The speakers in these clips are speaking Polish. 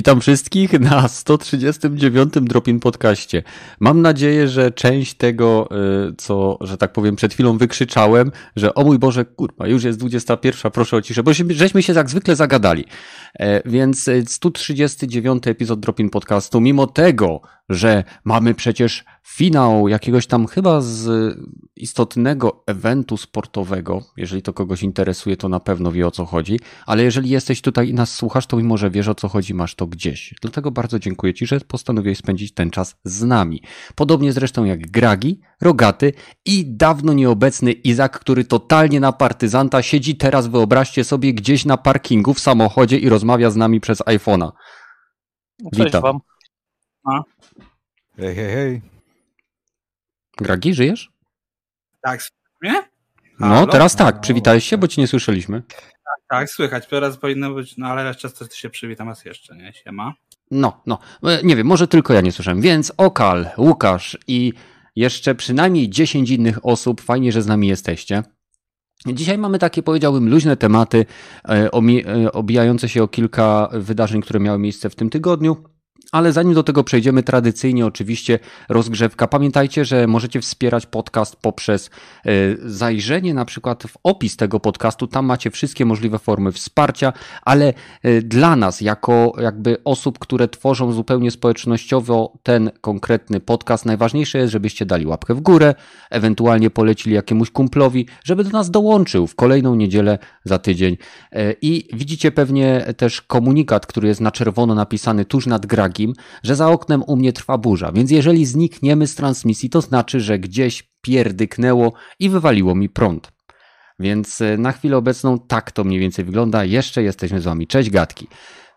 Witam wszystkich na 139. Dropin Podcaście. Mam nadzieję, że część tego, y, co, że tak powiem, przed chwilą wykrzyczałem, że o mój Boże, kurwa, już jest 21, proszę o ciszę, bo żeśmy się jak zwykle zagadali. E, więc 139. epizod Dropin Podcastu, mimo tego, że mamy przecież finał jakiegoś tam chyba z istotnego eventu sportowego. Jeżeli to kogoś interesuje, to na pewno wie o co chodzi, ale jeżeli jesteś tutaj i nas słuchasz, to mimo, że wiesz o co chodzi, masz to gdzieś. Dlatego bardzo dziękuję Ci, że postanowiłeś spędzić ten czas z nami. Podobnie zresztą jak Gragi, Rogaty i dawno nieobecny Izak, który totalnie na partyzanta siedzi teraz, wyobraźcie sobie, gdzieś na parkingu w samochodzie i rozmawia z nami przez iPhone'a. Cześć Witam. wam. A? Hej, hej, hej. Gragi, żyjesz? Tak, mnie? No, teraz tak. Przywitałeś się, bo ci nie słyszeliśmy. Tak, tak, słychać. Teraz powinno być, no ale często się przywitam raz jeszcze, nie? Siema. No, no. E, nie wiem, może tylko ja nie słyszałem. Więc Okal, Łukasz i jeszcze przynajmniej 10 innych osób. Fajnie, że z nami jesteście. Dzisiaj mamy takie, powiedziałbym, luźne tematy, e, e, obijające się o kilka wydarzeń, które miały miejsce w tym tygodniu. Ale zanim do tego przejdziemy, tradycyjnie oczywiście rozgrzewka. Pamiętajcie, że możecie wspierać podcast poprzez e, zajrzenie na przykład w opis tego podcastu. Tam macie wszystkie możliwe formy wsparcia, ale e, dla nas, jako jakby osób, które tworzą zupełnie społecznościowo ten konkretny podcast, najważniejsze jest, żebyście dali łapkę w górę, ewentualnie polecili jakiemuś kumplowi, żeby do nas dołączył w kolejną niedzielę za tydzień. E, I widzicie pewnie też komunikat, który jest na czerwono napisany tuż nad gragi takim, że za oknem u mnie trwa burza, więc jeżeli znikniemy z transmisji, to znaczy, że gdzieś pierdyknęło i wywaliło mi prąd. Więc e, na chwilę obecną tak to mniej więcej wygląda. Jeszcze jesteśmy z wami. Cześć gadki.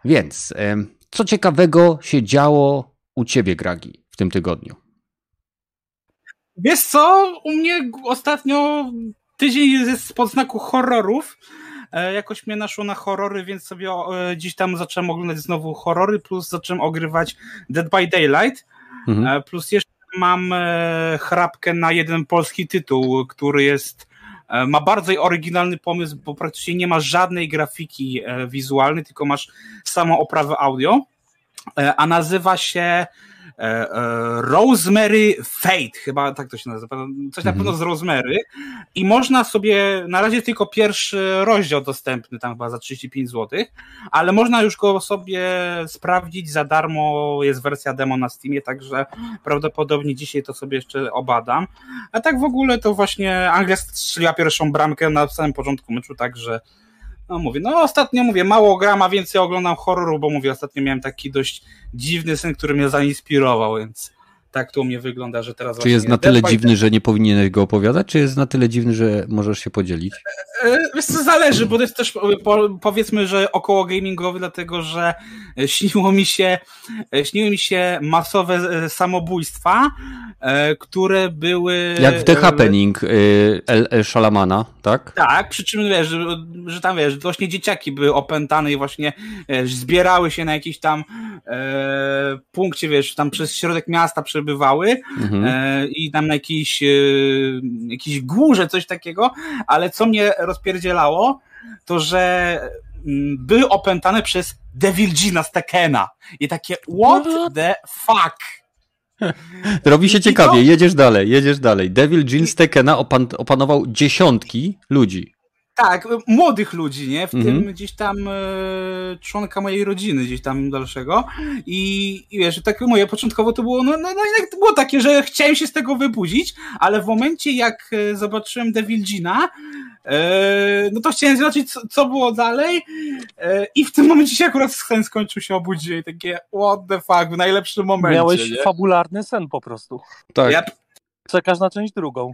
Więc e, co ciekawego się działo u ciebie, Gragi, w tym tygodniu? Wiesz co, u mnie ostatnio tydzień jest spod znaku horrorów. E, jakoś mnie naszło na horrory, więc sobie e, dziś tam zacząłem oglądać znowu horrory, plus zacząłem ogrywać Dead by Daylight, mhm. E, plus jeszcze mam chrapkę na jeden polski tytuł, który jest ma bardzo oryginalny pomysł, bo praktycznie nie ma żadnej grafiki wizualnej, tylko masz samą oprawę audio, a nazywa się Rosemary Fate, chyba tak to się nazywa, coś na pewno mhm. z Rosemary i można sobie, na razie tylko pierwszy rozdział dostępny, tam chyba za 35 zł, ale można już go sobie sprawdzić za darmo, jest wersja demo na Steamie, także prawdopodobnie dzisiaj to sobie jeszcze obadam, a tak w ogóle to właśnie Anglia strzeliła pierwszą bramkę na samym początku meczu, także no mówię, no ostatnio mówię, mało gram, a więcej oglądam horroru, bo mówię, ostatnio miałem taki dość dziwny sen, który mnie zainspirował, więc tak to u mnie wygląda, że teraz Czy jest na tyle dziwny, że nie powinieneś go opowiadać, czy jest na tyle dziwny, że możesz się podzielić? E, e, wiesz co, zależy, bo to jest też powiedzmy, że około gamingowy, dlatego że śniło mi się śniły mi się masowe e, samobójstwa, które były... Jak w The Happening Shalamana, tak? Tak, przy czym wiesz, że, że tam wiesz, właśnie dzieciaki były opętane i właśnie wiesz, zbierały się na jakiś tam e, punkcie, wiesz, tam przez środek miasta przebywały mhm. e, i tam na jakiejś, e, jakiejś górze, coś takiego, ale co mnie rozpierdzielało, to że mm, były opętane przez Devil Gina z Tekena. I takie, what the fuck? Robi się ciekawie, jedziesz dalej, jedziesz dalej. Devil Jean z Tekena opan opanował dziesiątki ludzi. Tak, młodych ludzi, nie? W mhm. tym gdzieś tam e, członka mojej rodziny, gdzieś tam dalszego. I, i wiesz, tak moje początkowo to było, no, no, no to było takie, że chciałem się z tego wybudzić, ale w momencie jak e, zobaczyłem Devil Gina, no to chciałem zobaczyć, co, co było dalej. E, I w tym momencie się akurat sen skończył się obudziłem i takie, what the fuck, w najlepszym momencie. Miałeś nie? fabularny sen po prostu. Tak. Ja... Czekasz na część drugą.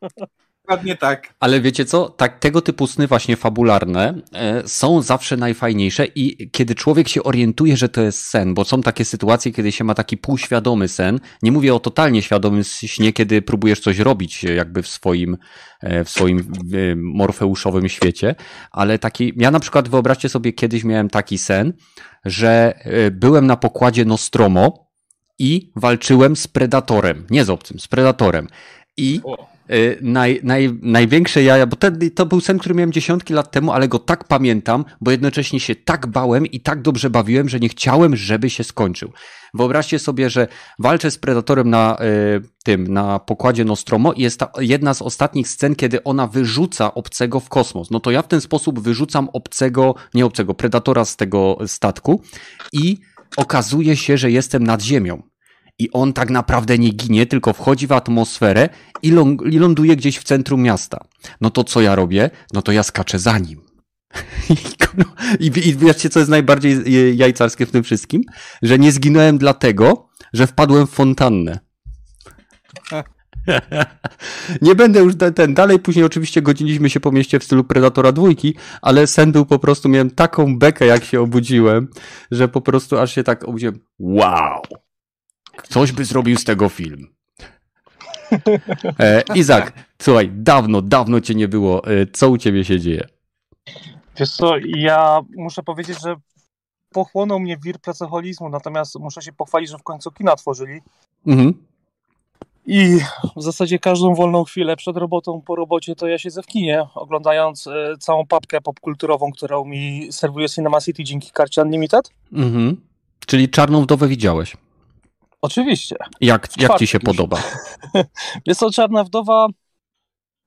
Dokładnie tak. Ale wiecie co? Tak, tego typu sny właśnie fabularne e, są zawsze najfajniejsze i kiedy człowiek się orientuje, że to jest sen, bo są takie sytuacje, kiedy się ma taki półświadomy sen. Nie mówię o totalnie świadomym śnie, kiedy próbujesz coś robić jakby w swoim, e, w swoim e, morfeuszowym świecie, ale taki, ja na przykład wyobraźcie sobie, kiedyś miałem taki sen, że byłem na pokładzie Nostromo i walczyłem z Predatorem, nie z obcym, z Predatorem. I y, naj, naj, największe jaja, bo ten, to był sen, który miałem dziesiątki lat temu, ale go tak pamiętam, bo jednocześnie się tak bałem i tak dobrze bawiłem, że nie chciałem, żeby się skończył. Wyobraźcie sobie, że walczę z Predatorem na y, tym, na pokładzie Nostromo i jest ta jedna z ostatnich scen, kiedy ona wyrzuca obcego w kosmos. No to ja w ten sposób wyrzucam obcego, nie obcego, Predatora z tego statku i okazuje się, że jestem nad ziemią i on tak naprawdę nie ginie, tylko wchodzi w atmosferę i, ląduje gdzieś w centrum miasta. No to co ja robię? No to ja skaczę za nim. I, I wiecie, co jest najbardziej jajcarskie w tym wszystkim? Że nie zginąłem dlatego, że wpadłem w fontannę. Nie będę już ten, dalej później oczywiście godziliśmy się po mieście w stylu Predatora dwójki, ale sen był po prostu, miałem taką bekę jak się obudziłem, że po prostu aż się tak obudziłem, wow, Ktoś by zrobił z tego film. E, Izak, słuchaj, dawno, dawno cię nie było. E, co u ciebie się dzieje? Wiesz co, ja muszę powiedzieć, że pochłonął mnie wir pracoholizmu, natomiast muszę się pochwalić, że w końcu kina tworzyli. Mhm. I w zasadzie każdą wolną chwilę przed robotą, po robocie, to ja siedzę w kinie, oglądając e, całą papkę popkulturową, którą mi serwuje Cinema City dzięki karcie Unlimited. Mhm. Czyli Czarną Wdowę widziałeś? Oczywiście. Jak, jak ci się podoba? Jest to Czarna Wdowa.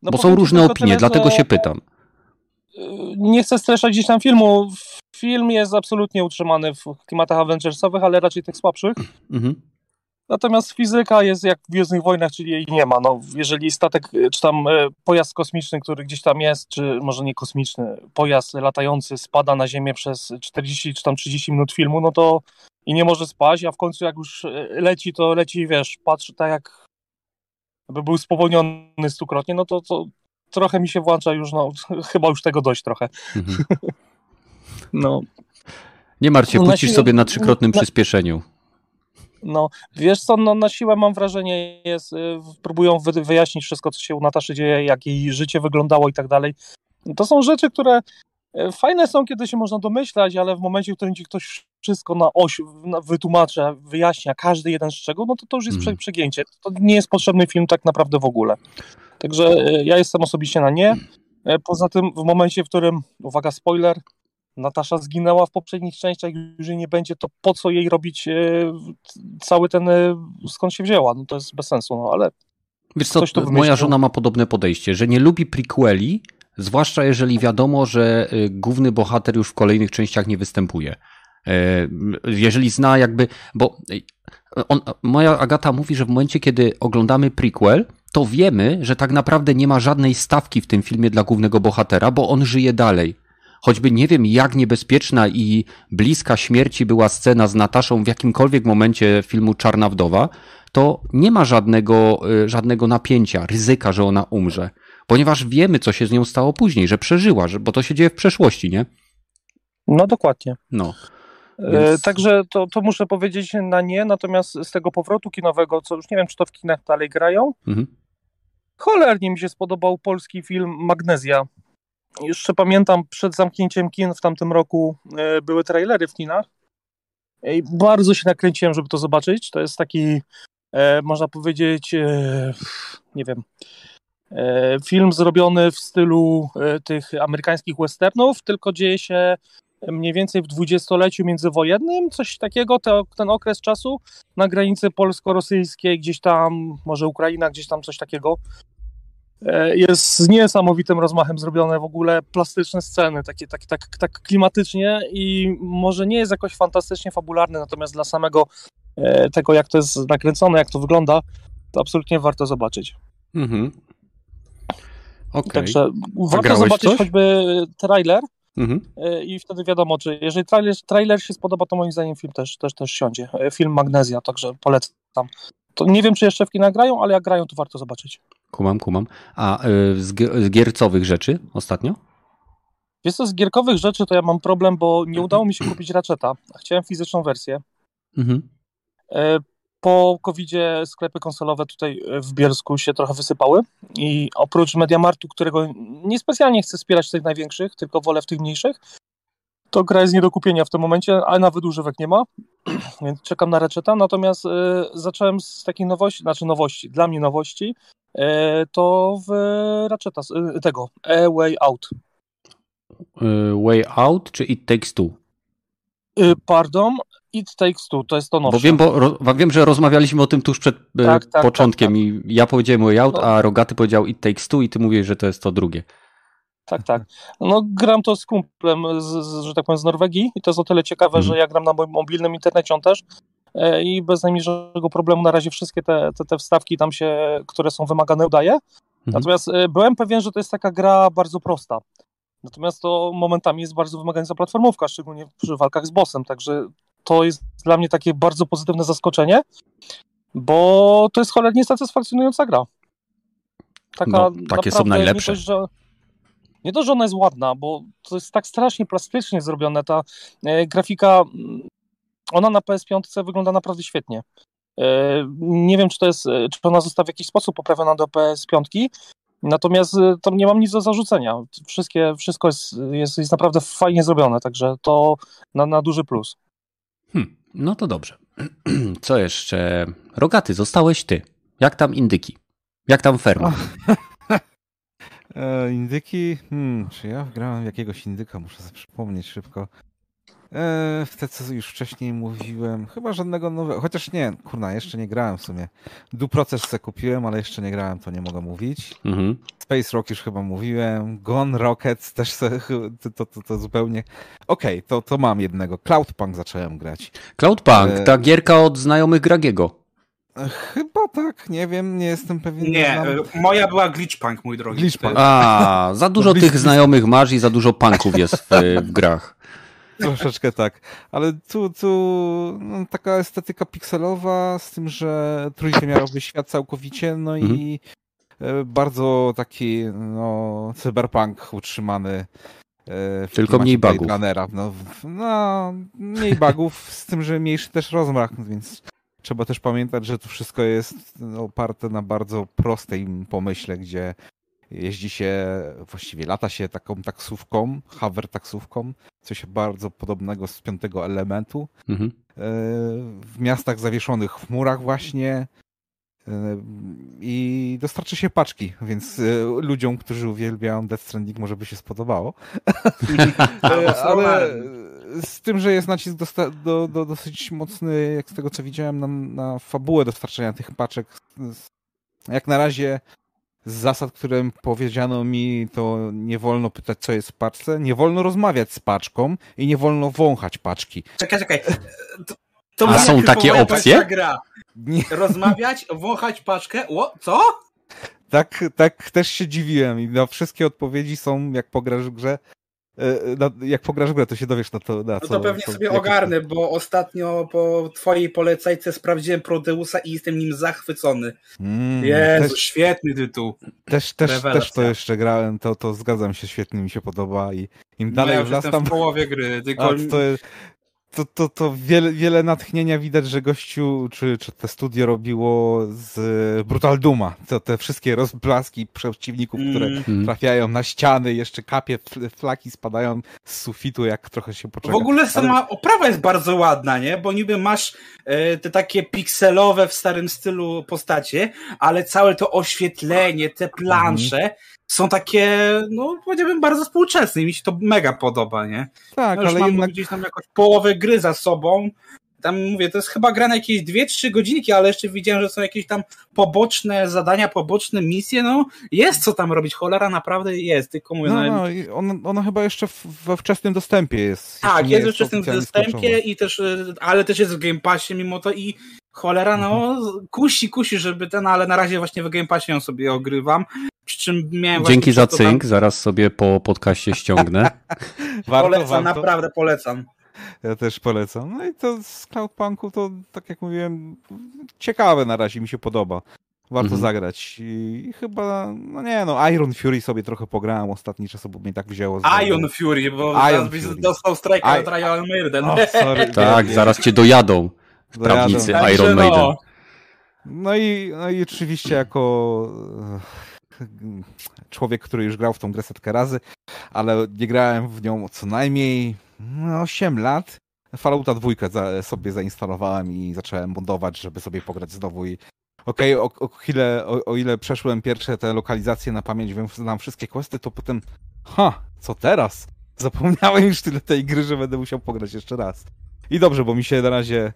No Bo są różne opinie, tyle, dlatego się pytam. Y, nie chcę streszać gdzieś tam filmu. Film jest absolutnie utrzymany w klimatach Avengersowych, ale raczej tych słabszych. Mhm. Natomiast fizyka jest jak w Gwiezdnych Wojnach, czyli jej nie ma. No, jeżeli statek, czy tam e, pojazd kosmiczny, który gdzieś tam jest, czy może nie kosmiczny, pojazd latający spada na Ziemię przez 40 czy tam 30 minut filmu, no to i nie może spać, a w końcu jak już e, leci, to leci, wiesz, patrzy tak jak by był spowolniony stukrotnie, no to, to trochę mi się włącza już, no chyba już tego dość trochę. Mhm. no. Nie martw się, no sobie na trzykrotnym na, przyspieszeniu. No, wiesz co, no, na siłę mam wrażenie, jest, y, próbują wyjaśnić wszystko, co się u Nataszy dzieje, jak jej życie wyglądało i tak dalej. To są rzeczy, które E, fajne są, kiedy się można domyślać, ale w momencie, w którym ci ktoś wszystko na oś wytłumacza, wyjaśnia każdy jeden szczegół, no to to już jest mm. przegięcie. To nie jest potrzebny film tak naprawdę w ogóle. Także e, ja jestem osobiście na nie. E, poza tym w momencie, w którym, uwaga, spoiler, Natasza zginęła w poprzednich częściach, już jej nie będzie, to po co jej robić cały ten, skąd się wzięła? No to jest bez sensu, no ale... Wiesz co, moja żona ma podobne podejście, że nie lubi prequeli, Zwłaszcza jeżeli wiadomo, że y, główny bohater już w kolejnych częściach nie występuje. E, jeżeli zna jakby, bo on, moja Agata mówi, że w momencie, kiedy oglądamy prequel, to wiemy, że tak naprawdę nie ma żadnej stawki w tym filmie dla głównego bohatera, bo on żyje dalej. Choćby nie wiem, jak niebezpieczna i bliska śmierci była scena z Nataszą w jakimkolwiek momencie filmu Czarna Wdowa, to nie ma żadnego, y, żadnego napięcia, ryzyka, że ona umrze ponieważ wiemy, co się z nią stało później, że przeżyła, że, bo to się dzieje w przeszłości, nie? No dokładnie. No. E, Więc... Także to, to muszę powiedzieć na nie, natomiast z tego powrotu kinowego, co już nie wiem, czy to w kinach dalej grają, mhm. cholernie mi się spodobał polski film Magnezja. Jeszcze pamiętam, przed zamknięciem kin w tamtym roku e, były trailery w kinach i bardzo się nakręciłem, żeby to zobaczyć. To jest taki, e, można powiedzieć, nie wiem, E, film zrobiony w stylu e, tych amerykańskich westernów, tylko dzieje się mniej więcej w dwudziestoleciu międzywojennym, coś takiego, te, ten okres czasu na granicy polsko-rosyjskiej, gdzieś tam, może Ukraina, gdzieś tam coś takiego. E, jest z niesamowitym rozmachem zrobione w ogóle plastyczne sceny, takie, tak, tak, tak klimatycznie i może nie jest jakoś fantastycznie fabularny, natomiast dla samego tego, jak to jest nakręcone, jak to wygląda, to absolutnie warto zobaczyć. Mhm. Okay. Także warto zobaczyć coś? choćby trailer mhm. E, i wtedy wiadomo, czy jeżeli trailer, trailer się spodoba, to moim zdaniem film też, też, też siądzie. E, film Magnezja, także polecam. To nie wiem, czy jeszcze w kinach grają, ale jak grają, to warto zobaczyć. Kumam, kumam. A y, z, z giercowych rzeczy ostatnio? Wiesz co, z gierkowych rzeczy to ja mam problem, bo nie udało mi się kupić Ratcheta. Chciałem fizyczną wersję. Mhm po covid sklepy konsolowe tutaj w Bielsku się trochę wysypały i oprócz Mediamartu, którego niespecjalnie chcę wspierać tych największych, tylko wolę w tych mniejszych, to gra jest nie do kupienia w tym momencie, a nawet używek nie ma. więc czekam na Ratcheta, natomiast y, zacząłem z takich nowości, znaczy nowości, dla mnie nowości, y, to w Ratcheta, y, tego, A Way Out. Way Out czy It Takes Two? Pardon, It Takes Two, to jest to nowe. Bo wiem, bo wiem, że rozmawialiśmy o tym tuż przed tak, tak, początkiem tak, tak. i ja powiedziałem Way Out, no. a Rogaty powiedział It Takes Two i ty mówisz, że to jest to drugie. Tak, tak. No gram to z kumplem, z, z, że tak powiem, z Norwegii i to jest o tyle ciekawe, że ja gram na moim mobilnym internecie, on też e, i bez najmniejszego problemu na razie wszystkie te, te, te wstawki tam się, które są wymagane udaje. Mhm. Natomiast e, byłem pewien, że to jest taka gra bardzo prosta. Natomiast to momentami jest bardzo wymagająca platformówka, szczególnie przy walkach z bossem, także to jest dla mnie takie bardzo pozytywne zaskoczenie, bo to jest cholernie satysfakcjonująca gra. Taka no, takie są najlepsze. Że, nie to, że ona jest ładna, bo to jest tak strasznie plastycznie zrobione. Ta e, grafika, mm, ona na PS5 wygląda naprawdę świetnie. E, nie wiem, czy to jest, e, czy ona została w jakiś sposób poprawiona do PS5, natomiast e, tam nie mam nic do zarzucenia. Wszystkie, wszystko jest, jest, jest naprawdę fajnie zrobione, także to na, na duży plus. Hmm, no to dobrze. Co jeszcze? Rogaty, zostałeś ty. Jak tam indyki? Jak tam ferma? E, indyki? Hmm, czy ja grałem jakiegoś indyka? Muszę sobie przypomnieć szybko. E, te, co już wcześniej mówiłem, chyba żadnego nowego, chociaż nie, kurna, jeszcze nie grałem w sumie. Du Proces se kupiłem, ale jeszcze nie grałem, to nie mogę mówić. Mhm. Space Rock już chyba mówiłem, Gone Rockets też se, to, to, to, to zupełnie... Okej, okay, to, to mam jednego. Cloudpunk zacząłem grać. Cloudpunk, e... ta gierka od znajomych Gragiego. Chyba tak, nie wiem, nie jestem pewien. Nie, nie moja była Glitchpunk, mój drogi. Glitchpunk. A, za dużo tych znajomych masz i za dużo punków jest w, w grach. Troszeczkę tak, ale tu, tu no, taka estetyka pikselowa, z tym, że trójwymiarowy świat całkowicie, no mhm. i e, bardzo taki no, cyberpunk utrzymany. E, Tylko mniej bugów. No, no, mniej bugów, z tym, że mniejszy też rozmach, więc trzeba też pamiętać, że to wszystko jest oparte na bardzo prostej pomyśle, gdzie jeździ się, właściwie lata się taką taksówką, hover taksówką, coś bardzo podobnego z piątego elementu. Mhm. E, w miastach zawieszonych w murach właśnie e, i dostarczy się paczki, więc e, ludziom, którzy uwielbiają Death Stranding może by się spodobało. Ale z tym, że jest nacisk do, do, do, dosyć mocny, jak z tego co widziałem, na, na fabułę dostarczania tych paczek. Jak na razie z zasad, które powiedziano mi, to nie wolno pytać, co jest w paczce, nie wolno rozmawiać z paczką i nie wolno wąchać paczki. Czekaj, czekaj. To, to A są takie opcje? Gra. Nie. Rozmawiać, wąchać paczkę, o, co? Tak, tak też się dziwiłem i na wszystkie odpowiedzi są, jak pograsz w grze, jak pograsz grę, to się dowiesz na to. Na no to co, pewnie co, sobie ogarnę, bo ostatnio po twojej polecajce sprawdziłem Prodeusa i jestem nim zachwycony. Mm, Jezu, też, świetny tytuł. Też, też, też to jeszcze grałem, to, to zgadzam się, świetnie mi się podoba i im dalej no ja w tam... w połowie gry, tylko... A, to, to, to, to wiele, wiele natchnienia widać, że gościu, czy, czy te studio robiło z Brutal Duma. To te wszystkie rozblaski przeciwników, które mm. trafiają na ściany, jeszcze kapie, flaki spadają z sufitu, jak trochę się poczeka. W ogóle sama Ale... oprawa jest bardzo ładna, nie? Bo niby masz e, te takie pikselowe w starym stylu postacie, ale całe to oświetlenie, te plansze, mm są takie, no powiedziałbym, bardzo współczesne i mi się to mega podoba, nie? Tak, no, ale mam jednak... gdzieś tam jakoś połowę gry za sobą. Tam mówię, to jest chyba gra na jakieś 2-3 godzinki, ale jeszcze widziałem, że są jakieś tam poboczne zadania, poboczne misje, no jest co tam robić, cholera naprawdę jest, tylko mówię... No, no, no ona, ona chyba jeszcze we wczesnym dostępie jest. Tak, jest we wczesnym dostępie i też, ale też jest w Game Passie mimo to i cholera, no mhm. kusi, kusi, żeby ten, ale na razie właśnie w Game Passie ją sobie ogrywam. Przy czym miałem Dzięki za cynk, tam... zaraz sobie po podcaście ściągnę. warto, polecam, warto. naprawdę polecam. Ja też polecam. No i to z Cloudpunku to, tak jak mówiłem, ciekawe na razie, mi się podoba. Warto mhm. zagrać. I chyba, no nie no, Iron Fury sobie trochę pograłem ostatni czas, bo mnie tak wzięło. Z Iron Fury, bo Iron zaraz byś dostał strajka I... od Iron Maiden. Oh, sorry, tak, zaraz cię dojadą prawnicy. Iron no. Maiden. No i, no i oczywiście jako człowiek, który już grał w tą grę setkę razy, ale nie grałem w nią co najmniej no, 8 lat. Fallouta dwójkę za, sobie zainstalowałem i zacząłem budować, żeby sobie pograć znowu i okej, okay, o, o, ile, o, o, ile przeszłem pierwsze te lokalizacje na pamięć, wiem, znam wszystkie questy, to potem ha, co teraz? Zapomniałem już tyle tej gry, że będę musiał pograć jeszcze raz. I dobrze, bo mi się na razie e,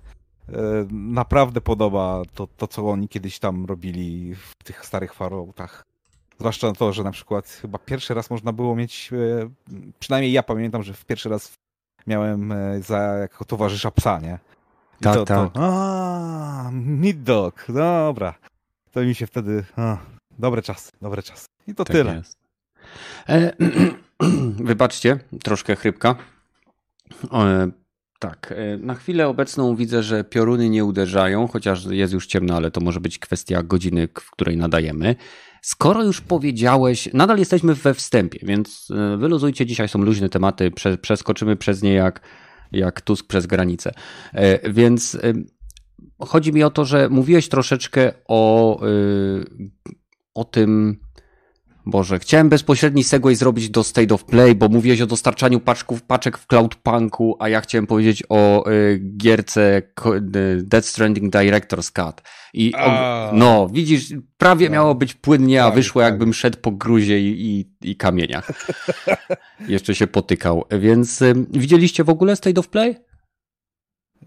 naprawdę podoba to, to, co oni kiedyś tam robili w tych starych Falloutach. Zwłaszcza to, że na przykład chyba pierwszy raz można było mieć, e, przynajmniej ja pamiętam, że w pierwszy raz miałem e, za jako towarzysza psa, nie? I tak, to, tak. To, a, Meat Dog, dobra. To mi się wtedy, a, dobre czasy, dobre czasy. I to tak tyle. Jest. E, wybaczcie, troszkę chrypka. E, tak, e, na chwilę obecną widzę, że pioruny nie uderzają, chociaż jest już ciemno, ale to może być kwestia godziny, w której nadajemy. Skoro już powiedziałeś, nadal jesteśmy we wstępie, więc e, wyluzujcie, dzisiaj są luźne tematy, przeskoczymy przez nie jak, jak Tusk przez granicę. E, więc chodzi mi o to, że mówiłeś troszeczkę o, o tym, Boże, chciałem bezpośredni segway zrobić do State of Play, bo mówiłeś o dostarczaniu paczków, paczek w Cloudpunku, a ja chciałem powiedzieć o y, gierce y, Death Stranding Director's Cut. I o, no, widzisz, prawie no. miało być płynnie, a tak, wyszło tak. jakbym szedł po gruzie i, i, i kamieniach. Jeszcze się potykał. Więc y, widzieliście w ogóle State of Play?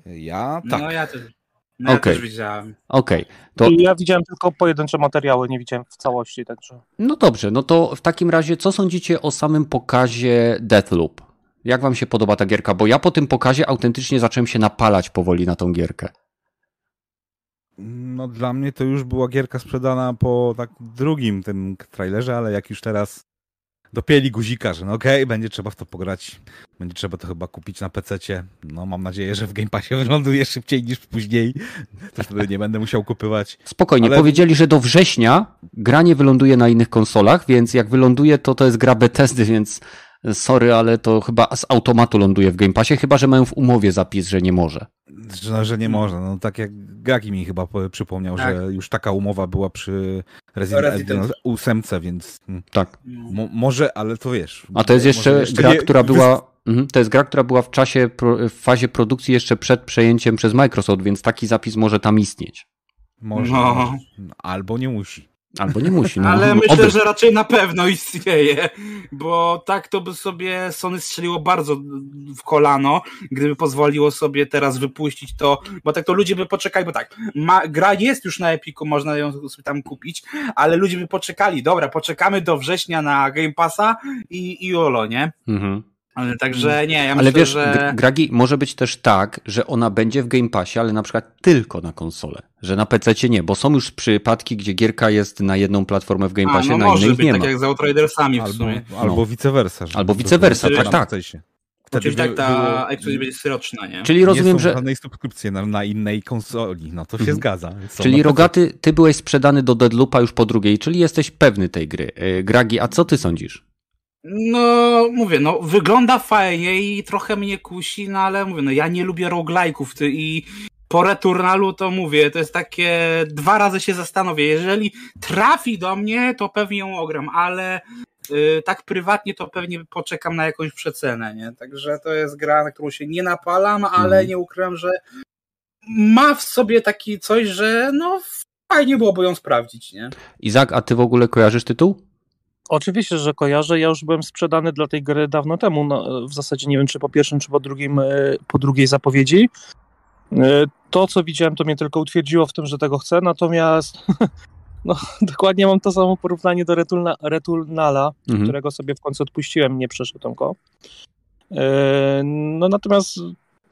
Ja? Tak. No ja też. No ja okay. też widziałem. Okej. Okay. To... Ja widziałem tylko pojedyncze materiały, nie widziałem w całości, także. No dobrze, no to w takim razie co sądzicie o samym pokazie Deathloop? Jak wam się podoba ta gierka? Bo ja po tym pokazie autentycznie zacząłem się napalać powoli na tą gierkę. No dla mnie to już była gierka sprzedana po tak drugim tym trailerze, ale jak już teraz dopieli guzika, że no okej, okay, będzie trzeba w to pograć, będzie trzeba to chyba kupić na PC-cie. No mam nadzieję, że w Game Passie wyląduje szybciej niż później, to wtedy nie będę musiał kupywać. Spokojnie, Ale... powiedzieli, że do września gra nie wyląduje na innych konsolach, więc jak wyląduje, to to jest gra Bethesdy, więc sorry, ale to chyba z automatu ląduje w Game Passie, chyba że mają w umowie zapis, że nie może. Że, że nie może. No tak jak Gagi mi chyba przypomniał, tak. że już taka umowa była przy Resident, Evil 8, więc mm, tak. może, ale to wiesz. A to jest jeszcze, jeszcze gra, nie... która była mhm, to jest gra, która była w czasie, w fazie produkcji jeszcze przed przejęciem przez Microsoft, więc taki zapis może tam istnieć. Może, no. może. albo nie musi. Albo nie musi. No. Ale myślę, Oby. że raczej na pewno istnieje, bo tak to by sobie Sony strzeliło bardzo w kolano, gdyby pozwoliło sobie teraz wypuścić to, bo tak to ludzie by poczekali, bo tak, ma, gra jest już na Epiku, można ją sobie tam kupić, ale ludzie by poczekali, dobra, poczekamy do września na Game Passa i, i olo, nie? Mhm. Ale także nie, ja Ale myślę, wiesz, że... Gragi, może być też tak, że ona będzie w Game Passie, ale na przykład tylko na konsolę, że na PC nie, bo są już przypadki, gdzie gierka jest na jedną platformę w Game Passie, A, no na innej być, nie tak ma. jak z Outridersami albo, w sumie. Albo no. vice versa. Albo vice versa, tak, tak. Wtedy Czyli tak ta ekskluzyw będzie syroczna, nie? Czyli rozumiem, nie że... żadnej subskrypcji na, na, innej konsoli, no to się mhm. zgadza. Czyli Rogaty, ty byłeś sprzedany do Deadloopa już po drugiej, czyli jesteś pewny tej gry. Y, Gragi, a co ty sądzisz? No, mówię, no, wygląda fajnie i trochę mnie kusi, no ale mówię, no ja nie lubię roguelike'ów i po Returnalu to mówię, to jest takie, dwa razy się zastanowię, jeżeli trafi do mnie, to pewnie ją ogram, ale yy, tak prywatnie to pewnie poczekam na jakąś przecenę, nie? Także to jest gra, na którą się nie napalam, ale mm. nie ukrywam, że ma w sobie taki coś, że no fajnie byłoby ją sprawdzić, nie? Izak, a ty w ogóle kojarzysz tytuł? Oczywiście, że kojarzę. Ja już byłem sprzedany dla tej gry dawno temu. No, w zasadzie nie wiem, czy po pierwszym, czy po drugim, e, po drugiej zapowiedzi. E, to, co widziałem, to mnie tylko utwierdziło w tym, że tego chcę. Natomiast no, dokładnie mam to samo porównanie do Retulna, Returnala, mhm. którego sobie w końcu odpuściłem, nie przeszedłem go. E, no natomiast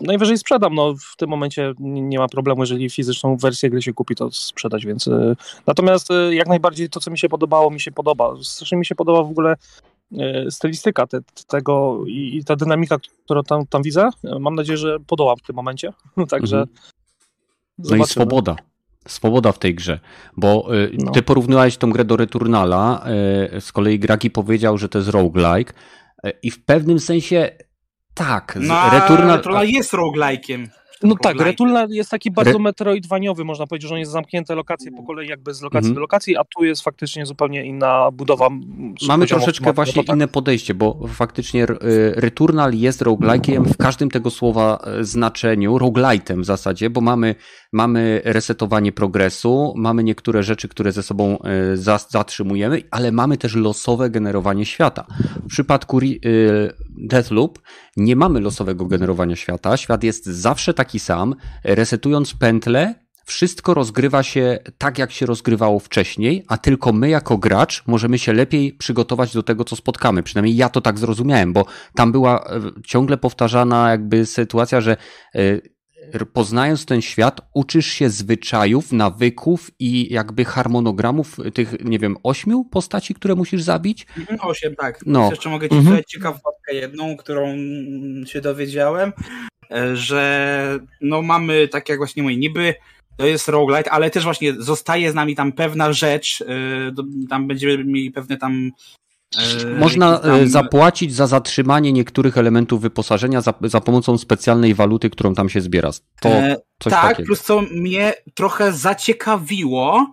najwyżej sprzedam. No, w tym momencie nie ma problemu, jeżeli fizyczną wersję gry się kupi, to sprzedać, więc. Y, natomiast y, jak najbardziej to, co mi się podobało, mi się podoba. Strasznie mi się podoba w ogóle y, stylistyka te, tego i, i, ta dynamika, którą tam, tam widzę. Mam nadzieję, że podołam w tym momencie. Także. Mhm. No i swoboda. Swoboda w tej grze, bo no. ty porównywałeś tą grę do Returnala, z kolei Gragi powiedział, że to jest roguelike i w pewnym sensie tak. No, Returnal... Returnal jest roguelike'iem. No tak, Returnal jest taki bardzo Re... metroidwaniowy, można powiedzieć, że on jest zamknięte lokacje po kolei, jakby z lokacji mm -hmm. do lokacji, a tu jest faktycznie zupełnie inna budowa. Mamy troszeczkę właśnie tak. inne podejście, bo faktycznie Returnal jest roguelike'iem w każdym tego słowa e, znaczeniu, roguelite'em w zasadzie, bo mamy, mamy resetowanie progresu, mamy niektóre rzeczy, które ze sobą e, zatrzymujemy, ale mamy też losowe generowanie świata. W przypadku e, Deathloop nie mamy losowego generowania świata, świat jest zawsze taki sam, resetując pętlę, wszystko rozgrywa się tak, jak się rozgrywało wcześniej, a tylko my jako gracz możemy się lepiej przygotować do tego, co spotkamy. Przynajmniej ja to tak zrozumiałem, bo tam była e, ciągle powtarzana jakby sytuacja, że e, poznając ten świat, uczysz się zwyczajów, nawyków i jakby harmonogramów tych, nie wiem, ośmiu postaci, które musisz zabić? Mhm, osiem, tak. No. Jeszcze mogę ci mhm. ciekawostkę jedną, którą się dowiedziałem, że no mamy, tak jak właśnie mówię, niby to jest roguelite, ale też właśnie zostaje z nami tam pewna rzecz, y, tam będziemy mieli pewne tam y, można tam... zapłacić za zatrzymanie niektórych elementów wyposażenia za, za pomocą specjalnej waluty, którą tam się zbiera. To e, coś tak, takiego. plus co mnie trochę zaciekawiło,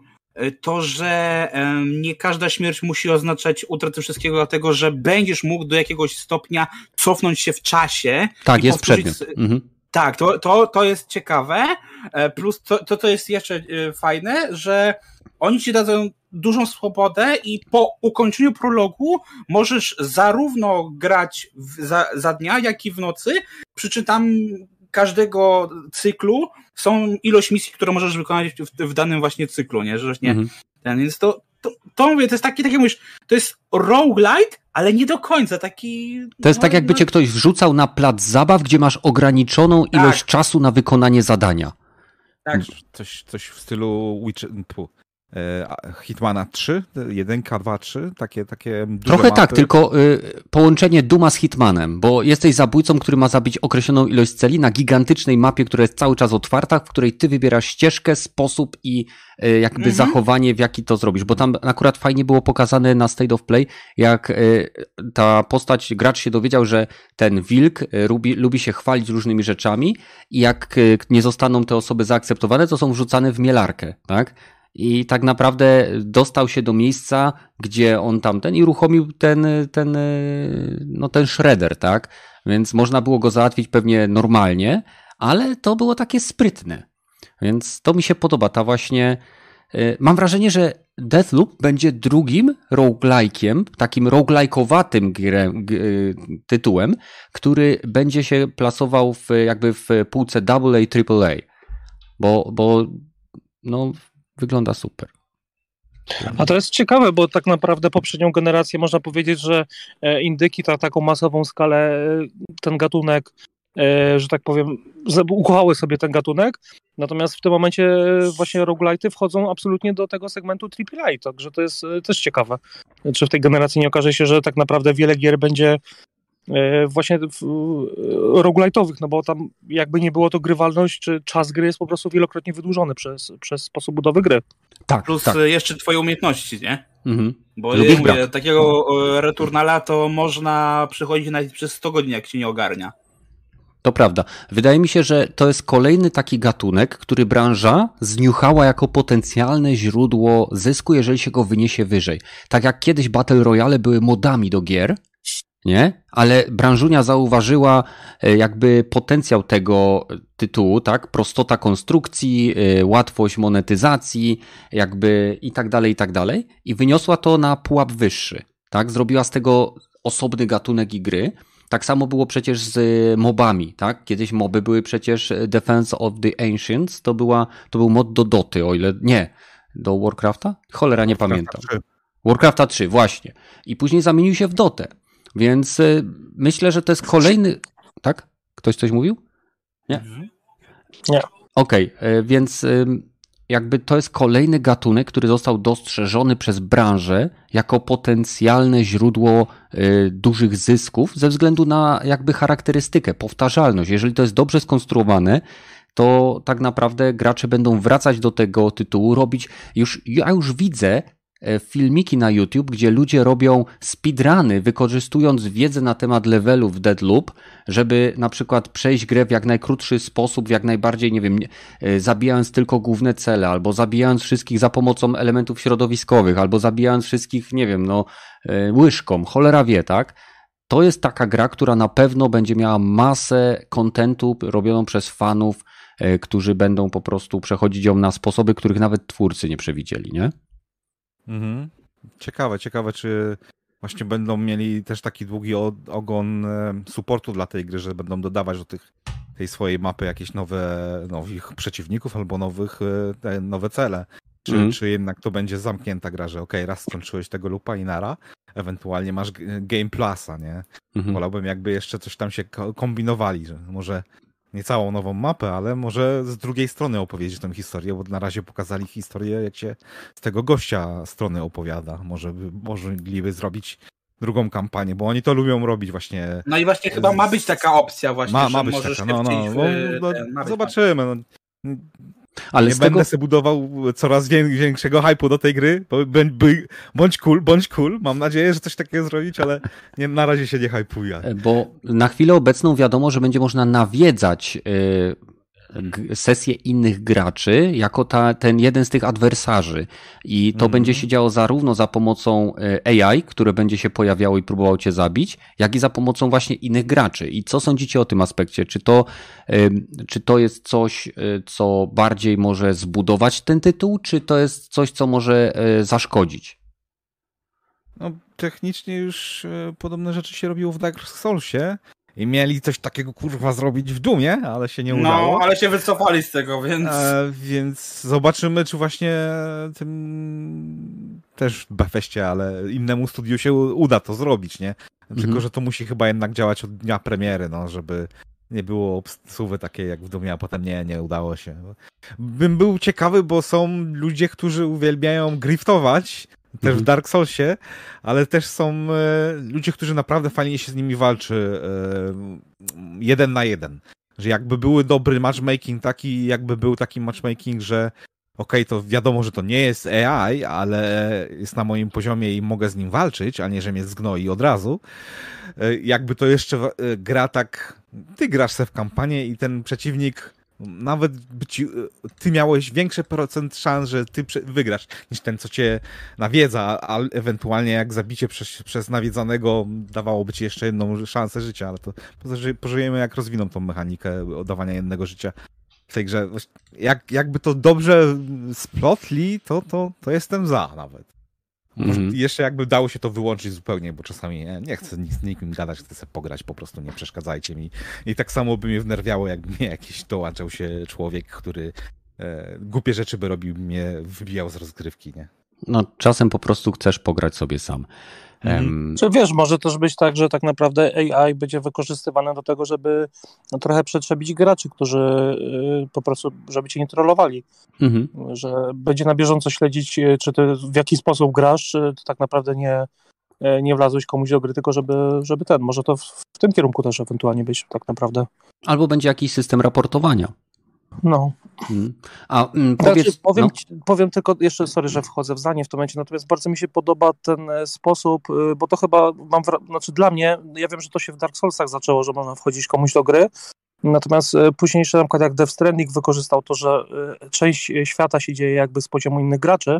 to, że nie każda śmierć musi oznaczać utratę wszystkiego, dlatego że będziesz mógł do jakiegoś stopnia cofnąć się w czasie. Tak, jest przedmiot. Mhm. Tak, to, to, to jest ciekawe. E, plus to, to, to jest jeszcze e, fajne, że oni ci dadzą dużą swobodę i po ukończeniu prologu możesz zarówno grać w, za, za dnia, jak i w nocy. Przy czym tam każdego cyklu są ilość misji, które możesz wykonać w, w danym właśnie cyklu, nie? Że właśnie mhm. ten, więc to, to, to mówię, to jest taki, tak jak mówisz, to jest roguelite, ale nie do końca taki... To jest no, tak, jakby no... cię ktoś wrzucał na plac zabaw, gdzie masz ograniczoną tak. ilość czasu na wykonanie zadania. Tak. Coś, coś w stylu Witch, E, Hitmana 3, 1, 2, 3, takie, takie Trochę mapy. tak, tylko y, połączenie Duma z Hitmanem, bo jesteś zabójcą, który ma zabić określoną ilość celi na gigantycznej mapie, która jest cały czas otwarta, w której ty wybierasz ścieżkę, sposób i y, jakby mhm. zachowanie, w jaki to zrobisz, bo tam akurat fajnie było pokazane na State of Play, jak y, ta postać, gracz się dowiedział, że ten wilk lubi, lubi się chwalić różnymi rzeczami i jak nie zostaną te osoby zaakceptowane, to są wrzucane w mielarkę, tak? I tak naprawdę dostał się do miejsca, gdzie on tamten i uruchomił ten, ten, no ten shredder, tak? Więc można było go załatwić pewnie normalnie, ale to było takie sprytne. Więc to mi się podoba, ta właśnie. Y, mam wrażenie, że Deathloop będzie drugim roguelike'iem, takim roguelike'owatym y, tytułem, który będzie się plasował w, jakby w półce AA, AAA. Bo, bo no, wygląda super. A to jest ciekawe, bo tak naprawdę poprzednią generację można powiedzieć, że e, indyki na taką masową skalę e, ten gatunek, e, że tak powiem, ukochały sobie ten gatunek, natomiast w tym momencie właśnie roguelite'y wchodzą absolutnie do tego segmentu AAA, także to jest też ciekawe. Czy w tej generacji nie okaże się, że tak naprawdę wiele gier będzie właśnie roguelite'owych, no bo tam jakby nie było to grywalność, czy czas gry jest po prostu wielokrotnie wydłużony przez, przez sposób budowy gry. Tak, Plus tak. jeszcze twoje umiejętności, nie? Mhm. Bo mówię, takiego returnala to można przychodzić nawet przez 100 godzin, jak się nie ogarnia. To prawda. Wydaje mi się, że to jest kolejny taki gatunek, który branża zniuchała jako potencjalne źródło zysku, jeżeli się go wyniesie wyżej. Tak jak kiedyś Battle Royale były modami do gier, nie? Ale branżunia zauważyła e, jakby potencjał tego tytułu, tak? Prostota konstrukcji, e, łatwość monetyzacji, jakby i tak dalej, i tak dalej. I wyniosła to na pułap wyższy, tak? Zrobiła z tego osobny gatunek i gry. Tak samo było przecież z mobami, tak? Kiedyś moby były przecież Defense of the Ancients, to, była, to był mod do Doty, o ile... Nie, do Warcrafta? Cholera, nie Warcrafta pamiętam. 3. Warcrafta 3, właśnie. I później zamienił się w Dotę. Więc y, myślę, że to jest kolejny. Tak? Ktoś coś mówił? Nie. Nie. Okej, okay, więc jakby to jest kolejny gatunek, który został dostrzeżony przez branżę jako potencjalne źródło y, dużych zysków ze względu na jakby charakterystykę, powtarzalność. Jeżeli to jest dobrze skonstruowane, to tak naprawdę gracze będą wracać do tego tytułu, robić już, ja już widzę filmiki na YouTube, gdzie ludzie robią speedruny, wykorzystując wiedzę na temat levelu w Deadloop, żeby na przykład przejść grę w jak najkrótszy sposób, w jak najbardziej, nie wiem, e, zabijając tylko główne cele, albo zabijając wszystkich za pomocą elementów środowiskowych, albo zabijając wszystkich, nie wiem, no, e, łyżką, cholera wie, tak? To jest taka gra, która na pewno będzie miała masę kontentu robioną przez fanów, E, którzy będą po prostu przechodzić ją na sposoby, których nawet twórcy nie przewidzieli, nie? Mhm. Ciekawe, ciekawe, czy właśnie będą mieli też taki długi ogon e, supportu dla tej gry, że będą dodawać do tych, tej swojej mapy jakieś nowe, nowych przeciwników albo nowych, e, nowe cele. Czy, mm. czy jednak to będzie zamknięta gra, że ok, raz skończyłeś tego lupa i nara, ewentualnie masz Game Plusa, nie? -hmm. Wolałbym jakby jeszcze coś tam się kombinowali, że może nie całą nową mapę, ale może z drugiej strony opowiedzieć tę historię, bo na razie pokazali historię, jak się z tego gościa strony opowiada. Może by, mogliby zrobić drugą kampanię, bo oni to lubią robić właśnie. No i właśnie chyba ma być taka opcja właśnie, ma, ma być taka, no, no, w, no, no zobaczymy. No. Ale nie będę tego... sobie budował coraz większego hypu do tej gry, bo bądź cool, bądź cool. Mam nadzieję, że coś takiego zrobić, ale nie, na razie się nie hypuję. E, bo na chwilę obecną wiadomo, że będzie można nawiedzać yy sesje innych graczy jako ta, ten jeden z tych adwersarzy. I to mm. będzie się działo zarówno za pomocą e, AI, które będzie się pojawiało i próbowało cię zabić, jak i za pomocą właśnie innych graczy. I co sądzicie o tym aspekcie? Czy to, czy to jest coś, e, co bardziej może zbudować ten tytuł, czy to jest coś, co może e, zaszkodzić? No, technicznie już podobne rzeczy się robiło w Dark Soulsie, i mieli coś takiego kurwa zrobić w Dumie, ale się nie no, udało. No, ale się wycofali z tego, więc... E, więc zobaczymy, czy właśnie tym też Befeście, ale innemu studiu się uda to zrobić, nie? Tylko, mhm. że to musi chyba jednak działać od dnia premiery, no, żeby nie było obsuwy takiej jak w Dumie, a potem nie, nie udało się. Bym był ciekawy, bo są ludzie, którzy uwielbiają griftować też w mhm. Dark Soulsie, ale też są e, ludzie, którzy naprawdę fajnie się z nimi walczy e, jeden na jeden. Że jakby były dobry matchmaking taki, jakby był taki matchmaking, że okej, okay, to wiadomo, że to nie jest AI, ale jest na moim poziomie i mogę z nim walczyć, a nie, że mnie zgnoi od razu. E, jakby to jeszcze gra tak, ty grasz se w kampanię i ten przeciwnik nawet ci, ty miałeś większy procent szans, że ty wygrasz, niż ten, co cię nawiedza, a ewentualnie jak zabicie przez, przez nawiedzanego dawałoby ci jeszcze jedną szansę życia, ale to pożyjemy jak rozwiną tą mechanikę oddawania jednego życia w tej grze. Jak, jakby to dobrze splotli, to, to, to jestem za nawet. Mhm. Jeszcze jakby dało się to wyłączyć zupełnie, bo czasami nie, nie chcę z nikim gadać, chcę sobie pograć, po prostu nie przeszkadzajcie mi. I tak samo by mnie wnerwiało, jakby mnie jakiś dołączał się człowiek, który e, głupie rzeczy by robił, mnie wybijał z rozgrywki, nie? No, czasem po prostu chcesz pograć sobie sam. Um... Czy wiesz, może też być tak, że tak naprawdę AI będzie wykorzystywane do tego, żeby no, trochę przetrzebić graczy, którzy y, po prostu, żeby cię nie trollowali. Mhm. Że będzie na bieżąco śledzić, y, czy ty w jaki sposób grasz, czy to tak naprawdę nie, y, nie wlazłeś komuś do gry, tylko żeby, żeby ten, może to w, w tym kierunku też ewentualnie być tak naprawdę. Albo będzie jakiś system raportowania. No. Hmm. A mm, powiedz, znaczy, powiem, no. powiem tylko jeszcze, sorry, że wchodzę w zdanie w tym momencie, natomiast bardzo mi się podoba ten e, sposób, y, bo to chyba mam, znaczy dla mnie, ja wiem, że to się w Dark Soulsach zaczęło, że można wchodzić komuś do gry, natomiast e, późniejsze na przykład jak Death Stranding wykorzystał to, że e, część świata się dzieje jakby z poziomu innych graczy,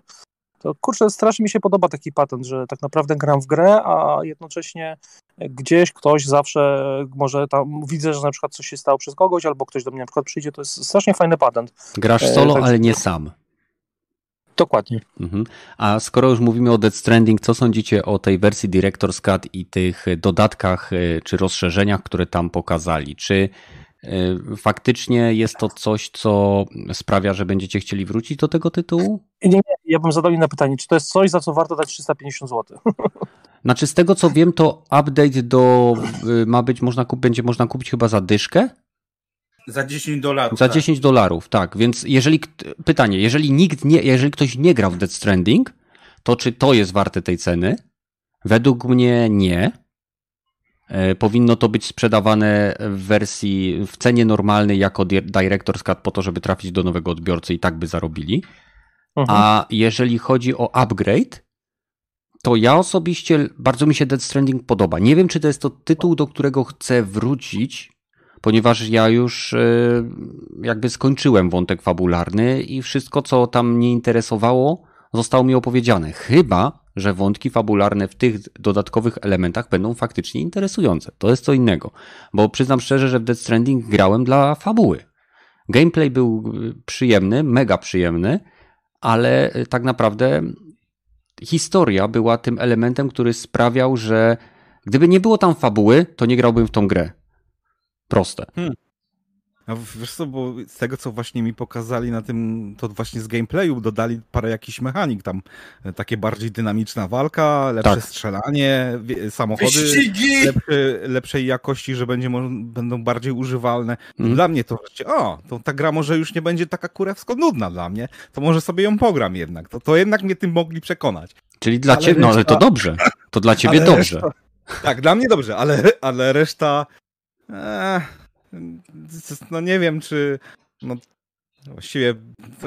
to kurczę, strasznie mi się podoba taki patent, że tak naprawdę gram w grę, a jednocześnie gdzieś ktoś zawsze może tam widzę, że na przykład coś się stało przez kogoś, albo ktoś do mnie na przykład przyjdzie, to jest strasznie fajny patent. Grasz e, solo, e, tak... ale nie sam. Dokładnie. Mhm. A skoro już mówimy o Dead Stranding, co sądzicie o tej wersji Director's Cut i tych dodatkach e, czy rozszerzeniach, które tam pokazali? Czy Y, faktycznie jest to coś, co sprawia, że będziecie chcieli wrócić do tego tytułu? Nie, ja bym zadał inne pytanie. Czy to jest coś, za co warto dać 350 zł? Znaczy, z tego co wiem, to update do y, ma być, można kup, będzie można kupić chyba za dyszkę? Za 10 dolarów. Za tak. 10 dolarów, tak. Więc jeżeli pytanie, jeżeli nikt nie, jeżeli ktoś nie grał w Dead Stranding, to czy to jest warte tej ceny? Według mnie nie. E, powinno to być sprzedawane w wersji, w cenie normalnej jako Director's Cut po to, żeby trafić do nowego odbiorcy i tak by zarobili. Mhm. A jeżeli chodzi o upgrade, to ja osobiście bardzo mi się Dead Stranding podoba. Nie wiem, czy to jest to tytuł, do którego chcę wrócić, ponieważ ja już e, jakby skończyłem wątek fabularny i wszystko, co tam mnie interesowało, zostało mi opowiedziane. Chyba, że wątki fabularne w tych dodatkowych elementach będą faktycznie interesujące. To jest co innego. Bo przyznam szczerze, że w Dead Stranding grałem dla fabuły. Gameplay był przyjemny, mega przyjemny, ale tak naprawdę historia była tym elementem, który sprawiał, że gdyby nie było tam fabuły, to nie grałbym w tą grę. Proste. Hmm. A wiesz co, bo z tego, co właśnie mi pokazali na tym, to właśnie z gameplayu dodali parę jakichś mechanik tam. E, takie bardziej dynamiczna walka, lepsze tak. strzelanie, samochody lepsze, lepszej jakości, że będzie, będą bardziej używalne. Mm. Dla mnie to o, to ta gra może już nie będzie taka kurewsko nudna dla mnie, to może sobie ją pogram jednak. To, to jednak mnie tym mogli przekonać. Czyli dla ciebie, no ale to dobrze. To dla ciebie dobrze. Reszta, tak, dla mnie dobrze, ale, ale reszta... Eh, no nie wiem, czy no, właściwie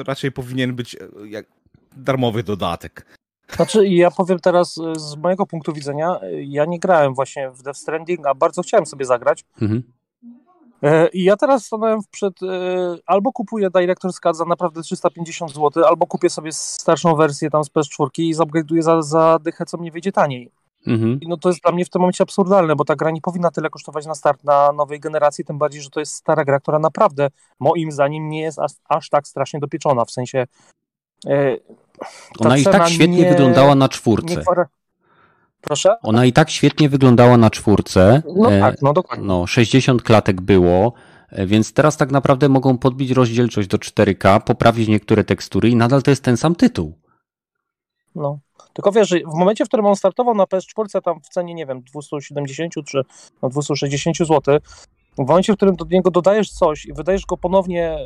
raczej powinien być e, jak darmowy dodatek. Znaczy, ja powiem teraz e, z mojego punktu widzenia, e, ja nie grałem właśnie w Death Stranding, a bardzo chciałem sobie zagrać. Mhm. I ja teraz stanąłem przed, albo kupuję Director's Cut za naprawdę 350 zł, albo kupię sobie starszą wersję tam z PS4 i zupgrade'uję za, za dychę, co mnie wyjdzie taniej. Mhm. No to jest dla mnie w tym momencie absurdalne, bo ta gra nie powinna tyle kosztować na start na nowej generacji, tym bardziej, że to jest stara gra, która naprawdę moim zdaniem nie jest aż, aż tak strasznie dopieczona, w sensie e, Ona i tak świetnie nie, wyglądała na czwórce. Nie, Proszę? Ona i tak świetnie wyglądała na czwórce. No e, tak, no dokładnie. No, 60 klatek było, e, więc teraz tak naprawdę mogą podbić rozdzielczość do 4K, poprawić niektóre tekstury i nadal to jest ten sam tytuł. No. Tylko wiesz, że w momencie, w którym on startował na PS4, tam w cenie, nie wiem, 270 czy 260 zł, w momencie, w którym do niego dodajesz coś i wydajesz go ponownie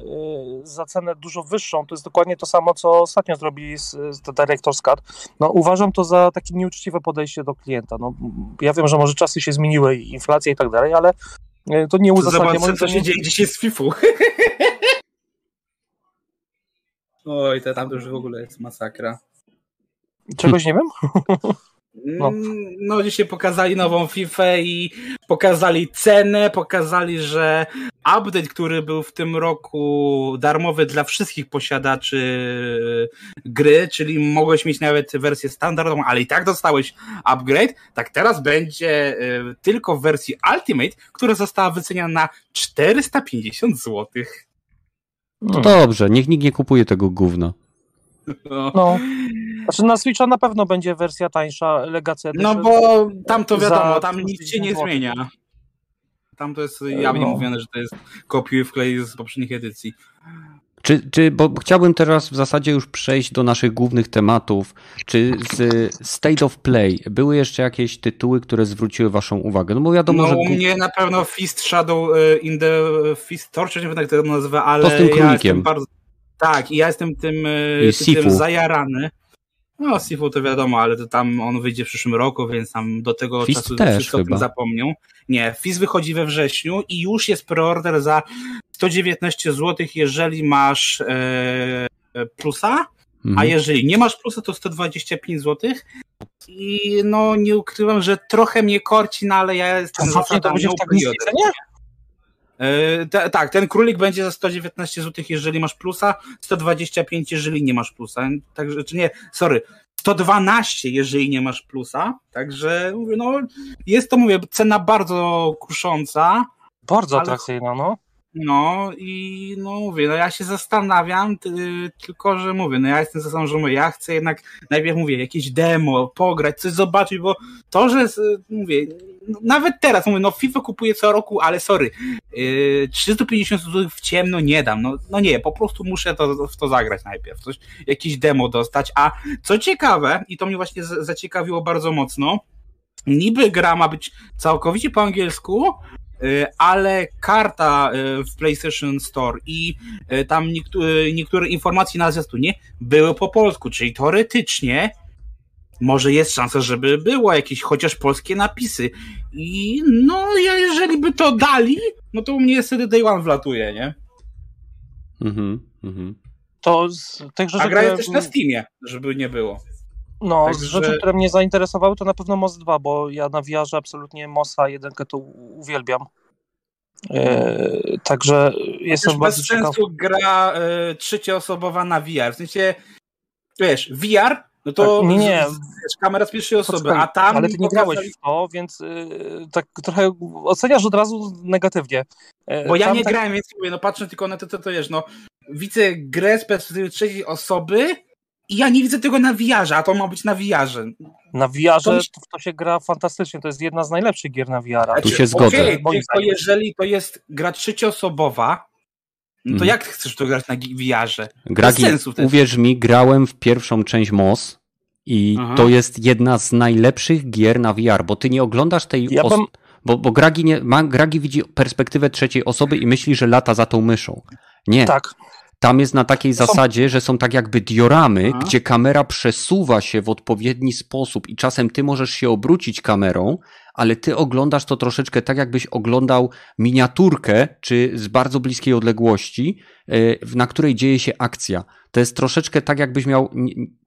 y, za cenę dużo wyższą, to jest dokładnie to samo, co ostatnio zrobili z, z Director's Cut. No, uważam to za takie nieuczciwe podejście do klienta. No, ja wiem, że może czasy się zmieniły, inflacja i tak dalej, ale y, to nie uzasadnia... Zobacz, co się dzieje dzisiaj z FIFA. Oj, to tam już w ogóle jest masakra. Czegoś nie wiem? No. no, dzisiaj pokazali nową FIFA i pokazali cenę, pokazali, że update, który był w tym roku darmowy dla wszystkich posiadaczy gry, czyli mogłeś mieć nawet wersję standardową, ale i tak dostałeś upgrade, tak teraz będzie y, tylko w wersji Ultimate, która została wyceniona na 450 zł. No dobrze, niech nikt nie kupuje tego gówna. No. no. Znaczy na Switcha na pewno będzie wersja tańsza Legacy No bo tam to wiadomo, tam nic się nie zmienia. Tam to jest jawnie no. mówione, że to jest kopiuj wklej z poprzednich edycji. Czy, czy, bo chciałbym teraz w zasadzie już przejść do naszych głównych tematów. Czy z State of Play były jeszcze jakieś tytuły, które zwróciły Waszą uwagę? No bo wiadomo, no, że. U mnie na pewno Fist Shadow e, in the Fist Torture, nie wiem jak to nazywa, ale to z tym ja jestem bardzo. Tak, i ja jestem tym, e, tym zajarany. No, Sifu to wiadomo, ale to tam on wyjdzie w przyszłym roku, więc tam do tego Fist czasu też wszystko chyba. zapomnią. Nie, Fizz wychodzi we wrześniu i już jest preorder za 119 zł, jeżeli masz e, plusa, mhm. a jeżeli nie masz plusa, to 125 zł. I no nie ukrywam, że trochę mnie korci, no ale ja jestem za to będzie w tak niskiej cenie? Te, tak, ten królik będzie za 119 zł, jeżeli masz plusa, 125, jeżeli nie masz plusa. Także, czy nie, sorry, 112, jeżeli nie masz plusa. Także mówię, no, jest to, mówię, cena bardzo kusząca. Bardzo atrakcyjna, no. No i no mówię, no ja się zastanawiam, ty, tylko że mówię, no ja jestem mówię, ja chcę jednak najpierw mówię, jakieś demo, pograć, coś zobaczyć, bo to, że mówię, no, nawet teraz mówię, no FIFA kupuję co roku, ale sorry, yy, 350 zł w ciemno nie dam, no, no nie, po prostu muszę to, w to zagrać najpierw, coś, jakieś demo dostać, a co ciekawe, i to mnie właśnie zaciekawiło bardzo mocno, niby gra ma być całkowicie po angielsku, ale karta y, w PlayStation Store i y, tam niektóre, niektóre informacje na zwiastunie były po polsku, czyli teoretycznie może jest szansa, żeby było jakieś chociaż polskie napisy. I no, jeżeli by to dali, no to u mnie wtedy Day One wlatuje, nie? Mhm, mhm. To z tych rzeczy, A gra jest też na Steamie, żeby nie było. No, tak, z rzeczy, które mnie zainteresowały, to na pewno MOS 2, bo ja na VR absolutnie MOSa 1 to uwielbiam. E, także jestem bardzo bez ciekaw. sensu gra e, trzecioosobowa na VR. W sensie, wiesz, VR, no to tak, nie, nie. Wiesz, kamera z pierwszej osoby, a tam... Ale ty nie grałeś w to, więc y, tak trochę oceniasz od razu negatywnie. E, bo ja nie tak... grałem, więc mówię, no patrzę tylko na to, co to wiesz, no widzę grę z perspektywy trzeciej osoby i ja nie widzę tego na VR, a to ma być na VR. Na VR to, to, się gra fantastycznie, to jest jedna z najlepszych gier na VR. Znaczy, tu się zgodzę. Okay, tylko jeżeli to jest gra trzecioosobowa, no to mm. jak chcesz to grać na VR-ze? Gragi, uwierz mi, grałem w pierwszą część MOS i Aha. to jest jedna z najlepszych gier na VR, bo ty nie oglądasz tej... Ja bym... Bo, bo Gragi, nie, ma, Gragi widzi perspektywę trzeciej osoby i myśli, że lata za tą myszą. Nie. Tak. Tam jest na takiej są... zasadzie, że są tak jakby dioramy, Aha. gdzie kamera przesuwa się w odpowiedni sposób i czasem ty możesz się obrócić kamerą, ale ty oglądasz to troszeczkę tak, jakbyś oglądał miniaturkę, czy z bardzo bliskiej odległości, na której dzieje się akcja. To jest troszeczkę tak, jakbyś miał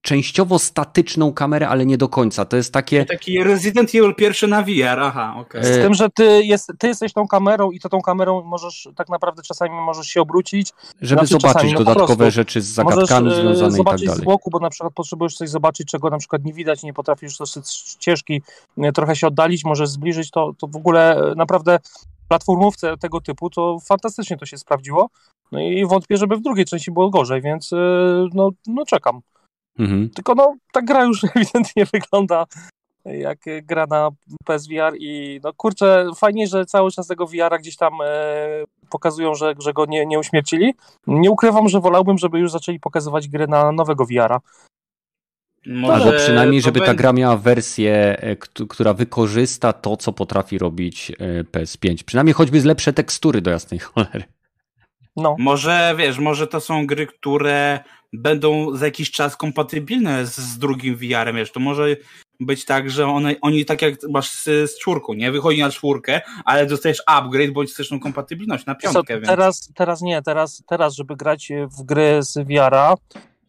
częściowo statyczną kamerę, ale nie do końca. To jest takie. Taki Resident Evil pierwszy na VR, aha, okej. Okay. Z tym, że ty, jest, ty jesteś tą kamerą i to tą kamerą możesz tak naprawdę czasami możesz się obrócić. Żeby znaczy, zobaczyć czasami, no dodatkowe rzeczy z zagadkami możesz, związane i tak zobaczyć z boku, bo na przykład potrzebujesz coś zobaczyć, czego na przykład nie widać, nie potrafisz z ścieżki trochę się oddalić, możesz zbliżyć, to, to w ogóle naprawdę platformówce tego typu, to fantastycznie to się sprawdziło. No i wątpię, żeby w drugiej części było gorzej, więc e, no, no czekam. Mhm. Tylko no, ta gra już ewidentnie wygląda jak gra na PSVR i no kurczę, fajnie, że cały czas tego VR-a gdzieś tam e, pokazują, że, że go nie, nie uśmiercili. Nie ukrywam, że wolałbym, żeby już zaczęli pokazywać gry na nowego VR-a. Może Albo przynajmniej, żeby ta gra miała wersję, e, która wykorzysta to, co potrafi robić e, PS5. Przynajmniej choćby z lepsze tekstury do jasnej cholery. No. Może, wiesz, może to są gry, które będą za jakiś czas kompatybilne z, z drugim VR-em, wiesz, to może być tak, że one, oni tak jak masz z, z czwórką, nie? Wychodzi na czwórkę, ale dostajesz upgrade bądź też kompatybilność na piątkę. Co, teraz, teraz nie, teraz, teraz, żeby grać w gry z VR-a,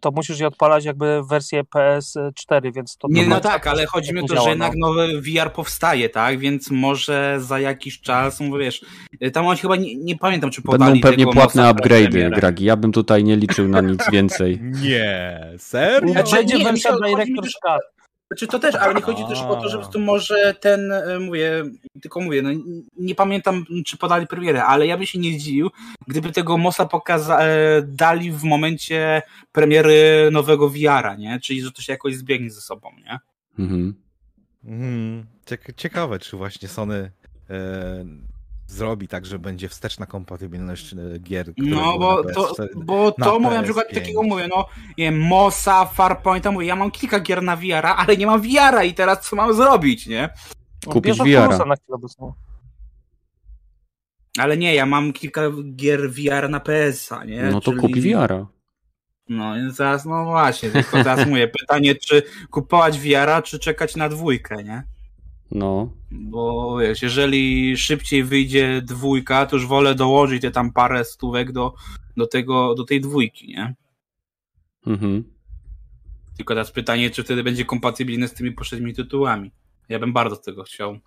to musisz je odpalać jakby wersję PS4, więc to... Nie, no tak, ale chodzi mi o to, działa, że jednak no. nowy VR powstaje, tak, więc może za jakiś czas, wiesz, tam oni chyba, nie, nie pamiętam, czy podali Będą pewnie płatne upgrade'y, Gragi, ja bym tutaj nie liczył na nic więcej. nie, serio? Będzie wersja Director's Cut. Znaczy to też, ale nie chodzi też o to, że tu może ten, e, mówię, tylko mówię, no nie pamiętam, czy podali premierę, ale ja bym się nie zdziwił, gdyby tego Mosa pokaza- e, dali w momencie premiery nowego VR-a, nie? Czyli, że to się jakoś zbiegnie ze sobą, nie? Mhm. Mhm. Ciekawe, czy właśnie Sony e, zrobi tak, że będzie wsteczna kompatybilność e, gier. No, bo to, bo to mówię na przykład takiego mówię, no, nie wiem, Mosa, Farpointa, mówię, ja mam kilka gier na VR-a, ale nie mam VR-a i teraz co mam zrobić, nie? Kupić VR-a. Ale nie, ja mam kilka gier VR na PS-a, nie? No to Czyli... kupi VR-a. No więc zaraz, no właśnie, tylko teraz mówię, pytanie, czy kupować VR-a, czy czekać na dwójkę, nie? No. Bo wiesz, jeżeli szybciej wyjdzie dwójka, to już wolę dołożyć te tam parę stówek do, do, tego, do tej dwójki, nie? Mhm. Tylko teraz pytanie, czy wtedy będzie kompatybilny z tymi poprzednimi tytułami. Ja bym bardzo tego chciał.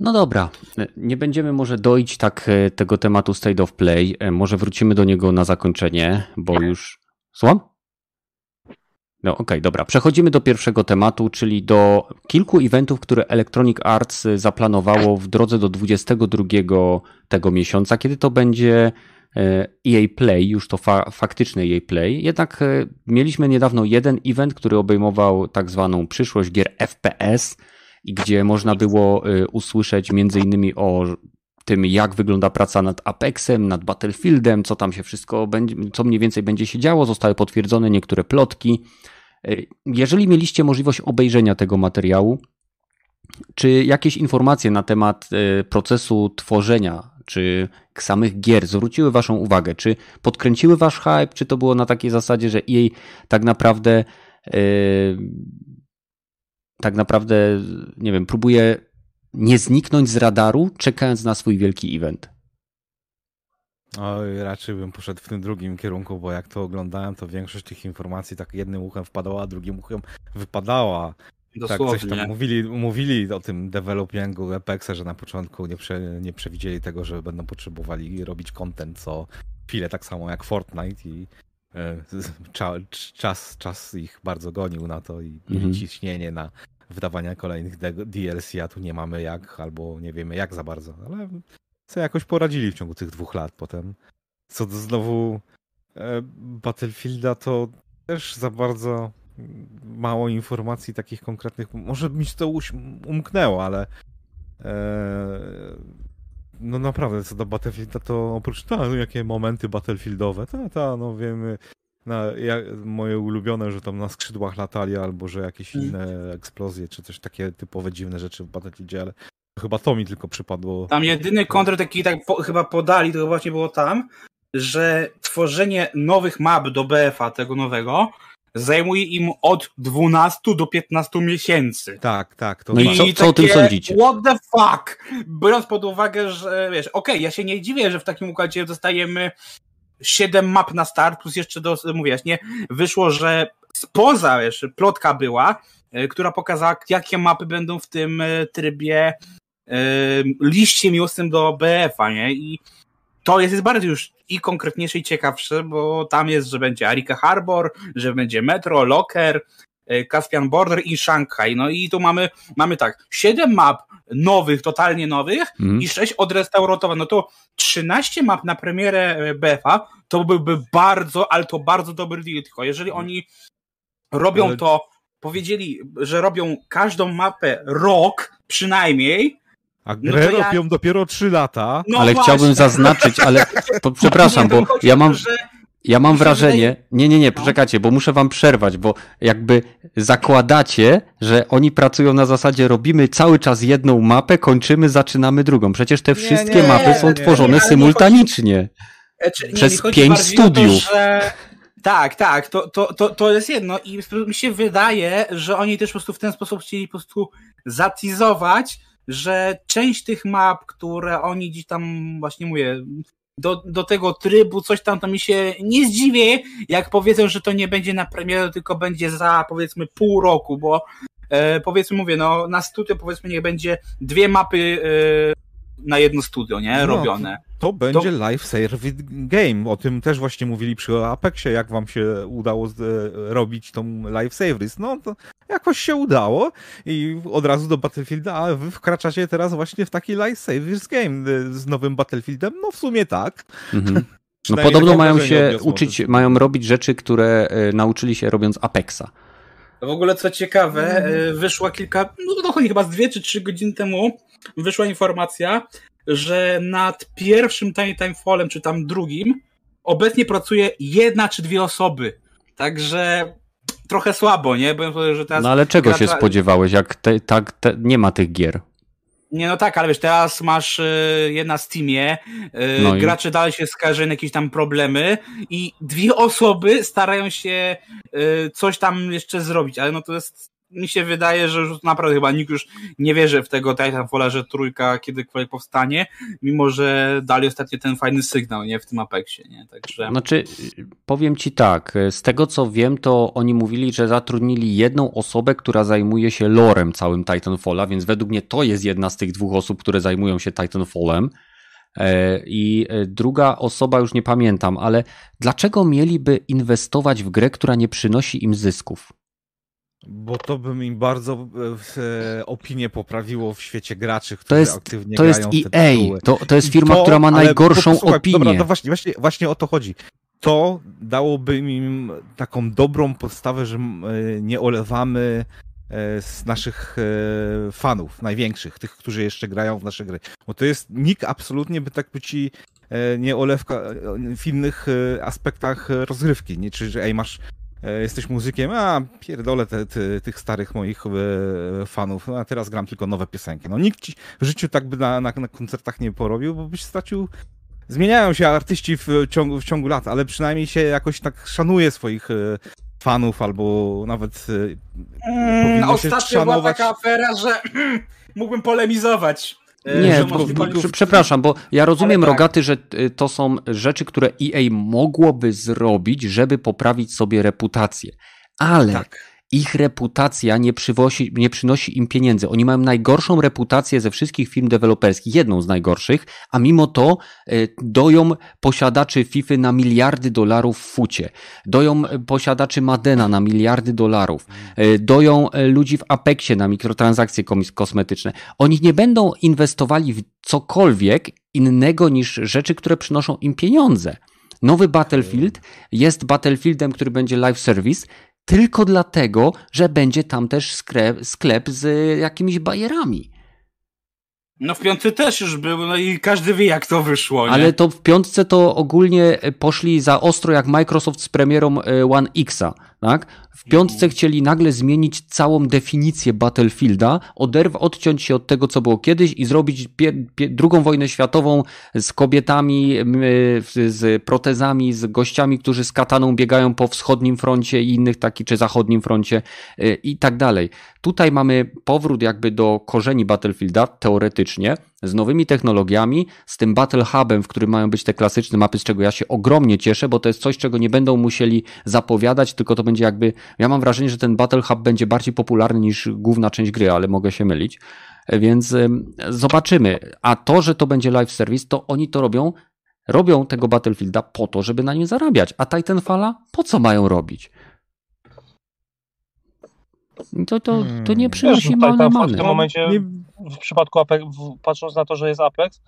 No dobra, nie będziemy może dojść tak e, tego tematu State of Play. E, może wrócimy do niego na zakończenie, bo już. Słucham? No okej, okay, dobra. Przechodzimy do pierwszego tematu, czyli do kilku eventów, które Electronic Arts zaplanowało w drodze do 22 tego miesiąca, kiedy to będzie EA e Play, już to fa faktyczny EA Play. Jednak e, mieliśmy niedawno jeden event, który obejmował tak zwaną przyszłość gier FPS i gdzie można było e, usłyszeć między innymi o tym, jak wygląda praca nad Apexem, nad Battlefieldem, co tam się wszystko będzie, co mniej więcej będzie się działo. Zostały potwierdzone niektóre plotki. Jeżeli mieliście możliwość obejrzenia tego materiału, czy jakieś informacje na temat e, procesu tworzenia, czy samych gier zwróciły Waszą uwagę? Czy podkręciły Wasz hype? Czy to było na takiej zasadzie, że jej tak naprawdę, yy, tak naprawdę, nie wiem, próbuje nie zniknąć z radaru, czekając na swój wielki event? Oj, raczej bym poszedł w tym drugim kierunku, bo jak to oglądałem, to większość tych informacji tak jednym uchem wpadała, a drugim uchem wypadała. Dosłownie. Tak, coś tam mówili, mówili o tym developingu Apexa, że na początku nie, prze, nie przewidzieli tego, że będą potrzebowali robić content co chwilę, tak samo jak Fortnite i e, czas, czas ich bardzo gonił na to i mhm. ciśnienie na wydawania kolejnych DLC, a tu nie mamy jak, albo nie wiemy jak za bardzo, ale co jakoś poradzili w ciągu tych dwóch lat potem. Co do znowu e, Battlefielda, to też za bardzo mało informacji takich konkretnych. Może mi się to umknęło, ale e, no naprawdę, co do Battlefielda, to oprócz to, jakie momenty Battlefieldowe, to, to no wiemy, na, ja, moje ulubione, że tam na skrzydłach latali, albo że jakieś mm. inne eksplozje, czy coś takie typowe dziwne rzeczy w Battlefieldzie, ale chyba to mi tylko przypadło. Tam jedyny kontr taki tak po, chyba podali, to właśnie było tam, że tworzenie nowych map do BF-a, tego nowego, zajmuje im od 12 do 15 miesięcy. Tak, tak. To no i co, co o tym sądzicie? What the fuck? Biorąc pod uwagę, że wiesz, okej, okay, ja się nie dziwię, że w takim układzie dostajemy 7 map na start, plus jeszcze do, mówisz, nie, wyszło, że spoza, wiesz, plotka była, e, która pokazała, jakie mapy będą w tym e, trybie liście miłosnym do BF-a, nie? I to jest, jest bardziej już i konkretniejsze i ciekawsze, bo tam jest, że będzie Arika Harbor, że będzie Metro, Locker, Caspian Border i Shanghai. No i tu mamy, mamy tak, 7 map nowych, totalnie nowych mm. i 6 odrestaurowanych. No to 13 map na premierę BFA to byłby bardzo, ale to bardzo dobry deal. Tylko jeżeli oni robią to, powiedzieli, że robią każdą mapę rok przynajmniej, a no grę no ja... robią dopiero 3 lata. No ale właśnie. chciałbym zaznaczyć, ale po, przepraszam, bo ja mam, ja mam wrażenie, nie, nie, nie, no. poczekajcie, bo muszę wam przerwać, bo jakby zakładacie, że oni pracują na zasadzie robimy cały czas jedną mapę, kończymy, zaczynamy drugą. Przecież te wszystkie nie, nie, mapy są tworzone symultanicznie. Chodzi... przez pięć studiów. To, że... Tak, tak, to, to, to, to jest jedno i mi się wydaje, że oni też po prostu w ten sposób chcieli po prostu zatizować, że część tych map, które oni gdzieś tam, właśnie mówię, do, do tego trybu, coś tam, to mi się nie zdziwię, jak powiedzą, że to nie będzie na premierę, tylko będzie za powiedzmy pół roku, bo e, powiedzmy, mówię, no na studio powiedzmy niech będzie dwie mapy e, na jedno studio, nie? No, Robione. To, to będzie to... live service game. O tym też właśnie mówili przy Apexie, jak wam się udało z, e, robić tą live service. No to jakoś się udało i od razu do Battlefielda, a wy wkraczacie teraz właśnie w taki live service game e, z nowym Battlefieldem. No w sumie tak. Mhm. No podobno mają się uczyć, mają robić rzeczy, które e, nauczyli się robiąc Apexa. W ogóle co ciekawe, wyszła kilka, no to chyba z dwie czy trzy godziny temu wyszła informacja, że nad pierwszym Tiny Time czy tam drugim, obecnie pracuje jedna czy dwie osoby. Także trochę słabo, nie? Bo, że teraz no ale czego się spodziewałeś, jak te, tak te, nie ma tych gier? Nie, no tak, ale wiesz, teraz masz y, je na Steamie, y, no gracze i... dalej się skarżą jakieś tam problemy i dwie osoby starają się y, coś tam jeszcze zrobić, ale no to jest mi się wydaje, że już naprawdę chyba nikt już nie wierzy w tego Titanfalla, że trójka kiedykolwiek powstanie, mimo że dali ostatnio ten fajny sygnał, nie, w tym Apexie, nie, także... Znaczy, powiem ci tak, z tego co wiem, to oni mówili, że zatrudnili jedną osobę, która zajmuje się lorem całym Titanfalla, więc według mnie to jest jedna z tych dwóch osób, które zajmują się Titanfallem, e, i druga osoba, już nie pamiętam, ale dlaczego mieliby inwestować w grę, która nie przynosi im zysków? Bo to by mi bardzo e, e, opinię poprawiło w świecie graczy, którzy to jest, aktywnie to grają jest EA. To, to jest firma, to, która ma najgorszą opinię. Dobra, no właśnie, właśnie, właśnie o to chodzi. To dałoby im taką dobrą podstawę, że e, nie olewamy e, z naszych fanów, największych, tych, którzy jeszcze grają w nasze gry. Bo to jest, nikt absolutnie by tak by ci nie olewka w innych aspektach rozgrywki, nie? Czy, że ej, masz jesteś muzykiem, a pierdolę te, te, tych starych moich e, fanów, a teraz gram tylko nowe piosenki. No nikt ci w życiu tak by na, na, na koncertach nie porobił, bo byś stracił Zmieniają się artyści w ciągu, w ciągu lat, ale przynajmniej się jakoś tak szanuje swoich e, fanów, albo nawet mm, Ostatnio szanować... była taka afera, że mógłbym polemizować. E, nie, bo, przepraszam, bo ja rozumiem, tak. Rogaty, że y, to są rzeczy, które EA mogłoby zrobić, żeby poprawić sobie reputację. Ale tak ich reputacja nie, nie przynosi im pieniędzy. Oni mają najgorszą reputację ze wszystkich firm deweloperskich, jedną z najgorszych, a mimo to e, doją posiadaczy FIFA na miliardy dolarów w fucie, doją e, posiadaczy Madena na miliardy dolarów, e, doją ludzi w Apexie na mikrotransakcje kosmetyczne. Oni nie będą inwestowali w cokolwiek innego niż rzeczy, które przynoszą im pieniądze. Nowy Battlefield jest Battlefieldem, który będzie live service, tylko dlatego, że będzie tam też sklep, sklep z jakimiś bajerami. No w piątce też już był, no i każdy wie jak to wyszło. Nie? Ale to w piątce to ogólnie poszli za ostro jak Microsoft z premierą e, One Xa, tak? W piątce chcieli nagle zmienić całą definicję Battlefielda, oderw, odciąć się od tego, co było kiedyś i zrobić drugą wojnę światową z kobietami, z protezami, z gościami, którzy z kataną biegają po wschodnim froncie i innych takich, czy zachodnim froncie y, i tak dalej. Tutaj mamy powrót jakby do korzeni Battlefielda, teoretycznie, z nowymi technologiami, z tym Battle Hubem, w którym mają być te klasyczne mapy, z czego ja się ogromnie cieszę, bo to jest coś, czego nie będą musieli zapowiadać, tylko to będzie jakby, ja mam wrażenie, że ten Battle Hub będzie bardziej popularny niż główna część gry, ale mogę się mylić. Więc zobaczymy. A to, że to będzie live service, to oni to robią, robią tego Battlefielda po to, żeby na nim zarabiać. A Titanfalla po co mają robić? To, to, to nie przynosi Wiesz, no, many. W tym momencie, w przypadku Apex, patrząc na to, że jest Apex,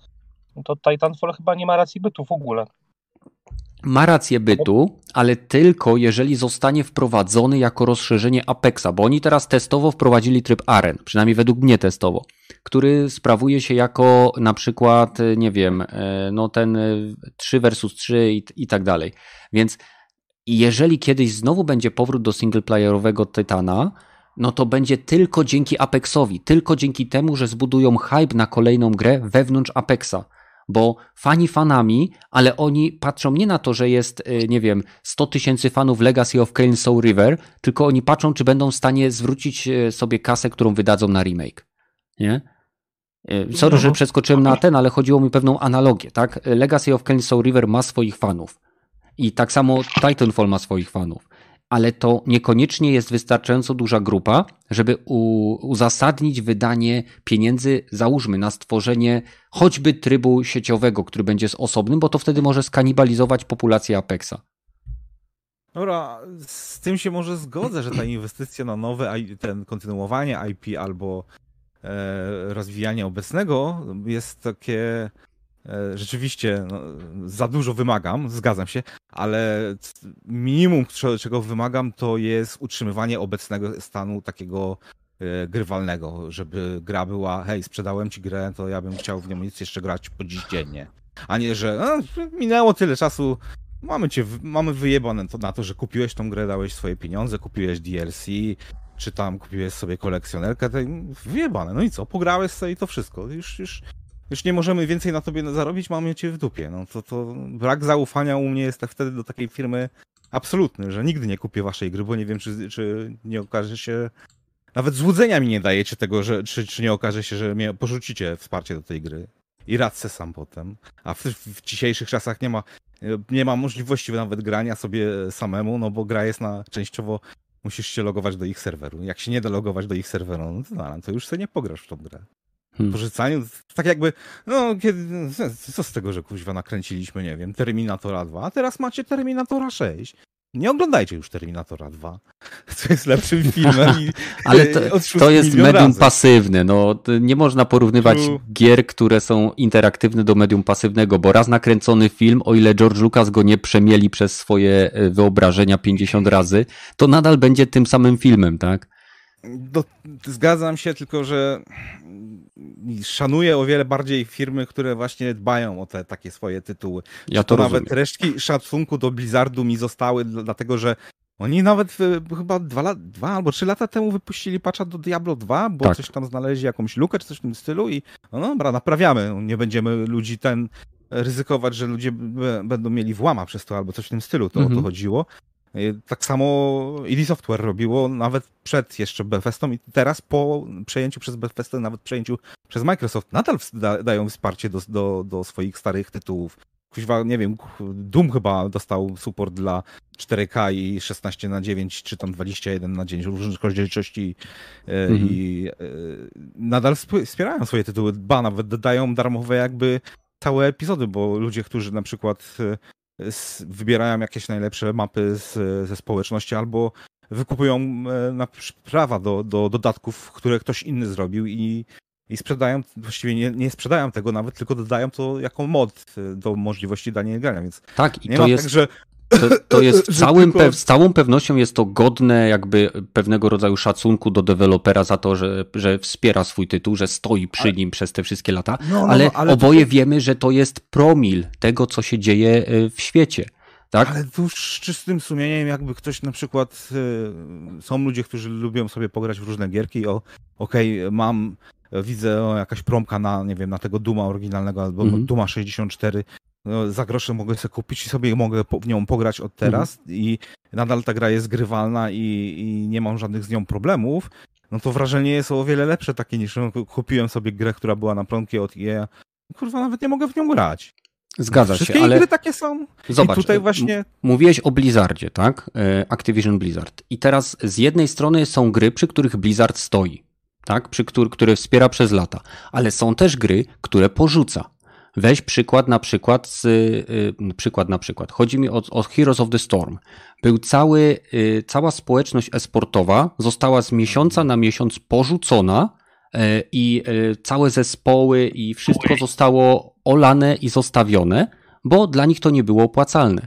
to Titanfall chyba nie ma racji bytu w ogóle. Ma rację bytu, ale tylko jeżeli zostanie wprowadzony jako rozszerzenie Apexa, bo oni teraz testowo wprowadzili tryb Aren, przynajmniej według mnie testowo, który sprawuje się jako na przykład, nie wiem, e, no ten 3 e, versus 3 i, i tak dalej. Więc jeżeli kiedyś znowu będzie powrót do singleplayerowego Tytana, no to będzie tylko dzięki Apexowi, tylko dzięki temu, że zbudują hype na kolejną grę wewnątrz Apexa. Bo fani fanami, ale oni patrzą nie na to, że jest, y, nie wiem, 100 tysięcy fanów Legacy of Kain Soul River, tylko oni patrzą, czy będą w stanie zwrócić y, sobie kasę, którą wydadzą na remake. Nie? Y, sorry, no. że przeskoczyłem na ten, ale chodziło mi o pewną analogię, tak? Legacy of Kain Soul River ma swoich fanów. I tak samo Titanfall ma swoich fanów ale to niekoniecznie jest wystarczająco duża grupa, żeby uzasadnić wydanie pieniędzy, załóżmy, na stworzenie choćby trybu sieciowego, który będzie z osobnym, bo to wtedy może skanibalizować populację Apexa. Dobra, z tym się może zgodzę, że ta inwestycja na nowe, ten kontynuowanie IP albo e, rozwijanie obecnego jest takie rzeczywiście no, za dużo wymagam, zgadzam się, ale minimum, czego wymagam, to jest utrzymywanie obecnego stanu takiego e, grywalnego, żeby gra była, hej, sprzedałem ci grę, to ja bym chciał w nią nic jeszcze grać po dziś dziennie. A nie, że no, minęło tyle czasu, mamy cię, mamy wyjebane to na to, że kupiłeś tą grę, dałeś swoje pieniądze, kupiłeś DLC, czy tam kupiłeś sobie kolekcjonerkę, to wyjebane. No i co, pograłeś sobie i to wszystko. Już, już już nie możemy więcej na tobie zarobić, mamy cię w dupie. No to, to brak zaufania u mnie jest tak wtedy do takiej firmy absolutny, że nigdy nie kupię waszej gry, bo nie wiem, czy, czy nie okaże się. Nawet złudzenia mi nie dajecie tego, że, czy, czy nie okaże się, że mnie porzucicie wsparcie do tej gry. I radzę sam potem. A w, w dzisiejszych czasach nie ma, nie ma możliwości nawet grania sobie samemu, no bo gra jest na częściowo musisz się logować do ich serweru. Jak się nie da logować do ich serweru, no to, no, to już sobie nie pograsz w tą grę hmm. porzucaniu. Tak jakby, no, kiedy, co z tego, że kuźwa nakręciliśmy, nie wiem, Terminatora 2, a teraz macie Terminatora 6. Nie oglądajcie już Terminatora 2. To jest lepszym filmem. I, Ale to, to jest medium razy. pasywne. No, nie można porównywać True. gier, które są interaktywne do medium pasywnego, bo raz nakręcony film, o ile George Lucas go nie przemieli przez swoje e, wyobrażenia 50 razy, to nadal będzie tym samym filmem, tak? Do, zgadzam się, tylko że szanuję o wiele bardziej firmy, które właśnie dbają o te takie swoje tytuły. Ja to, to nawet resztki szacunku do Blizzardu mi zostały, dlatego że oni nawet chyba dwa, dwa albo trzy lata temu wypuścili patcha do Diablo 2, bo tak. coś tam znaleźli, jakąś lukę czy coś w tym stylu i no dobra, naprawiamy. Nie będziemy ludzi ten ryzykować, że ludzie będą mieli włama przez to albo coś w tym stylu, to mhm. o to mhm. chodziło. Tak samo ID Software robiło nawet przed jeszcze Bethesdą i teraz po przejęciu przez Bethesdę, nawet przejęciu przez Microsoft, nadal dają wsparcie do, do, do swoich starych tytułów. Kuźwa, nie wiem, Doom chyba dostał support dla 4K i 16 na 9 czy tam 21 na 9 różnych rozdzielczości e, mhm. i e, nadal wspierają swoje tytuły. Ba, nawet dodają darmowe jakby całe epizody, bo ludzie, którzy na przykład e, wybierają jakieś najlepsze mapy z, ze społeczności albo wykupują na prawa do, do dodatków, które ktoś inny zrobił i i sprzedają, właściwie nie, nie sprzedają tego nawet, tylko dodają to jako mod y, do możliwości dania grania, więc tak, i to jest, tak, że to, to jest całym tylko... z całą pewnością jest to godne jakby pewnego rodzaju szacunku do dewelopera za to, że, że wspiera swój tytuł, że stoi przy nim przez te wszystkie lata, no, no, ale, no, ale, oboje to... wiemy, że to jest promil tego, co się dzieje y, w świecie. Tak? Ale tu z czystym sumieniem, jakby ktoś na przykład, y, są ludzie, którzy lubią sobie pograć w różne gierki, o, okej, okay, mam widzę o, jakaś promka na, nie wiem, na tego Duma oryginalnego albo mm -hmm. Duma 64, no, za grosze mogę sobie kupić i sobie mogę w nią pograć od teraz -hmm. i nadal ta gra jest grywalna i, i, nie mam żadnych z nią problemów, no to wrażenie jest o wiele lepsze takie niż no, kupiłem sobie grę, która była na promkie od EA. Kurwa, nawet nie mogę w nią grać. Zgadza Wszystkie się, ale... gry takie są. Zobacz, I tutaj właśnie... mówiłeś o Blizzardzie, tak? E, Activision Blizzard. I teraz z jednej strony są gry, przy których Blizzard stoi tak? Przy, który, które wspiera przez lata. Ale są też gry, które porzuca. Weź przykład na przykład, z, yy, przykład na przykład. Chodzi mi o, o Heroes of the Storm. Był cały, yy, cała społeczność esportowa została z miesiąca na miesiąc porzucona yy, i y, całe zespoły i wszystko zostało olane i zostawione, bo dla nich to nie było opłacalne.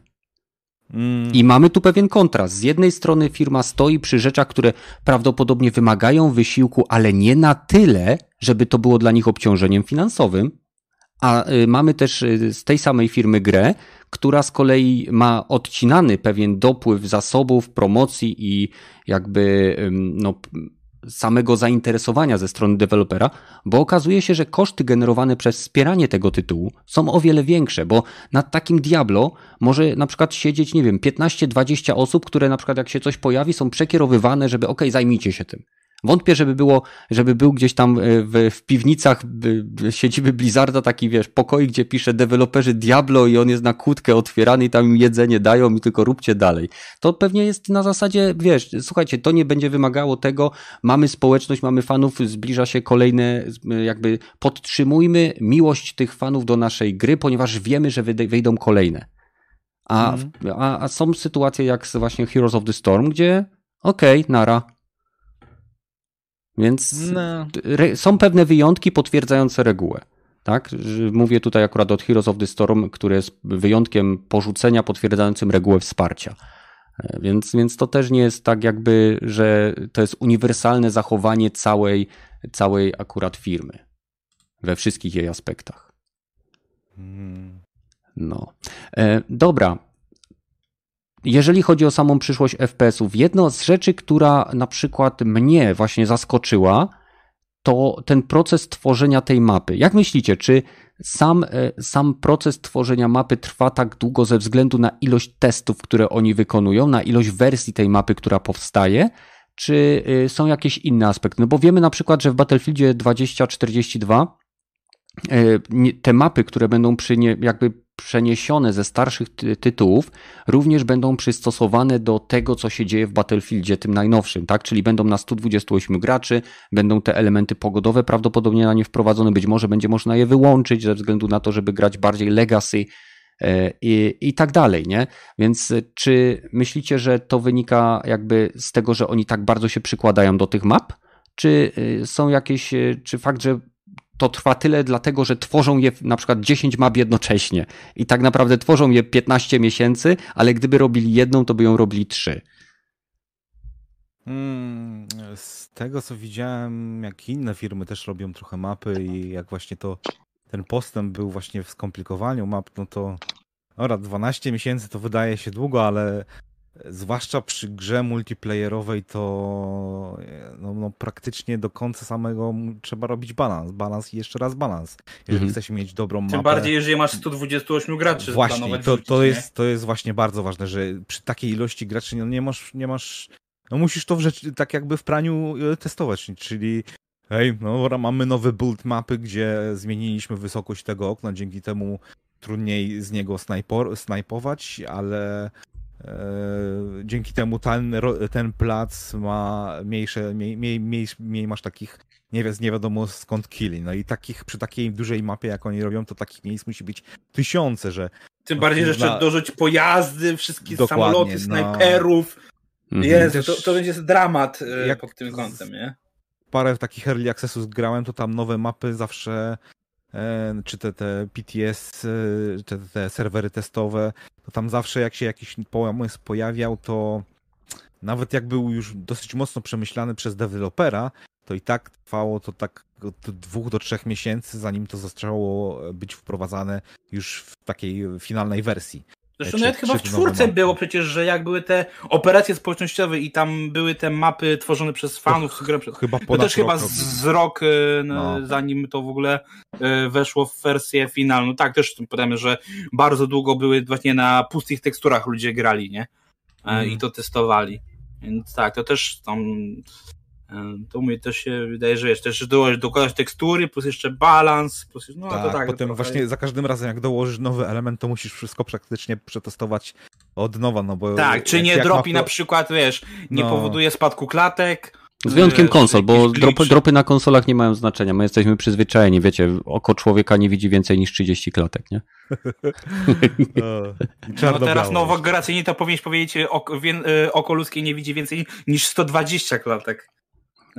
Mm. I mamy tu pewien kontrast. Z jednej strony firma stoi przy rzeczach, które prawdopodobnie wymagają wysiłku, ale nie na tyle, żeby to było dla nich obciążeniem finansowym. A y, mamy też y, z tej samej firmy grę, która z kolei ma odcinany pewien dopływ zasobów, promocji i jakby no, samego zainteresowania ze strony dewelopera, bo okazuje się, że koszty generowane przez wspieranie tego tytułu są o wiele większe, bo nad takim Diablo może na przykład siedzieć, nie wiem, 15-20 osób, które na przykład jak się coś pojawi, są przekierowywane, żeby ok, zajmijcie się tym. Wątpię, żeby było, żeby był gdzieś tam e, w, w piwnicach siedziby Blizzarda taki, wiesz, pokoi, gdzie pisze deweloperzy Diablo i on jest na kłódkę otwierany i tam im jedzenie dają i tylko róbcie dalej. To pewnie jest na zasadzie, wiesz, słuchajcie, to nie będzie wymagało tego, mamy społeczność, mamy fanów, zbliża się kolejne, jakby podtrzymujmy miłość tych fanów do naszej gry, ponieważ wiemy, że wyjdą kolejne. A, mm. a, a są sytuacje jak właśnie Heroes of the Storm, gdzie okej, okay, nara, więc no. są pewne wyjątki potwierdzające regułę. Tak? Mówię tutaj akurat od Heroes of the Storm, które jest wyjątkiem porzucenia potwierdzającym regułę wsparcia. E, więc, więc to też nie jest tak, jakby, że to jest uniwersalne zachowanie całej, całej akurat firmy we wszystkich jej aspektach. Hmm. No. E, dobra, jeżeli chodzi o samą przyszłość FPS-ów, jedno z rzeczy, która na przykład mnie właśnie zaskoczyła, to ten proces tworzenia tej mapy. Jak myślicie, czy sam, e, sam proces tworzenia mapy trwa tak długo ze względu na ilość testów, które oni wykonują, na ilość wersji tej mapy, która powstaje, czy e, są jakieś inne aspekty? No bo wiemy na przykład, że w Battlefieldzie 2042 e, te mapy, które będą przy nie, jakby przeniesione ze starszych ty tytułów również będą przystosowane do tego, co się dzieje w Battlefieldzie, tym najnowszym, tak? Czyli będą na 128 graczy, będą te elementy pogodowe prawdopodobnie na nie wprowadzone, być może będzie można je wyłączyć ze względu na to, żeby grać bardziej legacy e, i, i tak dalej, nie? Więc e, czy myślicie, że to wynika jakby z tego, że oni tak bardzo się przykładają do tych map? Czy e, są jakieś, czy fakt, że to trwa tyle dlatego, że tworzą je na przykład 10 map jednocześnie i tak naprawdę tworzą je 15 miesięcy, ale gdyby robili jedną, to by ją robili trzy. Hmm, z tego co widziałem, jak inne firmy też robią trochę mapy i jak właśnie to ten postęp był właśnie w skomplikowaniu map, no to ora, 12 miesięcy to wydaje się długo, ale zwłaszcza przy grze multiplayerowej, to no, no, praktycznie do końca samego trzeba robić balans, balans i jeszcze raz balans, jeżeli mhm. chcesz mieć dobrą mapę. Tym bardziej, jeżeli masz 128 graczy. Właśnie, to, to, jest, to jest właśnie bardzo ważne, że przy takiej ilości graczy no, nie masz, nie masz no musisz to w rzeczy, tak jakby w praniu e, testować, czyli hej, no mamy nowy build mapy, gdzie zmieniliśmy wysokość tego okna, dzięki temu trudniej z niego snajpor, snajpować, ale dzięki temu ten, ten plac ma mniejsze, mniej, mniej, mniej, mniej masz takich nie, wi nie wiadomo skąd killi. No i takich przy takiej dużej mapie, jak oni robią, to takich miejsc musi być tysiące, że tym no, bardziej, że jeszcze dorzuć pojazdy, wszystkie samoloty, no. snajperów. No... Jezu, to, to będzie dramat e, jak pod tym kątem, nie? Parę takich early accessów grałem, to tam nowe mapy zawsze E, czy te, te PTS, e, czy te serwery testowe, to tam zawsze jak się jakiś pomysł pojawiał, to nawet jak był już dosyć mocno przemyślany przez dewelopera, to i tak trwało to tak od dwóch do trzech miesięcy, zanim to zaczęło być wprowadzane już w takiej finalnej wersji. Zresztą nawet chyba w czwórce było przecież, że jak były te operacje społecznościowe i tam były te mapy tworzone przez fanów. To, chyba to też chyba z, z rok, e, no. zanim to w ogóle e, weszło w wersję finalną. Tak, też powiemy, że bardzo długo były właśnie na pustych teksturach ludzie grali, nie? Mm. I to testowali. Więc tak, to też tam to mi też się wydaje, że jest też dokładać tekstury, plus jeszcze balans, plus no tak, to tak. Potem właśnie za każdym razem jak dołożysz nowy element, to musisz wszystko praktycznie przetestować od nowa, no bo... Tak, czy nie dropi na przykład, wiesz, nie no. powoduje spadku klatek, z wyjątkiem konsol, bo dropy, dropy, na konsolach nie mają znaczenia. My jesteśmy przyzwyczajeni, wiecie, oko człowieka nie widzi więcej niż 30 klatek, nie? no teraz nowo generacyjnie to powinieneś powiedzieć, oko, wie, e, oko ludzkie nie widzi więcej niż 120 klatek.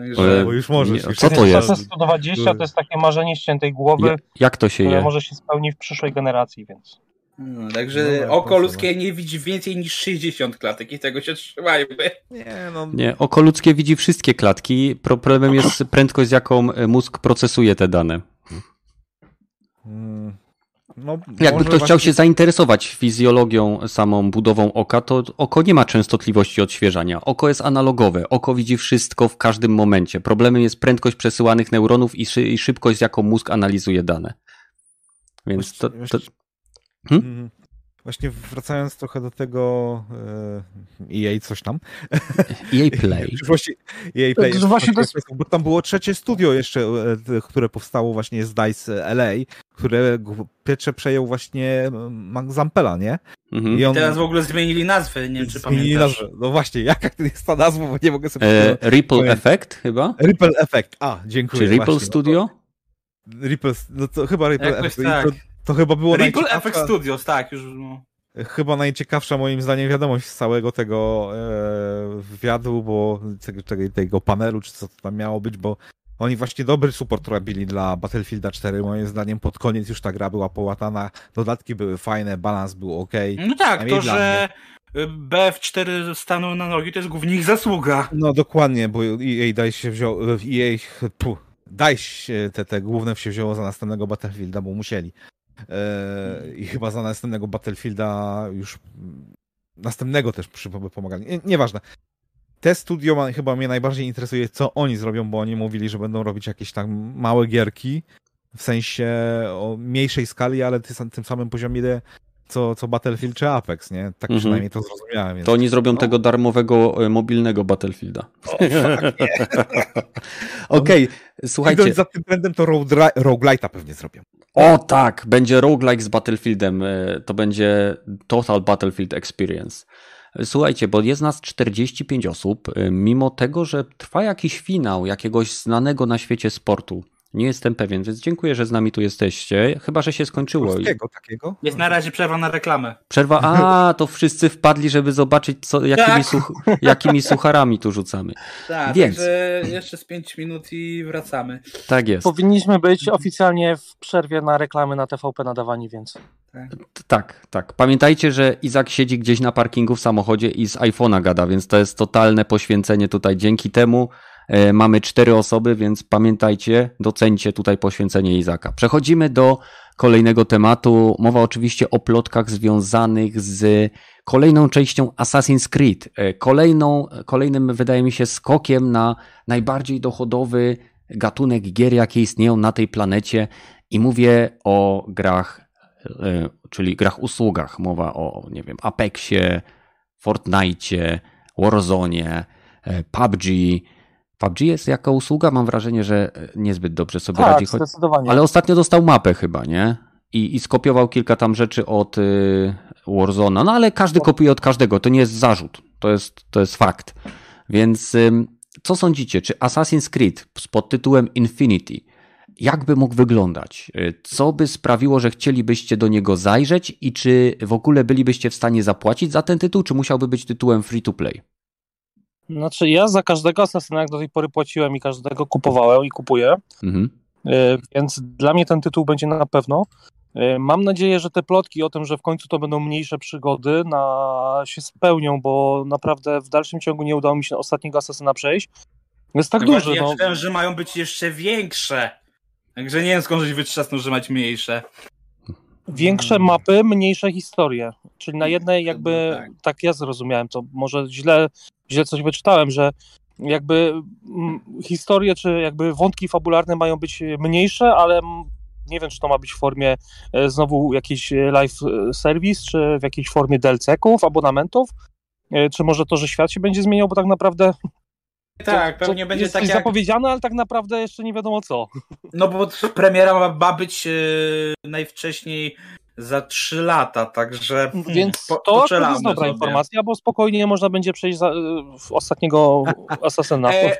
Także... Bo już możesz. Nie, co to jest? 120 to jest takie marzenie ściętej głowy. Ja, jak to się je? może się spełnić w przyszłej generacji, więc. No, także no, oko ludzkie nie widzi więcej niż 60 klatek i tego się trzymajmy. Nie, no. nie, oko ludzkie widzi wszystkie klatki. Problemem jest prędkość, z jaką mózg procesuje te dane. Hmm. No, Jakby ktoś właśnie... chciał się zainteresować fizjologią, samą budową oka, to oko nie ma częstotliwości odświeżania. Oko jest analogowe. Oko widzi wszystko w każdym momencie. Problemem jest prędkość przesyłanych neuronów i, szy i szybkość, z jaką mózg analizuje dane. Więc to. to... Hmm? Właśnie wracając trochę do tego EA e coś tam. EA Play. Właśnie, EA Play. Jest, właśnie to jest... Bo tam było trzecie studio jeszcze, e, które powstało właśnie z DICE LA, które pierwsze przejął właśnie Zampela, nie? Mhm. I on... Teraz w ogóle zmienili nazwę, nie wiem czy zmienili pamiętasz. Nazwę. No właśnie, jaka to jest ta nazwa, bo nie mogę sobie... E, Ripple pamiętać. Effect chyba? Ripple Effect, a, dziękuję. Czy Ripple właśnie, Studio? No Ripple, no to chyba Ripple Jakoś Effect. Tak. To chyba było Ripple Effect Studios, tak, już no. Chyba najciekawsza moim zdaniem wiadomość z całego tego e, wywiadu, bo tego, tego panelu, czy co to tam miało być, bo oni właśnie dobry support robili dla Battlefielda 4. Moim zdaniem pod koniec już ta gra była połatana, dodatki były fajne, balans był ok. No tak, to, że mnie. BF4 stanął na nogi, to jest głównie ich zasługa. No dokładnie, bo EA daj się wziął, EA, puh, daj się, te, te główne się wzięło za następnego Battlefielda, bo musieli. Eee, I chyba za następnego Battlefielda już następnego też pomagali. Nie, nieważne. Te studio ma, chyba mnie najbardziej interesuje, co oni zrobią, bo oni mówili, że będą robić jakieś tam małe gierki, w sensie o mniejszej skali, ale tym samym poziomie co, co Battlefield czy Apex, nie? Tak mhm. przynajmniej to zrozumiałem. Więc... To oni zrobią no. tego darmowego e, mobilnego Battlefielda. Okej, okay, słuchajcie. Idąc za tym trendem to roguelite'a pewnie zrobią. O tak, będzie roguelike z Battlefieldem. E, to będzie Total Battlefield Experience. Słuchajcie, bo jest nas 45 osób, e, mimo tego, że trwa jakiś finał jakiegoś znanego na świecie sportu. Nie jestem pewien, więc dziękuję, że z nami tu jesteście. Chyba, że się skończyło. Polskiego takiego? Jest na razie przerwa na reklamę. Przerwa, a to wszyscy wpadli, żeby zobaczyć, co, jakimi, tak. such, jakimi sucharami tu rzucamy. Tak, więc jeszcze z 5 minut i wracamy. Tak jest. Powinniśmy być oficjalnie w przerwie na reklamy na TVP nadawani, więc. Tak. tak, tak. Pamiętajcie, że Izak siedzi gdzieś na parkingu w samochodzie i z iPhone'a gada, więc to jest totalne poświęcenie tutaj. Dzięki temu mamy cztery osoby, więc pamiętajcie, docencie tutaj poświęcenie Izaka. Przechodzimy do kolejnego tematu. Mowa oczywiście o plotkach związanych z kolejną częścią Assassin's Creed. E, kolejną, kolejnym, wydaje mi się, skokiem na najbardziej dochodowy gatunek gier, jakie istnieją na tej planecie. I mówię o grach, e, czyli grach usługach. Mowa o, nie wiem, Apexie, Fortnite, Warzone, e, PUBG. PUBG jest jako usługa, mam wrażenie, że niezbyt dobrze sobie tak, radzi. Zdecydowanie. Ale ostatnio dostał mapę chyba, nie? I, i skopiował kilka tam rzeczy od y, Warzona. No ale każdy kopiuje od każdego, to nie jest zarzut, to jest, to jest fakt. Więc y, co sądzicie, czy Assassin's Creed pod tytułem Infinity jakby mógł wyglądać? Y, co by sprawiło, że chcielibyście do niego zajrzeć i czy w ogóle bylibyście w stanie zapłacić za ten tytuł, czy musiałby być tytułem free to play? Znaczy ja za każdego jak do tej pory płaciłem i każdego kupowałem i kupuję, mhm. Y, więc dla mnie ten tytuł będzie na pewno. Y, mam nadzieję, że te plotki o tym, że w końcu to będą mniejsze przygody, na, się spełnią, bo naprawdę w dalszym ciągu nie udało mi się ostatniego asasyna przejść. Jest tak no duży. Ja no. czytałem, że mają być jeszcze większe. Także nie wiem skąd żeś wytrzasnął, że mać mniejsze. Większe hmm. mapy, mniejsze historie. Czyli na jednej jakby, tak. tak ja zrozumiałem to, może źle, źle coś wyczytałem, że jakby mm, historie, czy jakby wątki fabularne mają być mniejsze, ale nie wiem, czy to ma być w formie e, znowu jakiś live e, service, czy w jakiejś formie DLC-ków, abonamentów, e, czy może to, że świat się będzie zmieniał, bo tak naprawdę tak, to, pewnie będzie tak jak... zapowiedziane, ale tak naprawdę jeszcze nie wiadomo co. No bo premiera ma, ma być yy, najwcześniej za 3 lata, także. Więc po, to jest dobra sobie. informacja, bo spokojnie można będzie przejść za, w ostatniego asasyna. E,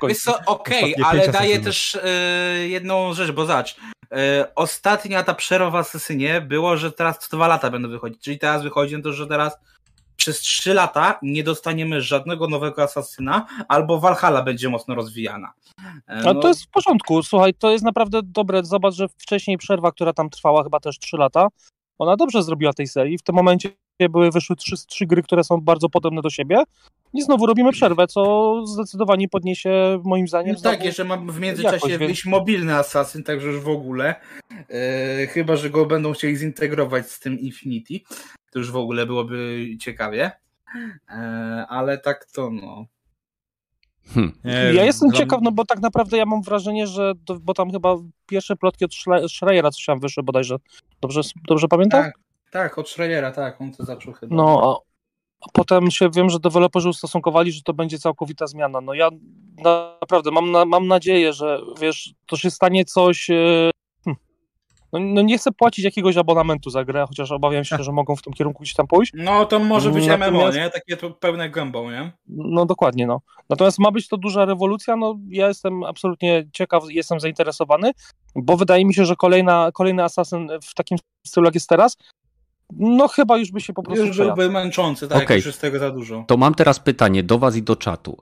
Okej, okay, ale daje też e, jedną rzecz, bo zacz. E, ostatnia ta przerwa w asasynie było, że teraz co dwa lata będą wychodzić. Czyli teraz wychodzi no to, że teraz przez 3 lata nie dostaniemy żadnego nowego asasyna, albo Valhalla będzie mocno rozwijana. E, no, to jest w porządku, słuchaj, to jest naprawdę dobre. Zobacz, że wcześniej przerwa, która tam trwała chyba też 3 lata, ona dobrze zrobiła tej serii. W tym momencie były wyszły trzy, trzy gry, które są bardzo podobne do siebie. I znowu robimy przerwę, co zdecydowanie podniesie moim zdaniem. No tak, jeszcze mam w międzyczasie wyjść mobilny Assassin, także już w ogóle. Yy, chyba, że go będą chcieli zintegrować z tym Infinity. To już w ogóle byłoby ciekawie. Yy, ale tak to no. Hmm. Ja jestem ciekaw, no bo tak naprawdę ja mam wrażenie, że to, bo tam chyba pierwsze plotki od Schreiera coś tam wyszły bodajże. Dobrze, dobrze pamiętam? Tak, tak, od Schreiera, tak, on to zaczął chyba. No, a potem się wiem, że deweloperzy ustosunkowali, że to będzie całkowita zmiana. No ja naprawdę mam, na, mam nadzieję, że wiesz, to się stanie coś e, no, no, nie chcę płacić jakiegoś abonamentu za grę, chociaż obawiam się, że mogą w tym kierunku gdzieś tam pójść. No to może być Natomiast... MMO, nie? Takie to pełne gębą, nie? No dokładnie, no. Natomiast ma być to duża rewolucja, no ja jestem absolutnie ciekaw, jestem zainteresowany, bo wydaje mi się, że kolejna, kolejny Assassin w takim stylu jak jest teraz, no chyba już by się po prostu Już byłby męczący, tak, okay. już jest tego za dużo. To mam teraz pytanie do was i do czatu.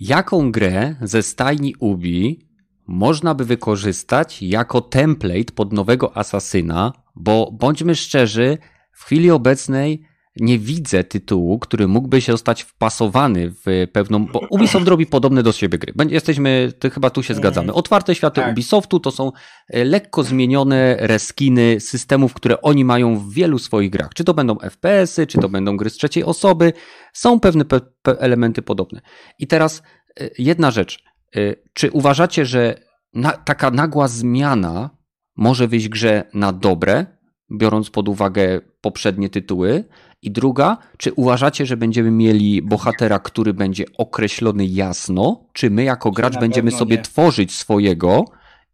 Jaką grę ze stajni Ubi można by wykorzystać jako template pod nowego asasyna, bo bądźmy szczerzy, w chwili obecnej nie widzę tytułu, który mógłby się zostać wpasowany w pewną. Bo Ubisoft robi podobne do siebie gry. Jesteśmy, to chyba tu się zgadzamy. Otwarte światy tak. Ubisoftu to są e, lekko zmienione reskiny systemów, które oni mają w wielu swoich grach. Czy to będą FPS-y, czy to będą gry z trzeciej osoby. Są pewne pe elementy podobne. I teraz e, jedna rzecz. Y, czy uważacie, że na, taka nagła zmiana może wyjść grze na dobre, biorąc pod uwagę poprzednie tytuły? I druga, czy uważacie, że będziemy mieli bohatera, który będzie określony jasno? Czy my jako gracz będziemy sobie nie. tworzyć swojego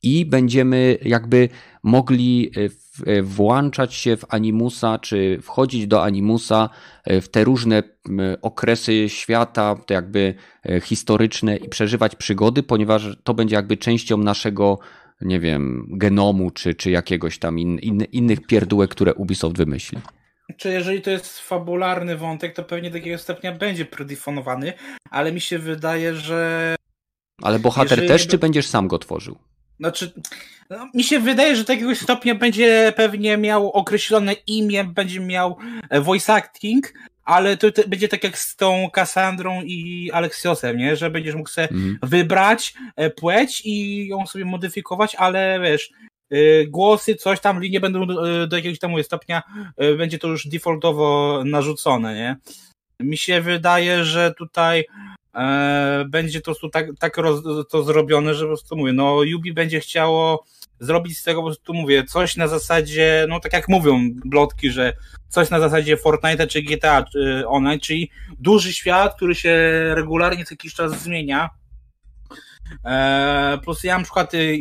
i będziemy jakby mogli y, włączać się w animusa, czy wchodzić do animusa e, w te różne okresy świata, te jakby e, historyczne i przeżywać przygody, ponieważ to będzie jakby częścią naszego, nie wiem, genomu, czy, czy jakiegoś tam in, in, innych pierdółek, które Ubisoft wymyśli. Czy jeżeli to jest fabularny wątek, to pewnie do takiego stopnia będzie predefinowany, ale mi się wydaje, że. Ale bohater też, czy będziesz sam go tworzył? Znaczy, no, mi się wydaje, że do jakiegoś stopnia będzie pewnie miał określone imię, będzie miał e, voice acting, ale to, będzie tak jak z tą Kassandrą i Aleksiosem, nie? Że będziesz mógł sobie mhm. wybrać e, płeć i ją sobie modyfikować, ale wiesz, e, głosy, coś tam, linie będą do, jakiegoś tam stopnia, będzie to już defaultowo narzucone, nie? Mi się wydaje, że tutaj będzie to po prostu tak, tak roz, to zrobione, że po prostu mówię, no Yubi będzie chciało zrobić z tego po prostu mówię, coś na zasadzie, no tak jak mówią blotki, że coś na zasadzie Fortnite czy GTA Online, czyli duży świat, który się regularnie co jakiś czas zmienia. E, plus ja na przykład, y,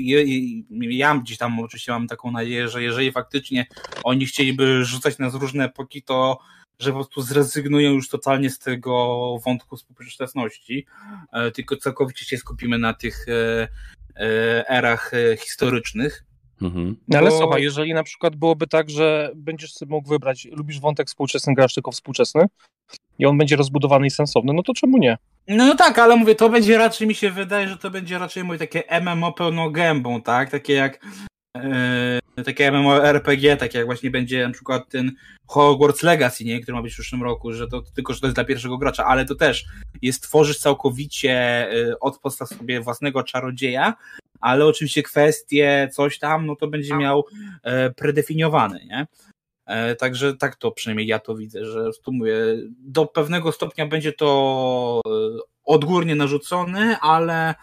ja gdzieś tam oczywiście mam taką nadzieję, że jeżeli faktycznie oni chcieliby rzucać nas różne epoki, to że po prostu zrezygnują już totalnie z tego wątku współczesności, e, tylko całkowicie się skupimy na tych e, e, erach historycznych. Mhm. No ale Bo... słuchaj, jeżeli na przykład byłoby tak, że będziesz sobie mógł wybrać, lubisz wątek współczesny, grasz tylko współczesny i on będzie rozbudowany i sensowny, no to czemu nie? No, no tak, ale mówię, to będzie raczej, mi się wydaje, że to będzie raczej mówię, takie MMO pełną gębą, tak? Takie jak Yy, takie MMORPG, takie jak właśnie będzie na przykład ten Hogwarts Legacy, nie? który ma być w przyszłym roku, że to tylko, że to jest dla pierwszego gracza, ale to też jest, tworzysz całkowicie yy, od podstaw sobie własnego czarodzieja, ale oczywiście kwestie, coś tam, no to będzie miał e, predefiniowane, nie? E, także tak to przynajmniej ja to widzę, że tu mówię, do pewnego stopnia będzie to odgórnie narzucony, ale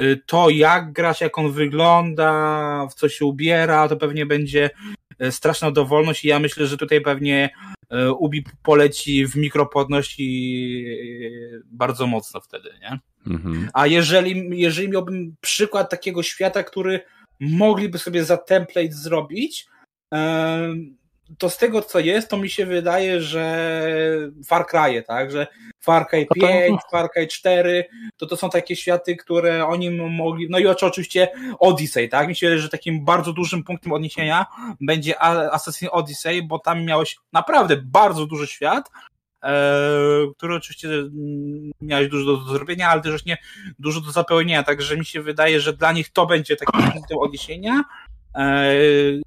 y, to jak grać, jak on wygląda, w co się ubiera, to pewnie będzie y, straszna dowolność i ja myślę, że tutaj pewnie y, Ubi poleci w mikropłatności bardzo mocno wtedy, nie? Mhm. A jeżeli, jeżeli miałbym przykład takiego świata, który mogliby sobie za template zrobić, to z tego co jest, to mi się wydaje, że Far Cry, tak, że Far Cry 5, Far Cry 4, to to są takie światy, które oni mogli, no i oczywiście Odyssey, tak, mi się wydaje, że takim bardzo dużym punktem odniesienia będzie Assassin's Odyssey, bo tam miałeś naprawdę bardzo duży świat, e, który oczywiście mm, miałeś dużo do zrobienia, ale też właśnie dużo do zapełnienia, także mi się wydaje, że dla nich to będzie takim punktem odniesienia,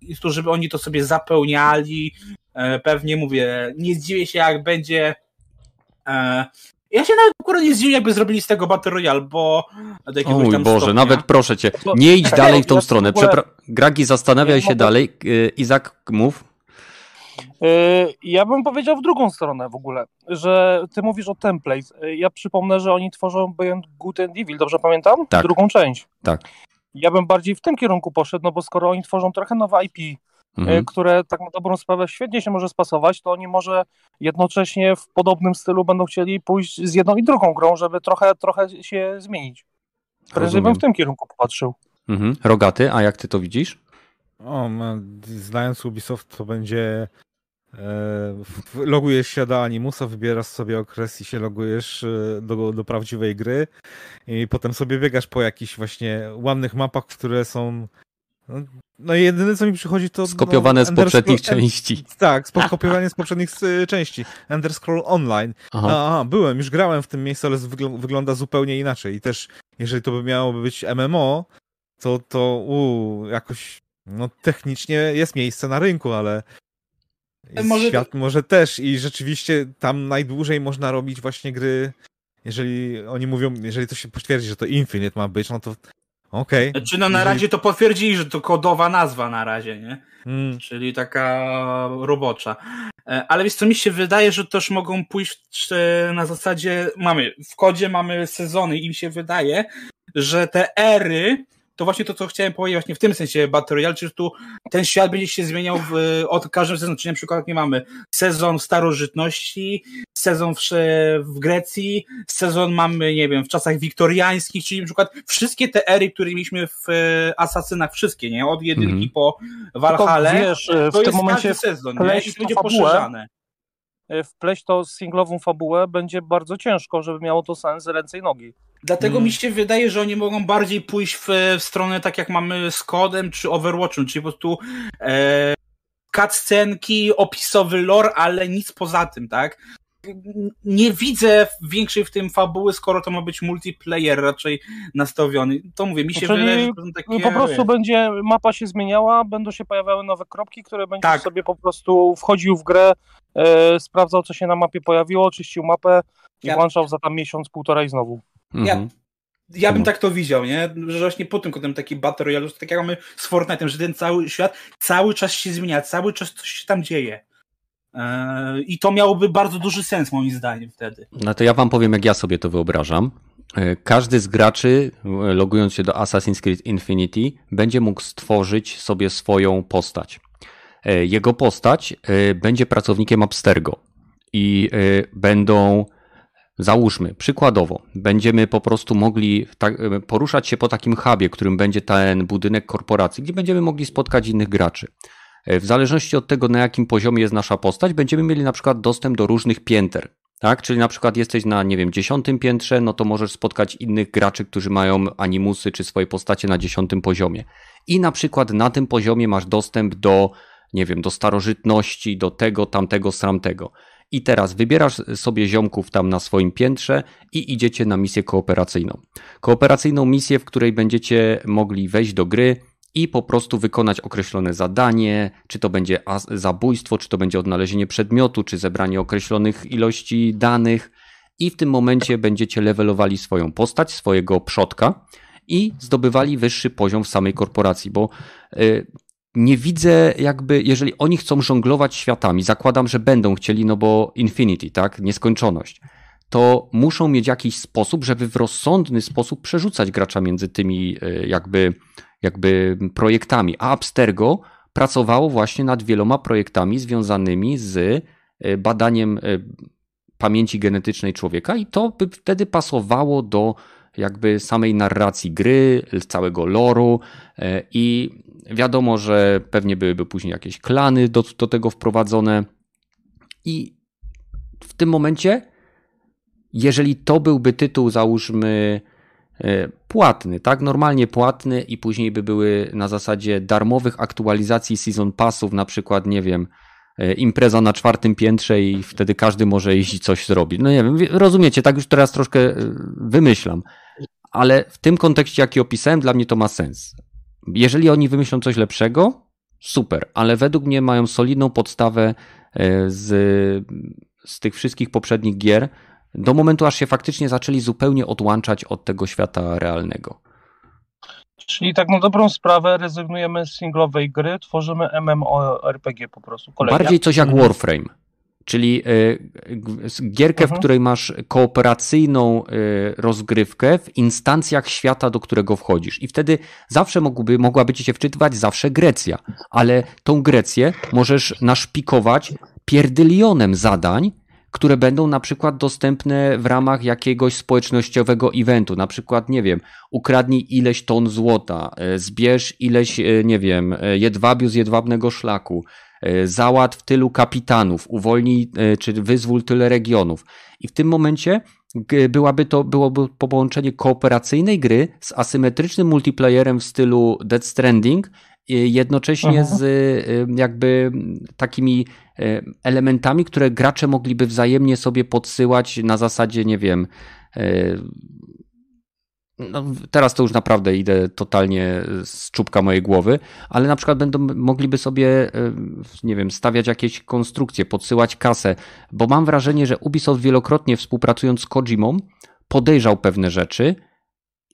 i to, żeby oni to sobie zapełniali. E, pewnie mówię, nie zdziwię się, jak będzie. E, ja się nawet akurat nie zdziwię, jakby zrobili z tego Battle Royale, bo do jakiegoś o mój tam Boże, stopnia. nawet proszę cię, nie idź dalej w tą stronę. Przepra Gragi, zastanawiaj się dalej. E, Izak, mów. Ja bym powiedział w drugą stronę w ogóle, że ty mówisz o template. Ja przypomnę, że oni tworzą Beyond Good and Evil, dobrze pamiętam? Tak. Drugą część. Tak. Ja bym bardziej w tym kierunku poszedł, no bo skoro oni tworzą trochę nowe IP, e, mhm. które tak na dobrą sprawę świetnie się może spasować, to oni może jednocześnie w podobnym stylu będą chcieli pójść z jedną i drugą grą, żeby trochę, trochę się zmienić. Prędzej bym w tym kierunku popatrzył. Mhm. Rogaty, a jak ty to widzisz? O, znając Ubisoft, to będzie logujesz się do Animusa, wybierasz sobie okres i się logujesz e, do, do prawdziwej gry i potem sobie biegasz po jakichś właśnie ładnych mapach, które są no, no jedyne co mi przychodzi to... Skopiowane no, z poprzednich części. Tak, skopiowane z poprzednich e, części. Ender Scroll Online. Aha. Aha, byłem, już grałem w tym miejscu, ale wygląda zupełnie inaczej. I też, jeżeli to by miało być MMO, to, to uu, jakoś no technicznie jest miejsce na rynku, ale może... świat może też i rzeczywiście tam najdłużej można robić właśnie gry, jeżeli oni mówią, jeżeli to się potwierdzi, że to Infinite ma być, no to okej. Okay. Czy no na jeżeli... razie to potwierdzili, że to kodowa nazwa na razie, nie? Hmm. Czyli taka robocza. E, ale wiesz co, mi się wydaje, że też mogą pójść na zasadzie, mamy, w kodzie mamy sezony i mi się wydaje, że te ery to właśnie to, co chciałem powiedzieć właśnie w tym sensie Battle Royale, czy tu ten świat będzie się zmieniał w, od każdym sezonie, czyli na przykład nie mamy sezon w starożytności, sezon w, w Grecji, sezon mamy, nie wiem, w czasach wiktoriańskich, czyli na przykład wszystkie te ery, które mieliśmy w e, Asasynach, wszystkie, nie? Od jedynki mm -hmm. po Valhalla, wiesz, w to tym jest momencie sezon, nie? I to będzie poszerzane e, wpleść to singlową fabułę będzie bardzo ciężko, żeby miało to sens ręce i nogi. Dlatego hmm. mi się wydaje, że oni mogą bardziej pójść w, w stronę tak jak mamy z Kodem czy Overwatchem, czyli po prostu e, cutscenki, opisowy lore, ale nic poza tym, tak? nie widzę większej w tym fabuły, skoro to ma być multiplayer raczej nastawiony. To mówię, mi się Czyli wydaje, że to takie... po prostu będzie, mapa się zmieniała, będą się pojawiały nowe kropki, które będziesz tak. sobie po prostu wchodził w grę, e, sprawdzał, co się na mapie pojawiło, czyścił mapę i ja... włączał za tam miesiąc, półtora i znowu. Mhm. Ja, ja bym tak to widział, nie? Że właśnie po tym kątem taki Battle Royale, tak jak mamy z Fortnite'em, że ten cały świat cały czas się zmienia, cały czas coś się tam dzieje. Eee, I to miałoby bardzo duży sens, moim zdaniem, wtedy. No to ja wam powiem, jak ja sobie to wyobrażam. E, każdy z graczy, e, logując się do Assassin's Creed Infinity, będzie mógł stworzyć sobie swoją postać. E, jego postać będzie pracownikiem Abstergo i będą Załóżmy, przykładowo, będziemy po prostu mogli poruszać się po takim hubie, którym będzie ten budynek korporacji, gdzie będziemy mogli spotkać innych graczy. E, w zależności od tego, na jakim poziomie jest nasza postać, będziemy mieli na przykład dostęp do różnych pięter. Tak? Czyli na przykład jesteś na, nie wiem, dziesiątym piętrze, no to możesz spotkać innych graczy, którzy mają animusy czy swoje postacie na dziesiątym poziomie. I na przykład na tym poziomie masz dostęp do, nie wiem, do starożytności, do tego, tamtego, sramtego. I teraz wybierasz sobie ziomków tam na swoim piętrze i idziecie na misję kooperacyjną. Kooperacyjną misję, w której będziecie mogli wejść do gry i po prostu wykonać określone zadanie, czy to będzie zabójstwo, czy to będzie odnalezienie przedmiotu, czy zebranie określonych ilości danych. I w tym momencie będziecie levelowali swoją postać, swojego przodka i zdobywali wyższy poziom w samej korporacji, bo y, nie widzę jakby, jeżeli oni chcą żonglować światami, zakładam, że będą chcieli, no bo Infinity, tak, nieskończoność, to muszą mieć jakiś sposób, żeby w rozsądny sposób przerzucać gracza między tymi e, jakby, jakby projektami. A Abstergo pracowało właśnie nad wieloma projektami związanymi z e, badaniem e, pamięci genetycznej człowieka i to by wtedy pasowało do jakby samej narracji gry, całego loru i Wiadomo, że pewnie byłyby później jakieś klany do, do tego wprowadzone. I w tym momencie, jeżeli to byłby tytuł, załóżmy, e, płatny, tak? Normalnie płatny i później by były na zasadzie darmowych aktualizacji season passów, na przykład, nie wiem, e, impreza na czwartym piętrze i wtedy każdy może iść i coś zrobić. No nie wiem, rozumiecie, tak już teraz troszkę e, wymyślam, ale w tym kontekście, jaki opisałem, dla mnie to ma sens. Jeżeli oni wymyślą coś lepszego, super, ale według mnie mają solidną podstawę e, z, z tych wszystkich poprzednich gier do momentu, aż się faktycznie zaczęli zupełnie odłączać od tego świata realnego. Czyli tak na dobrą sprawę rezygnujemy z singlowej gry, tworzymy MMORPG po prostu. Kolejna. Bardziej coś jak Warframe. Czyli e, gierkę, mhm. w której masz kooperacyjną e, rozgrywkę w instancjach świata, do którego wchodzisz. I wtedy zawsze mogłaby, mogłaby ci się wczytywać zawsze Grecja, ale tą Grecję możesz naszpikować pierdylionem zadań, które będą na przykład dostępne w ramach jakiegoś społecznościowego eventu. Na przykład, nie wiem, ukradnij ileś ton złota, e, zbierz ileś, nie wiem, jedwabiu z jedwabnego szlaku, załatw tylu kapitanów, uwolnij e, czy wyzwól tyle regionów. I w tym momencie byłaby to, byłoby połączenie kooperacyjnej gry z asymetrycznym multiplayerem w stylu Dead Stranding, jednocześnie Aha. z e, jakby takimi elementami, które gracze mogliby wzajemnie sobie podsyłać na zasadzie, nie wiem, no, teraz to już naprawdę idę totalnie z czubka mojej głowy, ale na przykład będą mogliby sobie, e, nie wiem, stawiać jakieś konstrukcje, podsyłać kasę, bo mam wrażenie, że Ubisoft wielokrotnie współpracując z Kojimą podejrzał pewne rzeczy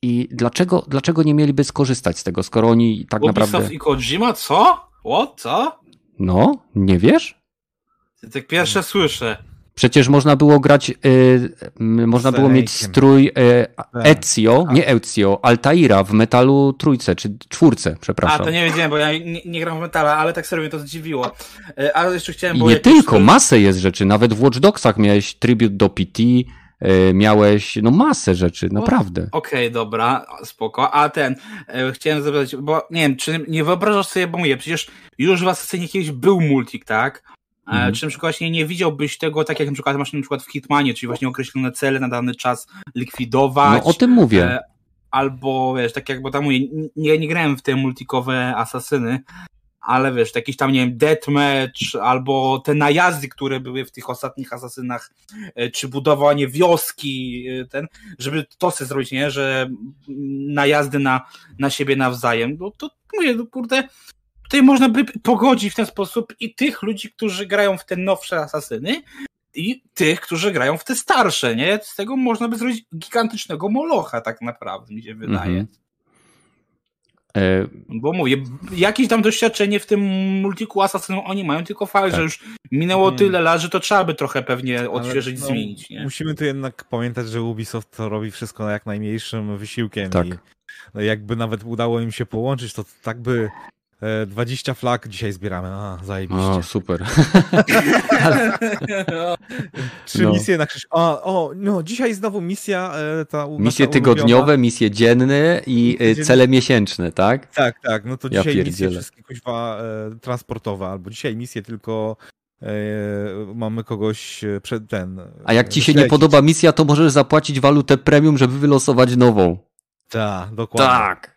i dlaczego, dlaczego nie mieliby skorzystać z tego, skoro oni tak Ubisoft naprawdę... Ubisoft i Kojima? Co? What? Co? No, nie wiesz? Tak pierwsze słyszę. Przecież można było grać, yy, można było mieć strój yy, Ezio, nie Ezio, Altaira w metalu trójce, czy czwórce, przepraszam. A, to nie wiedziałem, bo ja nie, nie gram w metala, ale tak serio mnie to zdziwiło. Yy, ale jeszcze chciałem... I nie tylko, masę jest rzeczy, nawet w Watch Dogsach miałeś tribut do PT, yy, miałeś no masę rzeczy, naprawdę. Okej, okay, dobra, spoko. A ten, yy, chciałem zapytać, bo nie wiem, czy nie wyobrażasz sobie, bo mówię, przecież już w Assassinie kiedyś był multik, tak? Mhm. Czy na przykład właśnie nie widziałbyś tego, tak jak na przykład masz na przykład w Hitmanie, czyli właśnie określone cele na dany czas likwidować. No o tym mówię. E, albo wiesz, tak jak, bo tam mówię, nie, nie grałem w te multikowe asasyny, ale wiesz, jakiś tam, nie wiem, deathmatch, albo te najazdy, które były w tych ostatnich asasynach, e, czy budowanie wioski, e, ten, żeby to sobie zrobić, nie, że najazdy na, na siebie nawzajem, no to mówię, no kurde, tutaj można by pogodzić w ten sposób i tych ludzi, którzy grają w te nowsze asasyny, i tych, którzy grają w te starsze, nie? Z tego można by zrobić gigantycznego molocha, tak naprawdę, mi się wydaje. Mhm. E, Bo mówię, jakieś tam doświadczenie w tym multiku Assassinów oni mają, tylko fakt, tak. że już minęło hmm. tyle lat, że to trzeba by trochę pewnie odświeżyć, no, zmienić. Nie? Musimy tu jednak pamiętać, że Ubisoft to robi wszystko na jak najmniejszym wysiłkiem tak. i no, jakby nawet udało im się połączyć, to tak by 20 e, flag dzisiaj zbieramy. A, zajebiście. O, super. Trzy no. misje na krzyż. O, o, no, dzisiaj znowu misja e, ta Misje tygodniowe, ulubiona. misje dzienne i e, cele miesięczne, tak? Tak, tak. No to ja dzisiaj pierdzielę. misje wszystkie kuźwa transportowe, albo dzisiaj misje tylko mamy kogoś przed ten. A jak ci się śledzić. nie podoba misja, to możesz zapłacić walutę premium, żeby wylosować nową. Tak, dokładnie. Tak.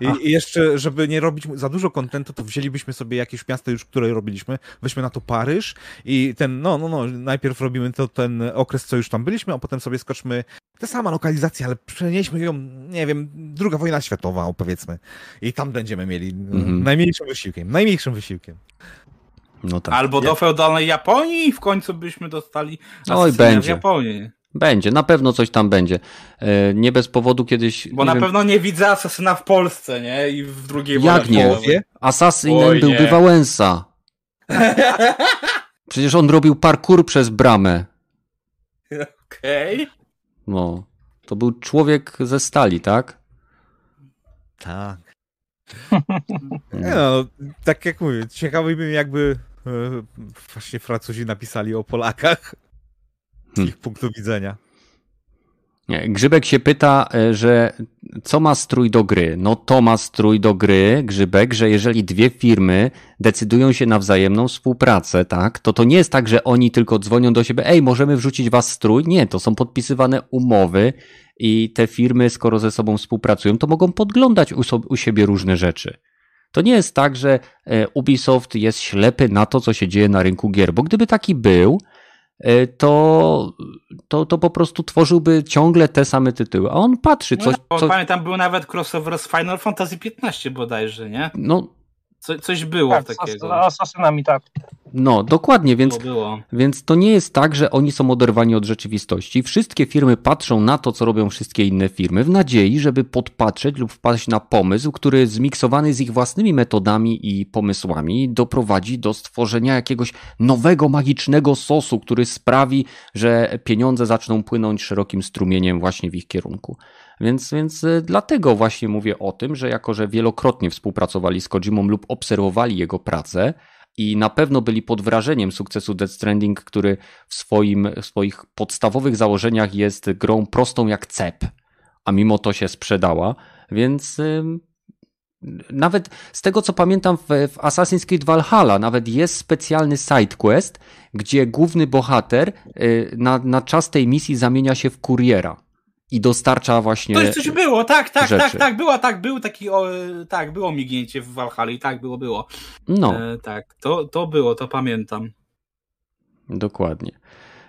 I, I, jeszcze, żeby nie robić za dużo kontentu, to wzięlibyśmy sobie jakieś miasto już, które robiliśmy, weźmy na to Paryż i ten, no, no, no, najpierw robimy to ten okres, co już tam byliśmy, a potem sobie skoczmy ta sama lokalizacja, ale przenieśmy ją, nie wiem, druga wojna światowa, powiedzmy. I tam będziemy mieli mhm. najmniejszym wysiłkiem, najmniejszym wysiłkiem. No tak. Albo do feudalnej Japonii i w końcu byśmy dostali Oj, będzie. w Japonii. Będzie, na pewno coś tam będzie. E, nie bez powodu kiedyś. Bo na wiem... pewno nie widzę asasyna w Polsce, nie? I w drugiej Jak nie? Asasynem byłby Wałęsa. Przecież on robił parkour przez bramę. Okej. Okay. No. To był człowiek ze stali, tak? Tak. nie no, tak jak mówię, ciekawy bym jakby e, właśnie Francuzi napisali o Polakach hmm. ich punktu widzenia. Grzybek się pyta, e, że co ma strój do gry? No to ma strój do gry, Grzybek, że jeżeli dwie firmy decydują się na wzajemną współpracę, tak, to to nie jest tak, że oni tylko dzwonią do siebie, ej, możemy wrzucić was strój. Nie, to są podpisywane umowy i te firmy, skoro ze sobą współpracują, to mogą podglądać u, u siebie różne rzeczy. To nie jest tak, że e, Ubisoft jest ślepy na to, co się dzieje na rynku gier, bo gdyby taki był, to, to, to po prostu tworzyłby ciągle te same tytuły. A on patrzy, co... No, co... Pamiętam, był nawet crossover z Final Fantasy XV bodajże, nie? No, co, coś było tak, takiego. Z asasynami, tak. No, dokładnie, więc, było. więc to nie jest tak, że oni są oderwani od rzeczywistości. Wszystkie firmy patrzą na to, co robią wszystkie inne firmy, w nadziei, żeby podpatrzeć lub wpaść na pomysł, który zmiksowany z ich własnymi metodami i pomysłami doprowadzi do stworzenia jakiegoś nowego, magicznego sosu, który sprawi, że pieniądze zaczną płynąć szerokim strumieniem właśnie w ich kierunku. Więc, więc y, dlatego właśnie mówię o tym, że jako, że wielokrotnie współpracowali z Kojimą lub obserwowali jego pracę, i na pewno byli pod wrażeniem sukcesu Death Stranding, który w, swoim, w swoich podstawowych założeniach jest grą prostą jak cep, a mimo to się sprzedała, więc nawet z tego co pamiętam w, w Assassin's Creed Valhalla nawet jest specjalny side quest, gdzie główny bohater y, na, na czas tej misji zamienia się w kuriera i dostarcza właśnie. To coś było, tak, tak, rzeczy. tak, tak, była, tak, był taki, o, tak, było mignięcie w Valhalla tak, było, było. No. E, tak, to, to było, to pamiętam. Dokładnie.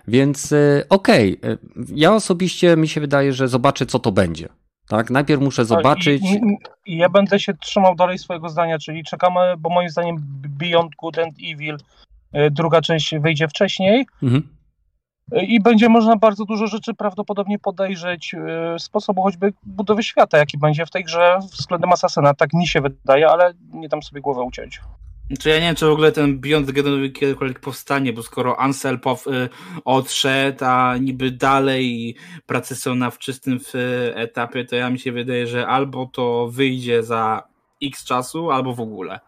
Więc e, okej, okay. E, ja osobiście mi się wydaje, że zobaczę, co to będzie. Tak, najpierw muszę zobaczyć. I, i, i ja będę się trzymał dalej swojego zdania, czyli czekamy, bo moim zdaniem Beyond Good and Evil e, druga część wyjdzie wcześniej. Mhm i będzie można bardzo dużo rzeczy prawdopodobnie podejrzeć e, sposobu choćby budowy świata, jaki będzie w tej grze względem Asasyna. Tak mi się wydaje, ale nie dam sobie głowę uciąć. Czy ja nie wiem, czy w ogóle ten Beyond Good kiedykolwiek powstanie, bo skoro Ansel pow, y, odszedł, a niby dalej prace są na wczesnym etapie, to ja mi się wydaje, że albo to wyjdzie za x czasu, albo w ogóle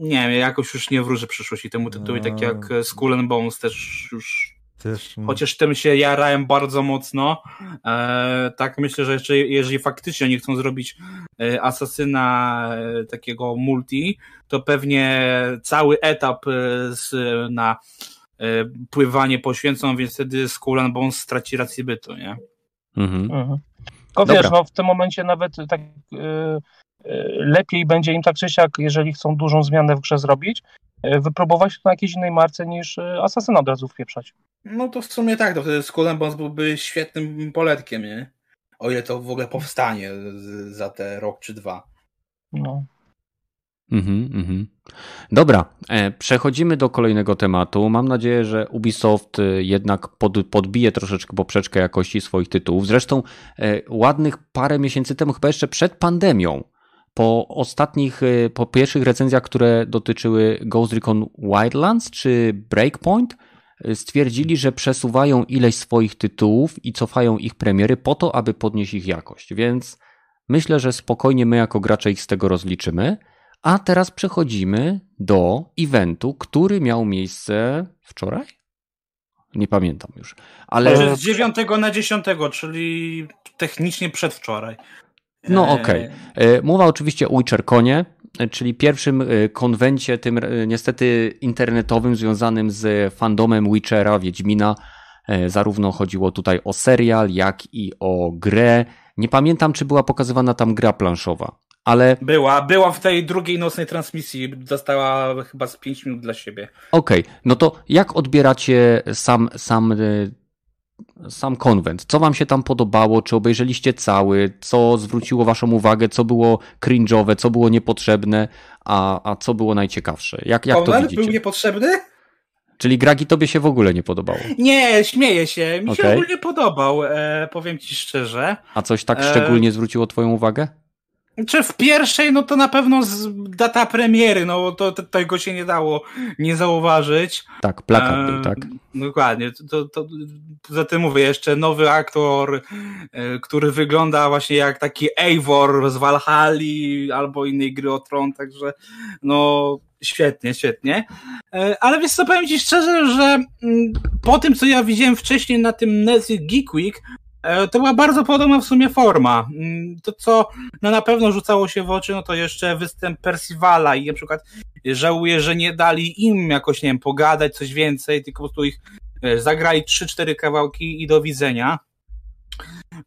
nie wiem, jakoś już nie wróży przyszłości temu tytułowi, tak jak Skull and Bones też już też... Chociaż tym się jarałem bardzo mocno. E, tak myślę, że jeszcze, jeżeli faktycznie oni chcą zrobić e, asasyna e, takiego multi, to pewnie cały etap e, z, na e, pływanie poświęcą, więc wtedy Skull and Bones straci rację bytu, nie? Mhm. mhm. Tylko wiesz, no w tym momencie nawet tak e, lepiej będzie im tak czy siak, jeżeli chcą dużą zmianę w grze zrobić, wypróbować to na jakiejś innej marce niż Asasyna od razu wpieprzać. No to w sumie tak, to wtedy Skull Bones byłby świetnym poletkiem, nie? O ile to w ogóle powstanie za te rok czy dwa. No. Mhm, mhm. Dobra, e, przechodzimy do kolejnego tematu. Mam nadzieję, że Ubisoft e, jednak pod, podbije troszeczkę poprzeczkę jakości swoich tytułów. Zresztą e, ładnych parę miesięcy temu, chyba jeszcze przed pandemią, po ostatnich, po pierwszych recenzjach, które dotyczyły Ghost Recon Wildlands czy Breakpoint, stwierdzili, że przesuwają ileś swoich tytułów i cofają ich premiery po to, aby podnieść ich jakość. Więc myślę, że spokojnie my jako gracze ich z tego rozliczymy. A teraz przechodzimy do eventu, który miał miejsce wczoraj? Nie pamiętam już. Ale... Z 9 na 10, czyli technicznie przedwczoraj. No okej. Okay. E, mowa oczywiście o Witcherconie, czyli pierwszym e, konwencie, tym e, niestety internetowym, związanym z fandomem Witchera, Wiedźmina. Zarówno chodziło tutaj o serial, jak i o grę. Nie pamiętam, czy była pokazywana tam gra planszowa ale... Była, była w tej drugiej nocnej transmisji, dostała chyba z 5 minut dla siebie. Okej, okay. no to jak odbieracie sam, sam, sam konwent? Co wam się tam podobało? Czy obejrzeliście cały? Co zwróciło waszą uwagę? Co było cringe'owe? Co było niepotrzebne? A, a co było najciekawsze? Jak, jak to widzicie? był niepotrzebny? Czyli Gragi tobie się w ogóle nie podobało? Nie, śmieję się. Mi okay. się ogólnie podobał, e, powiem ci szczerze. A coś tak e... szczególnie zwróciło twoją uwagę? Czy w pierwszej, no to na pewno data premiery, no to, to tego się nie dało nie zauważyć. Tak, plakat był, tak. Dokładnie. To, to, poza tym mówię, jeszcze nowy aktor, e, który wygląda właśnie jak taki Eivor z Valhalla albo innej gry o tron, także no świetnie, świetnie. E, ale wiesz co, powiem ci szczerze, że mm, po tym, co ja widziałem wcześniej na tym Nezy Geek Week, to była bardzo podobna w sumie forma. Mm, to, co no na pewno rzucało się w oczy, no to jeszcze występ Percivala i na przykład żałuję, że nie dali im jakoś, nie wiem, pogadać coś więcej, tylko po prostu ich zagrali 3-4 kawałki i do widzenia.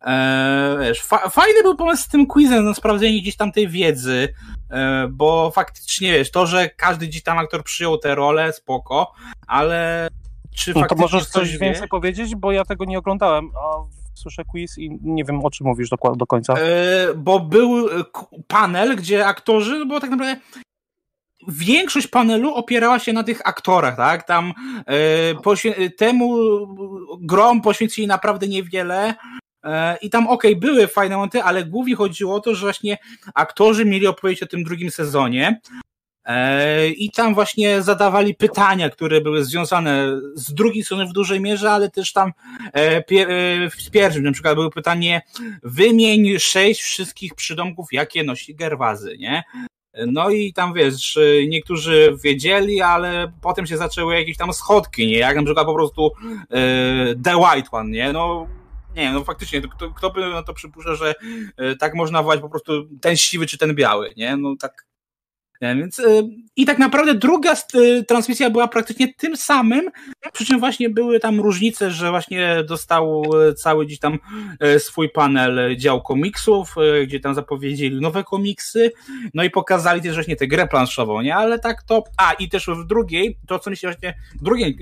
Eee, wiesz, fa fajny był pomysł z tym quizem na sprawdzenie gdzieś tam tej wiedzy, e, bo faktycznie, wiesz, to, że każdy gdzieś tam aktor przyjął tę rolę, spoko, ale czy no to możesz coś więcej powiedzieć, bo ja tego nie oglądałem, a słyszę quiz i nie wiem, o czym mówisz do, do końca. E, bo był e, panel, gdzie aktorzy, bo tak naprawdę większość panelu opierała się na tych aktorach, tak? Tam e, temu grom poświęcili naprawdę niewiele. I tam, okej, okay, były fajne momenty, ale głównie chodziło o to, że właśnie aktorzy mieli opowiedzieć o tym drugim sezonie. E, I tam właśnie zadawali pytania, które były związane z drugiej strony w dużej mierze, ale też tam e, e, w pierwszym, na przykład było pytanie, wymień sześć wszystkich przydomków, jakie nosi Gerwazy, nie? No i tam wiesz, niektórzy wiedzieli, ale potem się zaczęły jakieś tam schodki, nie? Jak na przykład po prostu The White One, nie? No nie, no faktycznie, kto, kto by na to przypuszczał, że tak można wołać po prostu ten siwy czy ten biały, nie? No tak więc y, i tak naprawdę druga y, transmisja była praktycznie tym samym, przy czym właśnie były tam różnice, że właśnie dostał cały gdzieś tam swój panel dział komiksów, gdzie tam zapowiedzieli nowe komiksy, no i pokazali też właśnie tę grę planszową, nie? Ale tak to, a i też w drugiej, to co mi się właśnie w drugiej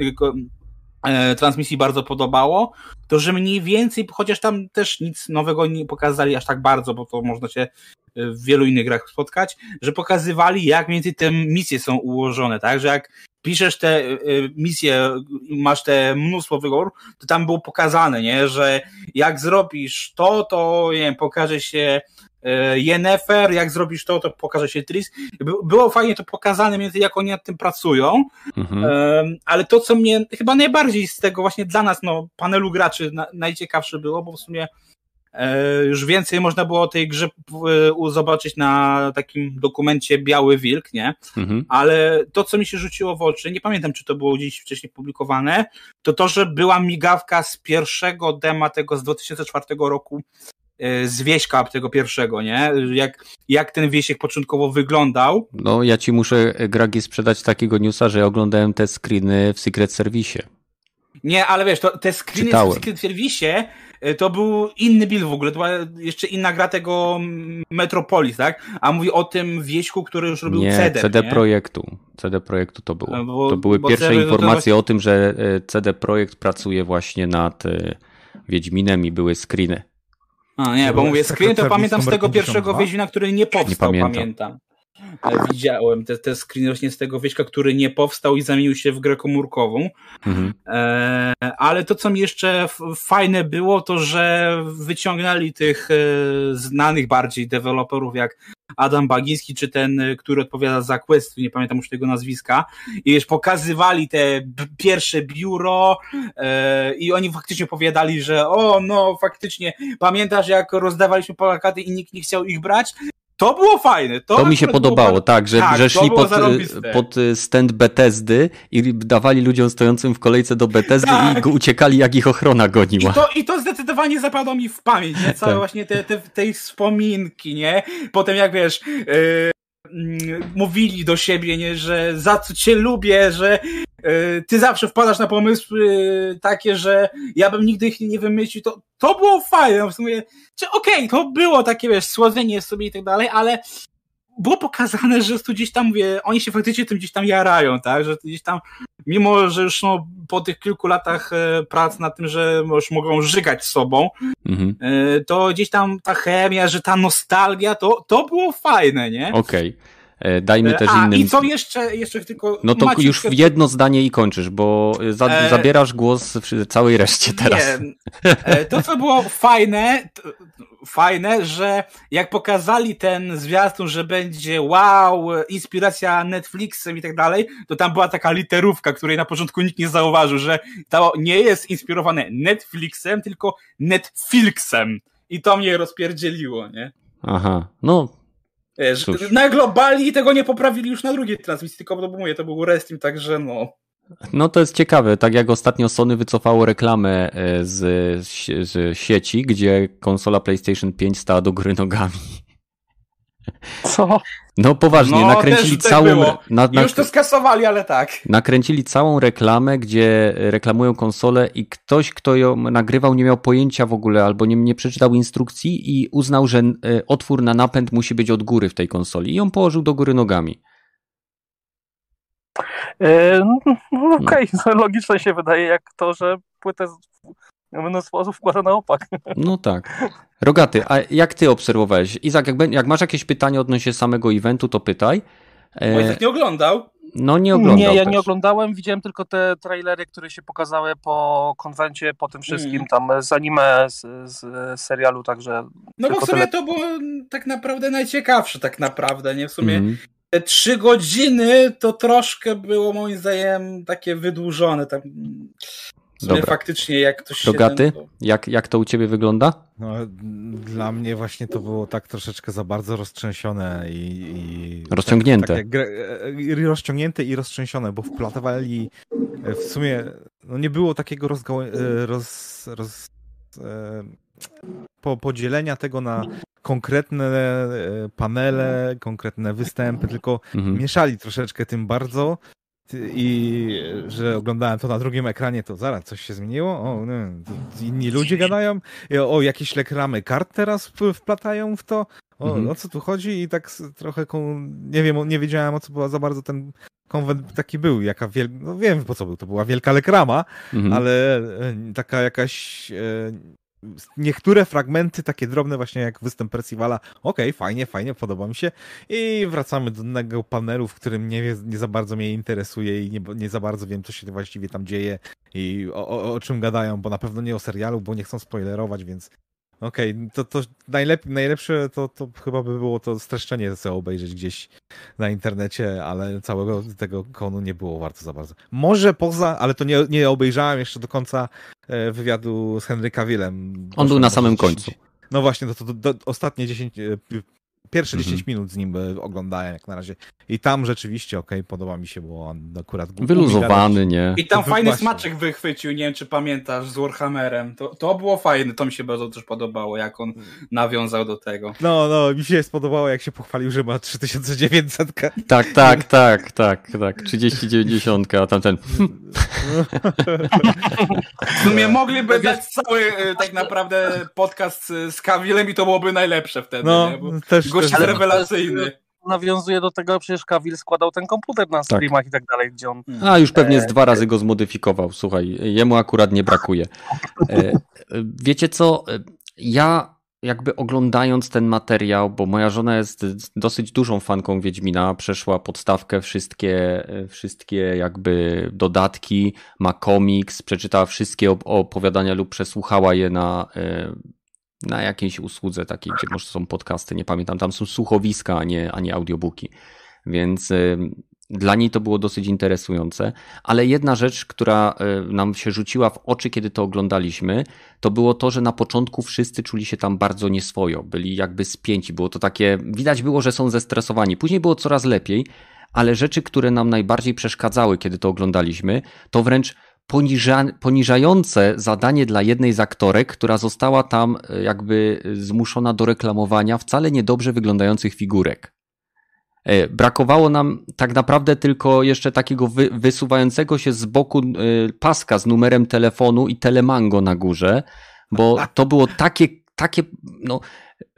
e, transmisji bardzo podobało, to że mniej więcej, chociaż tam też nic nowego nie pokazali aż tak bardzo, bo to można się w wielu innych grach spotkać, że pokazywali, jak mniej więcej te misje są ułożone, tak? Że jak piszesz te y, y, misje, masz te mnóstwo wybór, to tam było pokazane, nie? Że jak zrobisz to, to nie wiem, pokaże się y, Yennefer, jak zrobisz to, to pokaże się Tris. Było fajnie to pokazane, między jak oni nad tym pracują, mhm. ale to, co mnie chyba najbardziej z tego właśnie dla nas, no, panelu graczy najciekawsze było, bo w sumie już więcej można było o tej grze e, zobaczyć na takim dokumencie Biały Wilk, nie? Mhm. Ale to, co mi się rzuciło w oczy, nie pamiętam, czy to było gdzieś wcześniej publikowane, to to, że była migawka z pierwszego dema tego z 2004 roku, e, z wieśka tego pierwszego, nie? Jak, jak ten wieśek początkowo wyglądał. No, ja ci muszę, Gragi, sprzedać takiego newsa, że oglądałem te screeny w Secret Service. Nie, ale wiesz, to te screeny Czytałem. w Secret Service e, to był inny Bill w ogóle, to była jeszcze inna gra tego Metropolis, tak? A mówi o tym wieśku, który już robił nie, CD. CD nie? Projektu. CD Projektu to było. Bo, to były pierwsze CD, informacje właśnie... o tym, że e, CD Projekt pracuje właśnie nad e, Wiedźminem i były screeny. A nie, bo mówię, screen to pamiętam z tego pierwszego Wiedźmina, który nie powstał, nie pamiętam. pamiętam. E, widziałem te, te screeny właśnie z tego wieśka, który nie powstał i zamienił się w grę komórkową. Mhm. E, ale to, co mi jeszcze fajne było, to że wyciągnęli tych e, znanych bardziej deweloperów jak Adam Bagiński, czy ten, który odpowiada za Quest, nie pamiętam już tego nazwiska, i już pokazywali te pierwsze biuro i oni faktycznie opowiadali, że o, no faktycznie, pamiętasz jak rozdawaliśmy plakaty i nikt nie chciał ich brać? To było fajne. To, to mi się podobało, było... tak, że, tak, że szli pod, pod stand Bethesdy i dawali ludziom stojącym w kolejce do Bethesdy tak. i uciekali, jak ich ochrona goniła. I to, i to zdecydowanie zapadło mi w pamięć, nie? Całe tak. właśnie te, te, te wspominki, nie? Potem jak wiesz... Yy mówili do siebie, nie, że za co cię lubię, że ty zawsze wpadasz na pomysły yy, takie, że ja bym nigdy ich nie wymyślił, to, to było fajne, no w sumie, okej, okay, to było takie, wiesz, słodzenie sobie i tak dalej, ale było pokazane, że tu gdzieś tam, mówię, oni się faktycznie tym gdzieś tam jarają, tak, że gdzieś tam, mimo, że już no, po tych kilku latach e, prac nad tym, że już mogą żygać sobą, mhm. e, to gdzieś tam ta chemia, że ta nostalgia, to, to było fajne, nie? Okej. Okay. E, dajmy też A, innym. I co jeszcze, jeszcze tylko. No to Maciek... już jedno zdanie i kończysz, bo za, e... zabierasz głos w całej reszcie teraz. Nie. E, to, co było fajne, fajne, że jak pokazali ten zwiastun, że będzie wow, inspiracja Netflixem i tak dalej, to tam była taka literówka, której na początku nikt nie zauważył, że to nie jest inspirowane Netflixem, tylko Netflixem. I to mnie rozpierdzieliło, nie? Aha, no Wiesz, na globali tego nie poprawili już na drugiej transmisji, tylko bo mówię, to był Restim, także no. No to jest ciekawe, tak jak ostatnio Sony wycofało reklamę e, z, z sieci, gdzie konsola PlayStation 5 stała do góry nogami. Co? No poważnie, no, nakręcili tak całą. Na, na, Już to skasowali, ale tak. Nakręcili całą reklamę, gdzie reklamują konsolę i ktoś, kto ją nagrywał, nie miał pojęcia w ogóle albo nie, nie przeczytał instrukcji i uznał, że e, otwór na napęd musi być od góry w tej konsoli i ją położył do góry nogami. E, no, no okej, okay. no. logiczne się wydaje, jak to, że płytę mnóstwo osób wkłada na opak. No tak. Rogaty, a jak ty obserwowałeś? Izak, jak, jak masz jakieś pytanie odnośnie samego eventu, to pytaj. E... Izak nie oglądał? No nie oglądał Nie, ja też. nie oglądałem, widziałem tylko te trailery, które się pokazały po konwencie, po tym wszystkim, mm. tam z anime, z, z serialu, także... No bo w sumie tyle... to było tak naprawdę najciekawsze, tak naprawdę, nie? W sumie mm. te trzy godziny to troszkę było moim zdaniem takie wydłużone, tam Dobra. faktycznie jak ktoś Rogaty, się... Ten, to... jak, jak to u ciebie wygląda? No, dla mnie właśnie to było tak troszeczkę za bardzo roztrzęsione i... i rozciągnięte. Tak, tak rozciągnięte i roztrzęsione, bo wplatowali e, w sumie, no nie było takiego rozgo... E, roz, roz, e, po, podzielenia tego na konkretne panele, konkretne występy, tylko mhm. mieszali troszeczkę tym bardzo i że oglądałem to na drugim ekranie, to zaraz coś się zmieniło. O, inni ludzie gadają. O, jakieś reklamy kart teraz wplatają w to. O, mhm. o co tu chodzi? I tak trochę nie wiem, nie wiedziałem o co była za bardzo ten konwent taki był, jaka wiel... no wiem po co był, to była wielka reklama, mhm. ale e, taka jakaś e, niektóre fragmenty, takie drobne właśnie jak występ Percivala, okej, okay, fajnie, fajnie, podoba mi się. I wracamy do innego panelu, w którym nie, nie za bardzo mnie interesuje i nie, nie za bardzo wiem, co się właściwie tam dzieje i o, o, o czym gadają, bo na pewno nie o serialu, bo nie chcą spoilerować, więc Okej, okay, to, to najlep najlepsze to, to chyba by było to streszczenie sobie obejrzeć gdzieś na internecie, ale całego tego konu nie było warto za bardzo. Może poza, ale to nie, nie obejrzałem jeszcze do końca e, wywiadu z Henryka Willem. On był na samym 10, końcu. No właśnie, to, to, to, ostatnie 10, Pierwsze mhm. 10 minut z nim oglądałem jak na razie. I tam rzeczywiście, okej, okay, podoba mi się, bo on akurat... Wyluzowany, nie? I tam fajny właśnie. smaczek wychwycił, nie wiem czy pamiętasz, z Warhammerem. To, to było fajne, to mi się bardzo też podobało, jak on nawiązał do tego. No, no, mi się spodobało, jak się pochwalił, że ma 3900. Tak, tak, tak, tak, tak, 3090, a tamten... W sumie mogliby dać cały tak naprawdę podcast z Kawilem i to byłoby najlepsze wtedy. No, też, Gość jest rewelacyjny nawiązuje do tego, przecież Kawil składał ten komputer na tak. streamach tak. i tak dalej, gdzie on... A, już pewnie z e, dwa razy go zmodyfikował, słuchaj, jemu akurat nie brakuje. E, wiecie co, ja jakby oglądając ten materiał, bo moja żona jest dosyć dużą fanką Wiedźmina, przeszła podstawkę, wszystkie, wszystkie jakby dodatki, ma komiks, przeczytała wszystkie opowiadania lub przesłuchała je na, e, na jakiejś usłudze takiej, gdzie może są podcasty, nie pamiętam, tam są słuchowiska, a nie, a nie audiobooki. Więc e, dla niej to było dosyć interesujące, ale jedna rzecz, która e, nam się rzuciła w oczy, kiedy to oglądaliśmy, to było to, że na początku wszyscy czuli się tam bardzo nieswojo, byli jakby spięci, było to takie, widać było, że są zestresowani. Później było coraz lepiej, ale rzeczy, które nam najbardziej przeszkadzały, kiedy to oglądaliśmy, to wręcz poniża, poniżające zadanie dla jednej z aktorek, która została tam e, jakby zmuszona do reklamowania wcale niedobrze wyglądających figurek. E, brakowało nam tak naprawdę tylko jeszcze takiego wy, wysuwającego się z boku e, paska z numerem telefonu i telemango na górze, bo to było takie, takie no,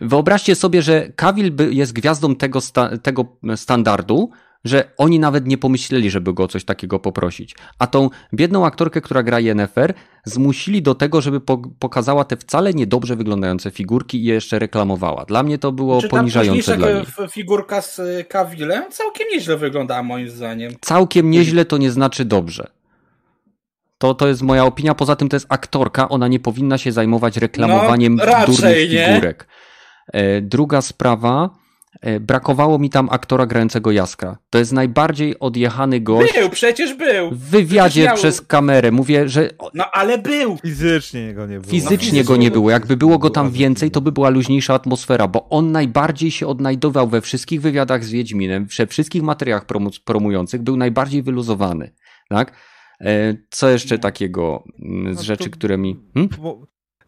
wyobraźcie sobie, że Kawil jest gwiazdą tego, sta, tego standardu, że oni nawet nie pomyśleli, żeby go o coś takiego poprosić. A tą biedną aktorkę, która gra Yennefer, zmusili do tego, żeby po pokazała te wcale niedobrze wyglądające figurki i je jeszcze reklamowała. Dla mnie to było Czy poniżające dla nich. figurka z Kawilem całkiem nieźle wyglądała moim zdaniem. Całkiem nieźle to nie znaczy dobrze. To, to jest moja opinia. Poza tym to jest aktorka, ona nie powinna się zajmować reklamowaniem no, durnych figurek. Nie. Druga sprawa, E, brakowało mi tam aktora grającego Jaskra. To jest najbardziej odjechany gość. Był, przecież był. W wywiadzie miał... przez kamerę. Mówię, że. No ale był. Fizycznie go nie było. Fizycznie no, go nie było. Jakby było go tam więcej, to by była luźniejsza atmosfera, bo on najbardziej się odnajdował we wszystkich wywiadach z Wiedźminem, we wszystkich materiałach promujących, był najbardziej wyluzowany. Tak? E, co jeszcze takiego mm, z no rzeczy, które mi. Hmm?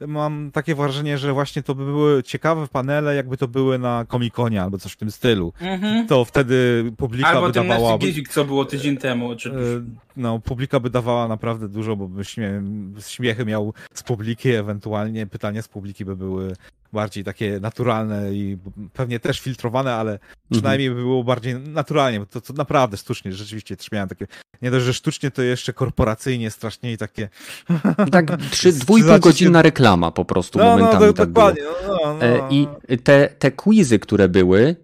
Mam takie wrażenie, że właśnie to by były ciekawe panele, jakby to były na Komikonie albo coś w tym stylu. Mm-hmm. To wtedy publika albo by dawała... Albo co było tydzień temu. Oczywiście. No, publika by dawała naprawdę dużo, bo by śmie... śmiechy miał z publiki, ewentualnie pytania z publiki by były bardziej takie naturalne i pewnie też filtrowane, ale mhm. przynajmniej by było bardziej naturalnie, bo to, to naprawdę sztucznie, rzeczywiście też miałem takie, nie dość, że sztucznie, to jeszcze korporacyjnie strasznie i takie... Tak, trzy, dwójpół godzinna reklama po prostu no, no momentami no, tak dokładnie. No, no, no. I te, te quizy, które były,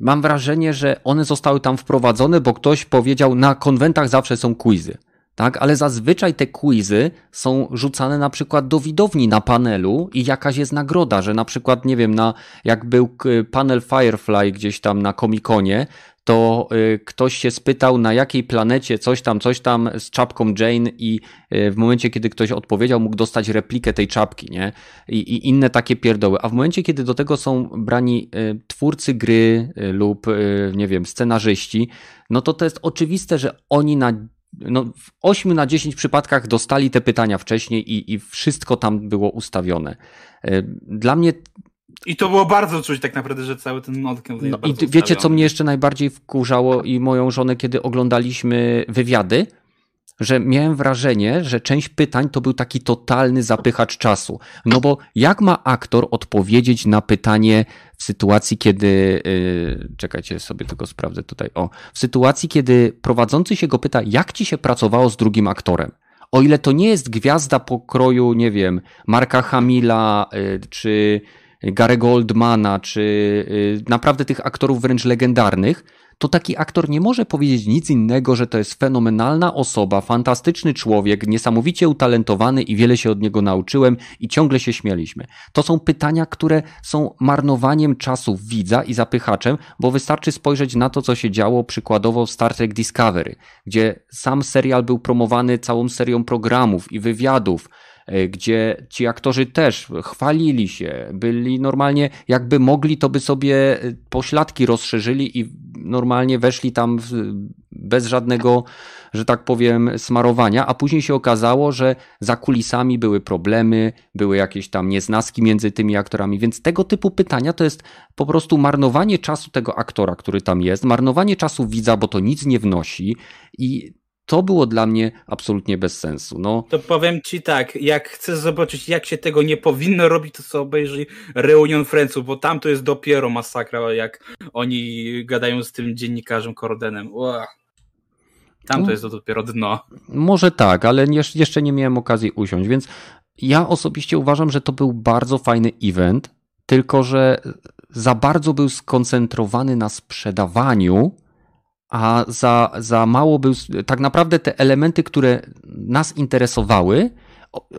mam wrażenie, że one zostały tam wprowadzone, bo ktoś powiedział, na konwentach zawsze są quizy tak? Ale zazwyczaj te quizy są rzucane na przykład do widowni na panelu i jakaś jest nagroda, że na przykład, nie wiem, na, jak był panel Firefly gdzieś tam na Comiconie, to y, ktoś się spytał, na jakiej planecie coś tam, coś tam z czapką Jane i y, w momencie, kiedy ktoś odpowiedział, mógł dostać replikę tej czapki, nie? I, i inne takie pierdoły. A w momencie, kiedy do tego są brani y, twórcy gry lub, nie wiem, scenarzyści, no to to jest oczywiste, że oni na no, w 8 na 10 przypadkach dostali te pytania wcześniej i, i wszystko tam było ustawione. E, dla mnie. I to było bardzo czuć tak naprawdę, że cały ten notkę. No i wiecie, co mnie jeszcze najbardziej wkurzało i moją żonę, kiedy oglądaliśmy wywiady? że miałem wrażenie, że część pytań to był taki totalny zapychacz czasu. No bo jak ma aktor odpowiedzieć na pytanie w sytuacji, kiedy. Yy, czekajcie, sobie tylko sprawdzę tutaj. O, w sytuacji, kiedy prowadzący się go pyta, jak ci się pracowało z drugim aktorem? O ile to nie jest gwiazda pokroju, nie wiem, Marka Hamila, yy, czy Garego Oldmana, czy yy, naprawdę tych aktorów wręcz legendarnych, to taki aktor nie może powiedzieć nic innego, że to jest fenomenalna osoba, fantastyczny człowiek, niesamowicie utalentowany i wiele się od niego nauczyłem i ciągle się śmialiśmy. To są pytania, które są marnowaniem czasu widza i zapychaczem, bo wystarczy spojrzeć na to, co się działo przykładowo w Star Trek Discovery, gdzie sam serial był promowany całą serią programów i wywiadów, gdzie ci aktorzy też chwalili się, byli normalnie, jakby mogli, to by sobie e, pośladki rozszerzyli i normalnie weszli tam bez żadnego, że tak powiem, smarowania, a później się okazało, że za kulisami były problemy, były jakieś tam nieznaski między tymi aktorami, więc tego typu pytania to jest po prostu marnowanie czasu tego aktora, który tam jest, marnowanie czasu widza, bo to nic nie wnosi i to było dla mnie absolutnie bez sensu. No. To powiem ci tak, jak chcesz zobaczyć, jak się tego nie powinno robić, to sobie obejrzyj Reunion Friendsów, bo tam to jest dopiero masakra, jak oni gadają z tym dziennikarzem Kordenem. Tam to no. jest to dopiero dno. Może tak, ale jeszcze nie miałem okazji usiąść, więc ja osobiście uważam, że to był bardzo fajny event, tylko że za bardzo był skoncentrowany na sprzedawaniu, a za, za mało był. Tak naprawdę te elementy, które nas interesowały,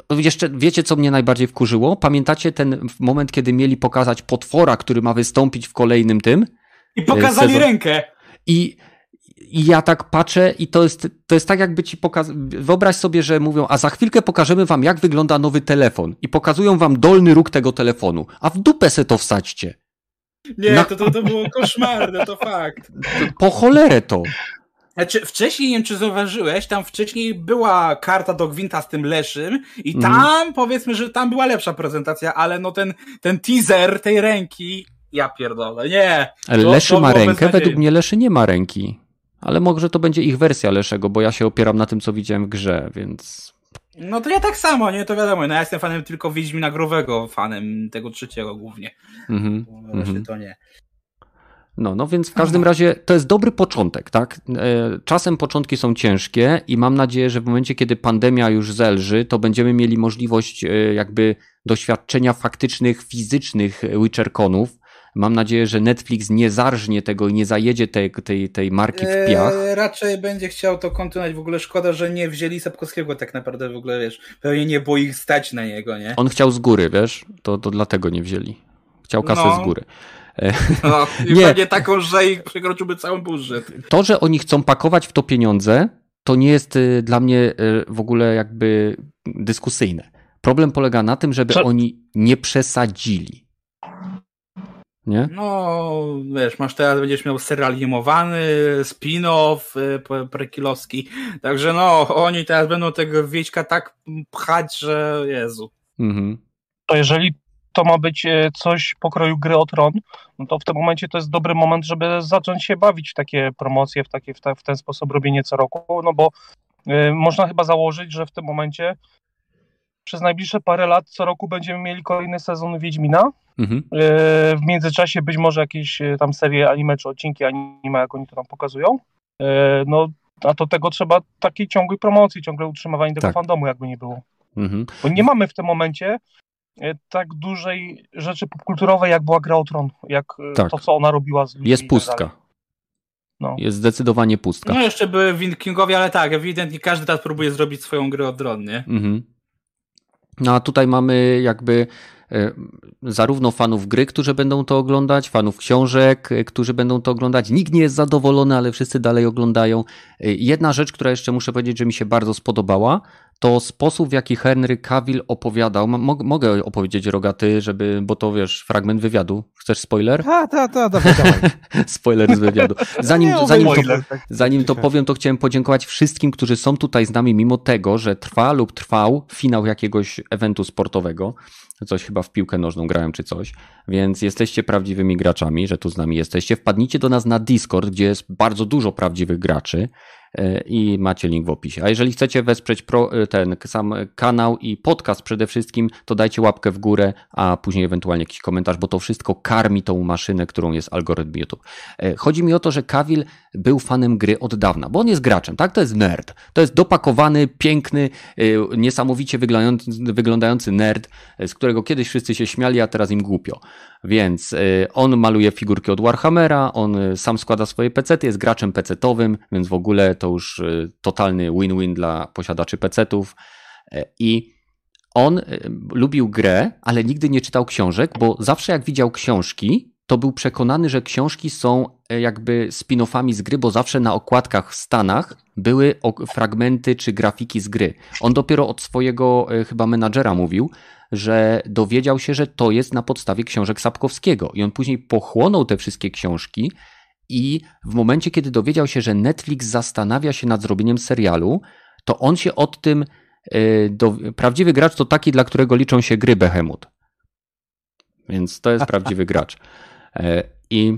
jeszcze wiecie, co mnie najbardziej wkurzyło? Pamiętacie ten moment, kiedy mieli pokazać potwora, który ma wystąpić w kolejnym tym? I pokazali sezon... rękę. I i ja tak patrzę i to jest, to jest tak jakby ci pokazać, wyobraź sobie, że mówią, a za chwilkę pokażemy wam jak wygląda nowy telefon i pokazują wam dolny róg tego telefonu, a w dupę se to wsadźcie. Nie, Na... to, to, to było koszmarne, to fakt. Po cholerę to. Znaczy, wcześniej, nie wiem czy zauważyłeś, tam wcześniej była karta do Gwinta z tym Leszym i mhm. tam mm. powiedzmy, że tam była lepsza prezentacja, ale no ten, ten teaser tej ręki, ja pierdolę, nie. Ale to, Leszy to ma rękę? Według mnie Leszy nie ma ręki. Ale może to będzie ich wersja Leszego, bo ja się opieram na tym, co widziałem w grze, więc... No to ja tak samo, nie? To wiadomo, no ja jestem fanem tylko Wiedźmina Growego, fanem tego trzeciego głównie. Właśnie mm to nie. No, no więc w każdym razie to jest dobry początek, tak? E, czasem początki są ciężkie i mam nadzieję, że w momencie, kiedy pandemia już zelży, to będziemy mieli możliwość e, jakby doświadczenia faktycznych, fizycznych Witcherconów, Mam nadzieję, że Netflix nie zarżnie tego i nie zajedzie tej, tej, tej marki w piach. Eee, raczej będzie chciał to kontynuować. W ogóle szkoda, że nie wzięli Sapkowskiego tak naprawdę w ogóle, wiesz. Pewnie nie było ich stać na niego, nie? On chciał z góry, wiesz? To, to dlatego nie wzięli. Chciał kasę no. z góry. No, nie. nie taką, że ich przekroczyłby cały budżet. To, że oni chcą pakować w to pieniądze, to nie jest y, dla mnie y, w ogóle jakby dyskusyjne. Problem polega na tym, żeby Co? oni nie przesadzili nie? No, wiesz, masz teraz, będziesz miał serial animowany, spin-off y, prekilowski, także no, oni teraz będą tego wieśka tak pchać, że Jezu. Mhm. To jeżeli to ma być y, coś pokroju gry o tron, no to w tym momencie to jest dobry moment, żeby zacząć się bawić w takie promocje, w, takie, w, te, w ten sposób robienie co roku, no bo y, można chyba założyć, że w tym momencie przez najbliższe parę lat co roku będziemy mieli kolejny sezon Wiedźmina. Mhm. E, w międzyczasie być może jakieś e, tam serie anime czy odcinki anime, jak oni to tam pokazują. E, no, a do tego trzeba takiej ciągłej promocji, ciągle utrzymywania tego tak. fandomu, jakby nie było. Mhm. Bo nie mamy w tym momencie tak dużej rzeczy popkulturowej, jak była Gra o Tron, jak tak. to, co ona robiła z ludźmi. Jest tak pustka. No. Jest zdecydowanie pustka. No jeszcze były Wikingowie, ale tak, ewidentnie każdy teraz próbuje zrobić swoją grę o Tron, nie? Mhm. No a tutaj mamy jakby e, zarówno fanów gry, którzy będą to oglądać, fanów książek, e, którzy będą to oglądać. Nikt nie jest zadowolony, ale wszyscy dalej oglądają. E, jedna rzecz, która jeszcze muszę powiedzieć, że mi się bardzo spodobała, to sposób, w jaki Henry Cavill opowiadał. mogę opowiedzieć rogaty, żeby, bo to wiesz, fragment wywiadu. Chcesz spoiler? Tak, tak, tak, dawaj. spoiler z wywiadu. Zanim, nie, zanim, to, tak zanim to powiem, to chciałem podziękować wszystkim, którzy są tutaj z nami, mimo tego, że trwa lub trwał finał jakiegoś eventu sportowego. Coś chyba w piłkę nożną grałem czy coś, więc jesteście prawdziwymi graczami, że tu z nami jesteście. Wpadnijcie do nas na Discord, gdzie jest bardzo dużo prawdziwych graczy. I macie link w opisie. A jeżeli chcecie wesprzeć pro, e, ten sam kanał i podcast przede wszystkim, to dajcie łapkę w górę, a później ewentualnie jakiś komentarz, bo to wszystko karmi tą maszynę, którą jest algorytm YouTube. E, chodzi mi o to, że Kawil był fanem gry od dawna, bo on jest graczem, tak? To jest nerd. To jest dopakowany, piękny, niesamowicie wyglądający, nerd, z którego kiedyś wszyscy się śmiali, a teraz im głupio. Więc y, on maluje figurki od Warhammera, on y, sam składa swoje pecety, jest graczem pecetowym, więc w ogóle to już y, totalny win-win dla posiadaczy pecetów. I on lubił grę, ale nigdy nie czytał książek, bo zawsze jak widział książki, to był przekonany, że książki są jakby spin-offami z gry, bo zawsze na okładkach w Stanach były fragmenty czy grafiki z gry. On dopiero od swojego chyba menadżera mówił, że dowiedział się, że to jest na podstawie książek Sapkowskiego. I on później pochłonął te wszystkie książki i w momencie, kiedy dowiedział się, że Netflix zastanawia się nad zrobieniem serialu, to on się od tym. E, do, prawdziwy gracz to taki, dla którego liczą się gry Behemoth. Więc to jest prawdziwy gracz. E, I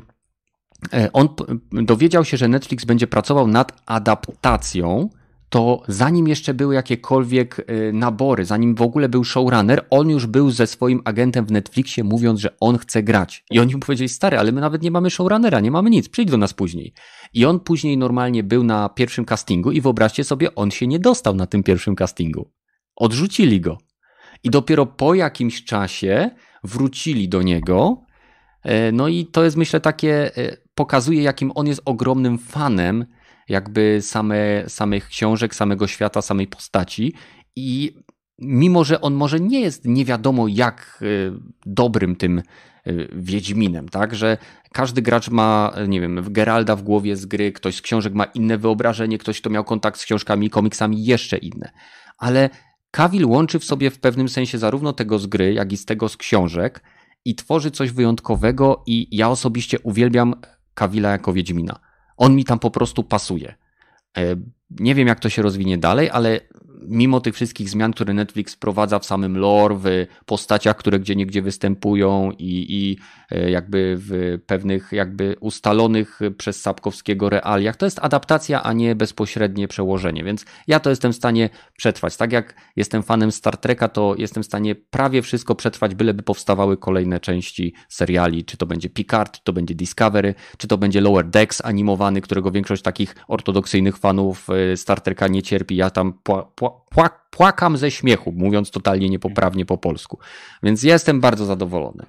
e, on dowiedział się, że Netflix będzie pracował nad adaptacją to zanim jeszcze były jakiekolwiek y, nabory, zanim w ogóle był showrunner, on już był ze swoim agentem w Netflixie, mówiąc, że on chce grać. I oni mu powiedzieli, stary, ale my nawet nie mamy showrunnera, nie mamy nic, przyjdź do nas później. I on później normalnie był na pierwszym castingu i wyobraźcie sobie, on się nie dostał na tym pierwszym castingu. Odrzucili go. I dopiero po jakimś czasie wrócili do niego. E, no i to jest myślę takie, e, pokazuje jakim on jest ogromnym fanem jakby same, samych książek, samego świata, samej postaci i mimo, że on może nie jest nie wiadomo jak y, dobrym tym Wiedźminem, tak, że każdy gracz ma, nie wiem, Geralda w głowie z gry, ktoś z książek ma inne wyobrażenie, ktoś, kto miał kontakt z książkami, komiksami, jeszcze inne. Ale Kawil łączy w sobie w pewnym sensie zarówno tego z gry, jak i z tego z książek i tworzy coś wyjątkowego i ja osobiście uwielbiam Kawila jako Wiedźmina. On mi tam po prostu pasuje. E, nie wiem, jak to się rozwinie dalej, ale mimo tych wszystkich zmian, które Netflix wprowadza w samym lore, w postaciach, które gdzie niegdzie występują i, i e, jakby w pewnych jakby ustalonych przez Sapkowskiego realiach, to jest adaptacja, a nie bezpośrednie przełożenie, więc ja to jestem w stanie przetrwać. Tak jak jestem fanem Star Treka, to jestem w stanie prawie wszystko przetrwać, byleby powstawały kolejne części seriali, czy to będzie Picard, czy to będzie Discovery, czy to będzie Lower Decks animowany, którego większość takich ortodoksyjnych fanów e, Star Treka nie cierpi. Ja tam pła, pła, płakam ze śmiechu, mówiąc totalnie niepoprawnie po polsku. Więc jestem bardzo zadowolony.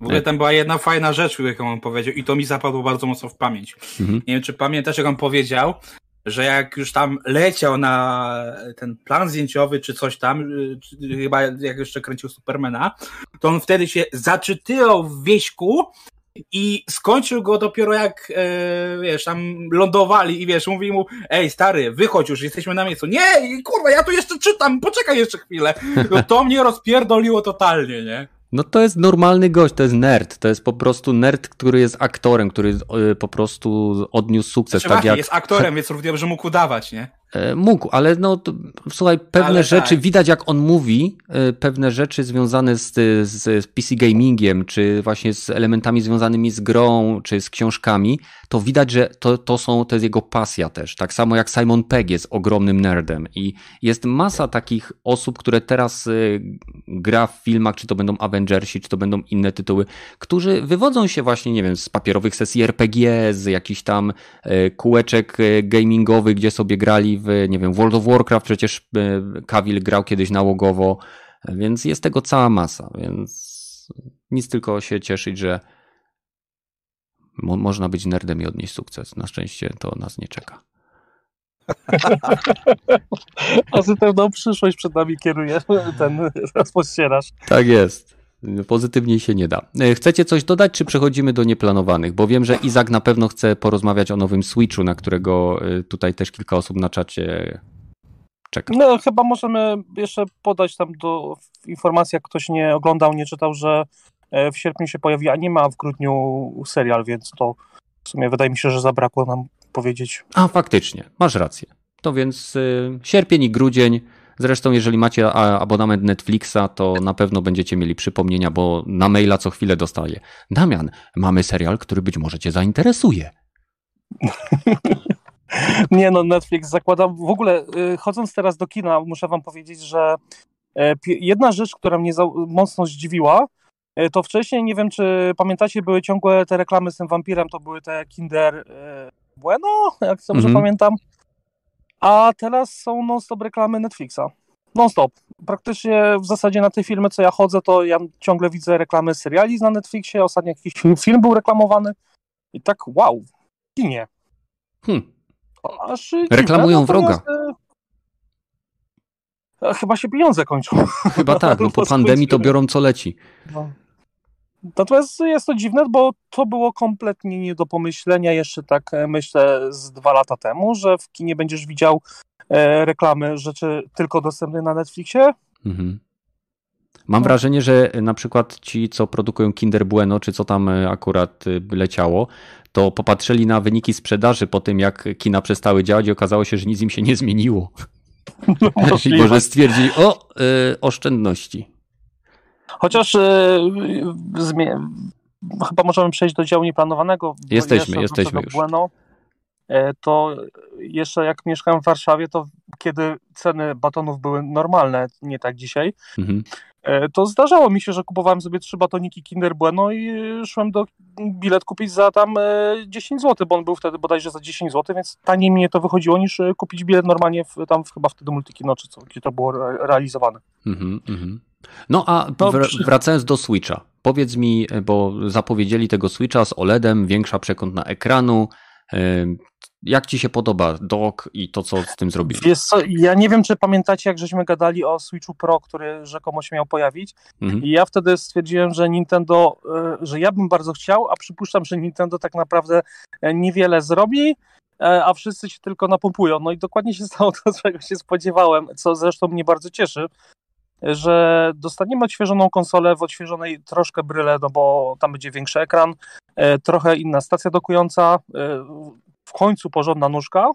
W ogóle tam była jedna fajna rzecz, jaką on powiedział, i to mi zapadło bardzo mocno w pamięć. Mhm. Nie wiem, czy pamiętasz, jak on powiedział, że jak już tam leciał na ten plan zdjęciowy, czy coś tam, czy, chyba jak jeszcze kręcił Supermana, to on wtedy się zaczytywał w wieśku i skończył go dopiero jak, e, wiesz, tam lądowali i wiesz, mówi mu, ej stary, wychodź już, jesteśmy na miejscu. Nie, kurwa, ja tu jeszcze czytam, poczekaj jeszcze chwilę. No to mnie rozpierdoliło totalnie, nie? No to jest normalny gość, to jest nerd. To jest po prostu nerd, który jest aktorem, który e, po prostu odniósł sukces. Znaczy, tak jak... jest aktorem, więc równie dobrze mógł udawać, nie? E, mógł, ale no to, słuchaj, pewne ale rzeczy, tak. widać jak on mówi, e, pewne rzeczy związane z, z PC gamingiem, czy właśnie z elementami związanymi z grą, czy z książkami, to widać, że to, to, są, to jest jego pasja też. Tak samo jak Simon Pegg jest ogromnym nerdem. I jest masa takich osób, które teraz gra w filmach, czy to będą Avengersi, czy to będą inne tytuły, którzy wywodzą się właśnie, nie wiem, z papierowych sesji RPG, z jakichś tam e, kółeczek e, gamingowych, gdzie sobie grali w, nie wiem, World of Warcraft, przecież Kawil grał kiedyś nałogowo, więc jest tego cała masa, więc nic tylko się cieszyć, że mo można być nerdem i odnieść sukces. Na szczęście to nas nie czeka. A pewną przyszłość przed nami kieruje ten rozpościerasz. Tak jest. Pozytywniej się nie da. E, chcecie coś dodać, czy przechodzimy do nieplanowanych? Bo wiem, że Izak na pewno chce porozmawiać o nowym Switchu, na którego e, tutaj też kilka osób na czacie czeka. No, chyba możemy jeszcze podać tam do informacji, jak ktoś nie oglądał, nie czytał, że w sierpniu się pojawi anime, a w grudniu serial, więc to w sumie wydaje mi się, że zabrakło nam powiedzieć. A faktycznie, masz rację. To więc y, sierpień i grudzień. Zresztą, jeżeli macie abonament Netflixa, to na pewno będziecie mieli przypomnienia, bo na maila co chwilę dostaję. Damian, mamy serial, który być może Cię zainteresuje. Nie no, Netflix zakładam. W ogóle y, chodząc teraz do kina, muszę Wam powiedzieć, że e, jedna rzecz, która mnie mocno zdziwiła, e, to wcześniej, nie wiem czy pamiętacie, były ciągłe te reklamy z tym wampirem, to były te Kinder e, Bueno, jak dobrze -hmm. pamiętam. A teraz są non-stop reklamy Netflixa. Non-stop. Praktycznie w zasadzie na te filmy, co ja chodzę, to ja ciągle widzę reklamy seriali na Netflixie. Ostatnio jakiś film był reklamowany. I tak, wow, kinie. Hmm. Aż Reklamują dziwne, wroga. E, chyba się pieniądze kończą. Chyba tak, bo po pandemii to biorą co leci. No. Natomiast jest to dziwne, bo to było kompletnie nie do pomyślenia jeszcze tak e, myślę z dwa lata temu, że w kinie będziesz widział e, reklamy rzeczy tylko dostępne na Netflixie. Mhm. Mam no. wrażenie, że na przykład ci, co produkują Kinder Bueno, czy co tam e, akurat leciało, to popatrzyli na wyniki sprzedaży po tym, jak kina przestały działać i okazało się, że nic im się nie zmieniło. No, I może stwierdzili, o, oszczędności. Chociaż yy, chyba możemy przejść do działu nieplanowanego. Jesteśmy, jesteśmy już. Bueno, e, to jeszcze jak mieszkałem w Warszawie, to kiedy ceny batonów były normalne, nie tak dzisiaj, mhm. E, to zdarzało mi się, że kupowałem sobie trzy batoniki Kinder Bueno i szłem do bilet kupić za tam 10 zł, bo on był wtedy bodajże za 10 zł, więc taniej mi to wychodziło niż kupić bilet normalnie w, tam chyba wtedy Multikino, czy co, gdzie to było realizowane. Mhm, mhm. No a wracając do Switcha, powiedz mi, bo zapowiedzieli tego Switcha z OLEDem, większa przekątna ekranu, jak ci się podoba dock i to, co z tym zrobili? Wiesz co, ja nie wiem, czy pamiętacie, jak żeśmy gadali o Switchu Pro, który rzekomo się miał pojawić. Mhm. I ja wtedy stwierdziłem, że Nintendo, e, że ja bym bardzo chciał, a przypuszczam, że Nintendo tak naprawdę e, niewiele zrobi, e, a wszyscy się tylko napompują. No i dokładnie się stało to, czego się spodziewałem, co zresztą mnie bardzo cieszy, że dostaniemy odświeżoną konsolę w odświeżonej troszkę bryle, no bo tam będzie większy ekran, trochę inna stacja dokująca, w końcu porządna nóżka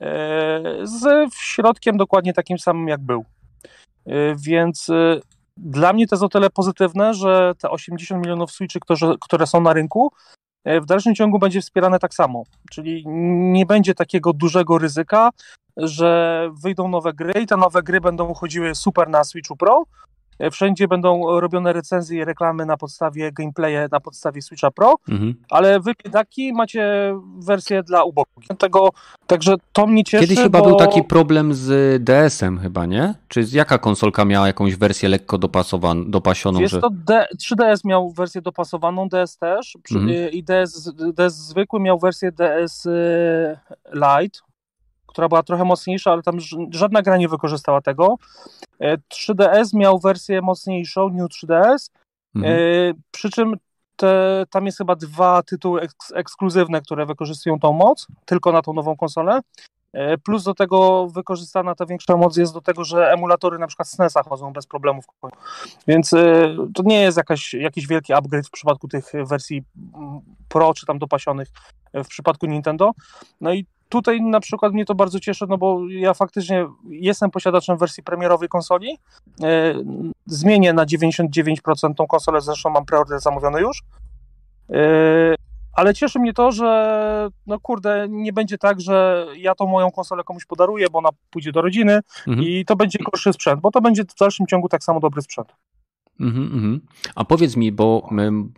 e, z środkiem dokładnie takim samym jak był. E, więc e, dla mnie to jest o tyle pozytywne, że te 80 milionów Switchy, które, które są na rynku, w dalszym ciągu będzie wspierane tak samo. Czyli nie będzie takiego dużego ryzyka, że wyjdą nowe gry i te nowe gry będą chodziły super na Switchu Pro, E, wszędzie będą robione recenzje i reklamy na podstawie gameplaye, na podstawie Switcha Pro, mhm. ale wy biedaki macie wersję dla ubogich. Tego, także to mnie cieszy, Kiedyś chyba był taki problem z DS-em chyba, nie? Czy jaka konsolka miała jakąś wersję lekko dopasowaną, dopasioną? Jest że... to D 3DS miał wersję dopasowaną, DS też mhm. i DS, DS zwykły miał wersję DS y, Lite, która była trochę mocniejsza, ale tam żadna gra nie wykorzystała tego. 3DS e, miał wersję mocniejszą, New 3DS, mhm. E, przy czym te, tam jest chyba dwa tytuły eks ekskluzywne, które wykorzystują tą moc, tylko na tą nową konsolę. E, plus do tego wykorzystana ta większa moc jest do tego, że emulatory na przykład SNESa chodzą bez problemów. Więc to nie jest jakaś, jakiś wielki upgrade w przypadku tych wersji Pro czy tam dopasionych w przypadku Nintendo. No i tutaj na przykład mnie to bardzo cieszy, no bo ja faktycznie jestem posiadaczem wersji premierowej konsoli. E, zmienię na 99% tą konsolę, zresztą mam preorder zamówiony już. E, ale cieszy mnie to, że no kurde, nie będzie tak, że ja tą moją konsolę komuś podaruję, bo ona pójdzie do rodziny mhm. i to będzie gorszy sprzęt, bo to będzie w dalszym ciągu tak samo dobry sprzęt. Mm -hmm. A powiedz mi, bo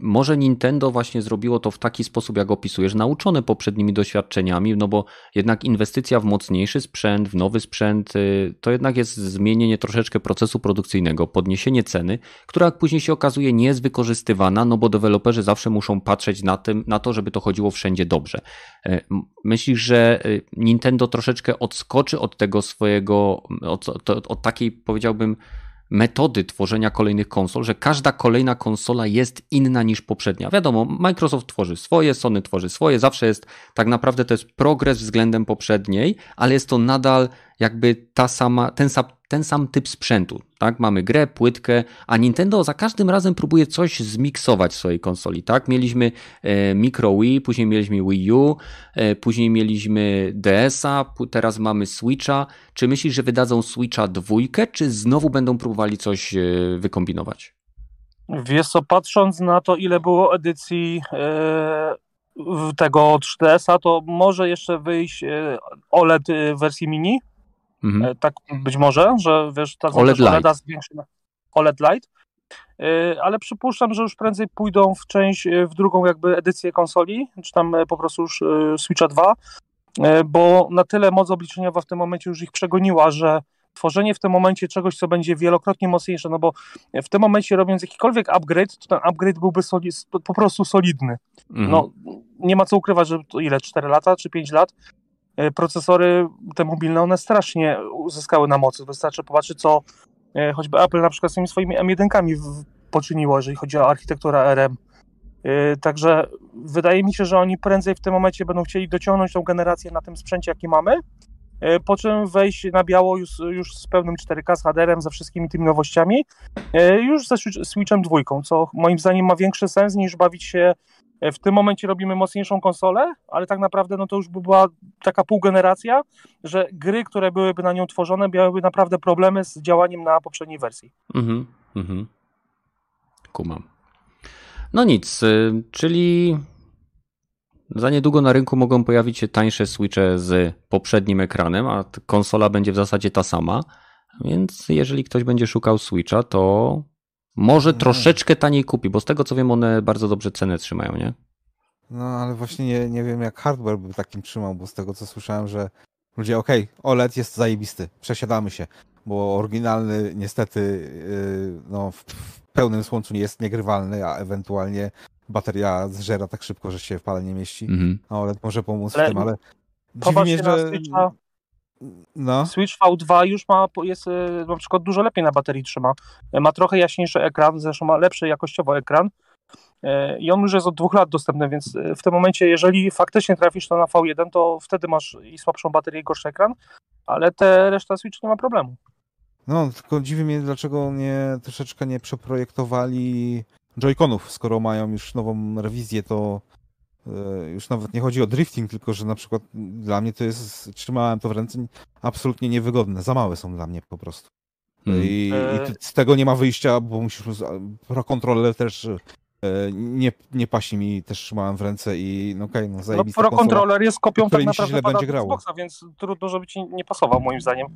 może Nintendo właśnie zrobiło to w taki sposób, jak opisujesz, nauczone poprzednimi doświadczeniami, no bo jednak inwestycja w mocniejszy sprzęt, w nowy sprzęt, y, to jednak jest zmienienie troszeczkę procesu produkcyjnego, podniesienie ceny, która jak później się okazuje nie jest wykorzystywana, no bo deweloperzy zawsze muszą patrzeć na, tym, na to, żeby to chodziło wszędzie dobrze. E, myślisz, że y, Nintendo troszeczkę odskoczy od tego swojego, od, od, od takiej powiedziałbym, metody tworzenia kolejnych konsol, że każda kolejna konsola jest inna niż poprzednia. Wiadomo, Microsoft tworzy swoje, Sony tworzy swoje, zawsze jest tak naprawdę to jest progres względem poprzedniej, ale jest to nadal jakby ta sama, ten, sam, ten sam typ sprzętu. Tak? Mamy grę, płytkę, a Nintendo za każdym razem próbuje coś zmiksować w swojej konsoli. Tak? Mieliśmy e, Micro Wii, później mieliśmy Wii U, e, później mieliśmy DS-a, teraz mamy Switcha. Czy myślisz, że wydadzą Switcha dwójkę, czy znowu będą próbowali coś e, wykombinować? Wiesz co, patrząc na to, ile było edycji tego 3DS-a, to może jeszcze wyjść OLED w wersji mini, Mhm. E, tak być może, że wiesz, ta OLED Lite. zwiększona. OLED Lite. E, ale przypuszczam, że już prędzej pójdą w część, e, w drugą jakby edycję konsoli, czy tam po prostu już Switcha 2, bo na tyle moc obliczeniowa w tym momencie już ich przegoniła, że tworzenie w tym momencie czegoś, co będzie wielokrotnie mocniejsze, no bo w tym momencie robiąc jakikolwiek upgrade, to ten upgrade byłby soli, po prostu solidny. Mhm. No, nie ma co ukrywać, że to ile, 4 lata czy 5 lat, E, procesory te mobilne, one strasznie uzyskały na mocy. Wystarczy popatrzeć, co e, choćby Apple na przykład z tymi swoimi M1 poczyniło, jeżeli chodzi o architekturę RM. E, także wydaje mi się, że oni prędzej w tym momencie będą chcieli dociągnąć tą generację na tym sprzęcie, jaki mamy, po czym wejść na biało już, już z pełnym 4K, z HDR-em, ze wszystkimi tymi nowościami, już ze Switchem dwójką, co moim zdaniem ma większy sens niż bawić się E, w tym momencie robimy mocniejszą konsolę, ale tak naprawdę no to już by była taka półgeneracja, że gry, które byłyby na nią tworzone, miałyby naprawdę problemy z działaniem na poprzedniej wersji. Mhm, mhm. Kumam. No nic, y, czyli Za niedługo na rynku mogą pojawić się tańsze switche z poprzednim ekranem, a konsola będzie w zasadzie ta sama. Więc jeżeli ktoś będzie szukał switcha, to może hmm. troszeczkę taniej kupi, bo z tego co wiem, one bardzo dobrze cenę trzymają, nie? No ale właśnie nie, nie wiem, jak hardware by takim trzymał, bo z tego co słyszałem, że ludzie, okej, okay, OLED jest zajebisty, przesiadamy się, bo oryginalny niestety yy, no, w, w pełnym słońcu nie jest niegrywalny, a ewentualnie bateria zżera tak szybko, że się w pale nie mieści, mhm. a OLED może pomóc ale w tym, ale dziwi mnie, że... Switcha, no. Switch V2 już ma, jest e, na przykład dużo lepiej na baterii trzyma. E, ma trochę jaśniejszy ekran, zresztą ma lepszy jakościowo ekran e, i on już jest od dwóch lat dostępny, więc w tym momencie, jeżeli faktycznie trafisz to na V1, to wtedy masz i słabszą baterię i gorszy ekran, ale te reszta Switch nie ma problemu. No, tylko dziwi mnie, dlaczego nie troszeczkę nie przeprojektowali Joy-Conów, skoro mają już nową rewizję, to już nawet nie chodzi o drifting, tylko że na przykład dla mnie to jest, trzymałem to w ręce, absolutnie niewygodne, za małe są dla mnie po prostu. Hmm. I, I, e. z tego nie ma wyjścia, bo musisz pro kontroler też E, nie, nie pasi mi, też trzymałem w ręce i no okej, okay, no zajebista No Pro Controller jest kopią tak naprawdę będzie grało. Xboxa, więc trudno, żeby ci nie pasował moim zdaniem.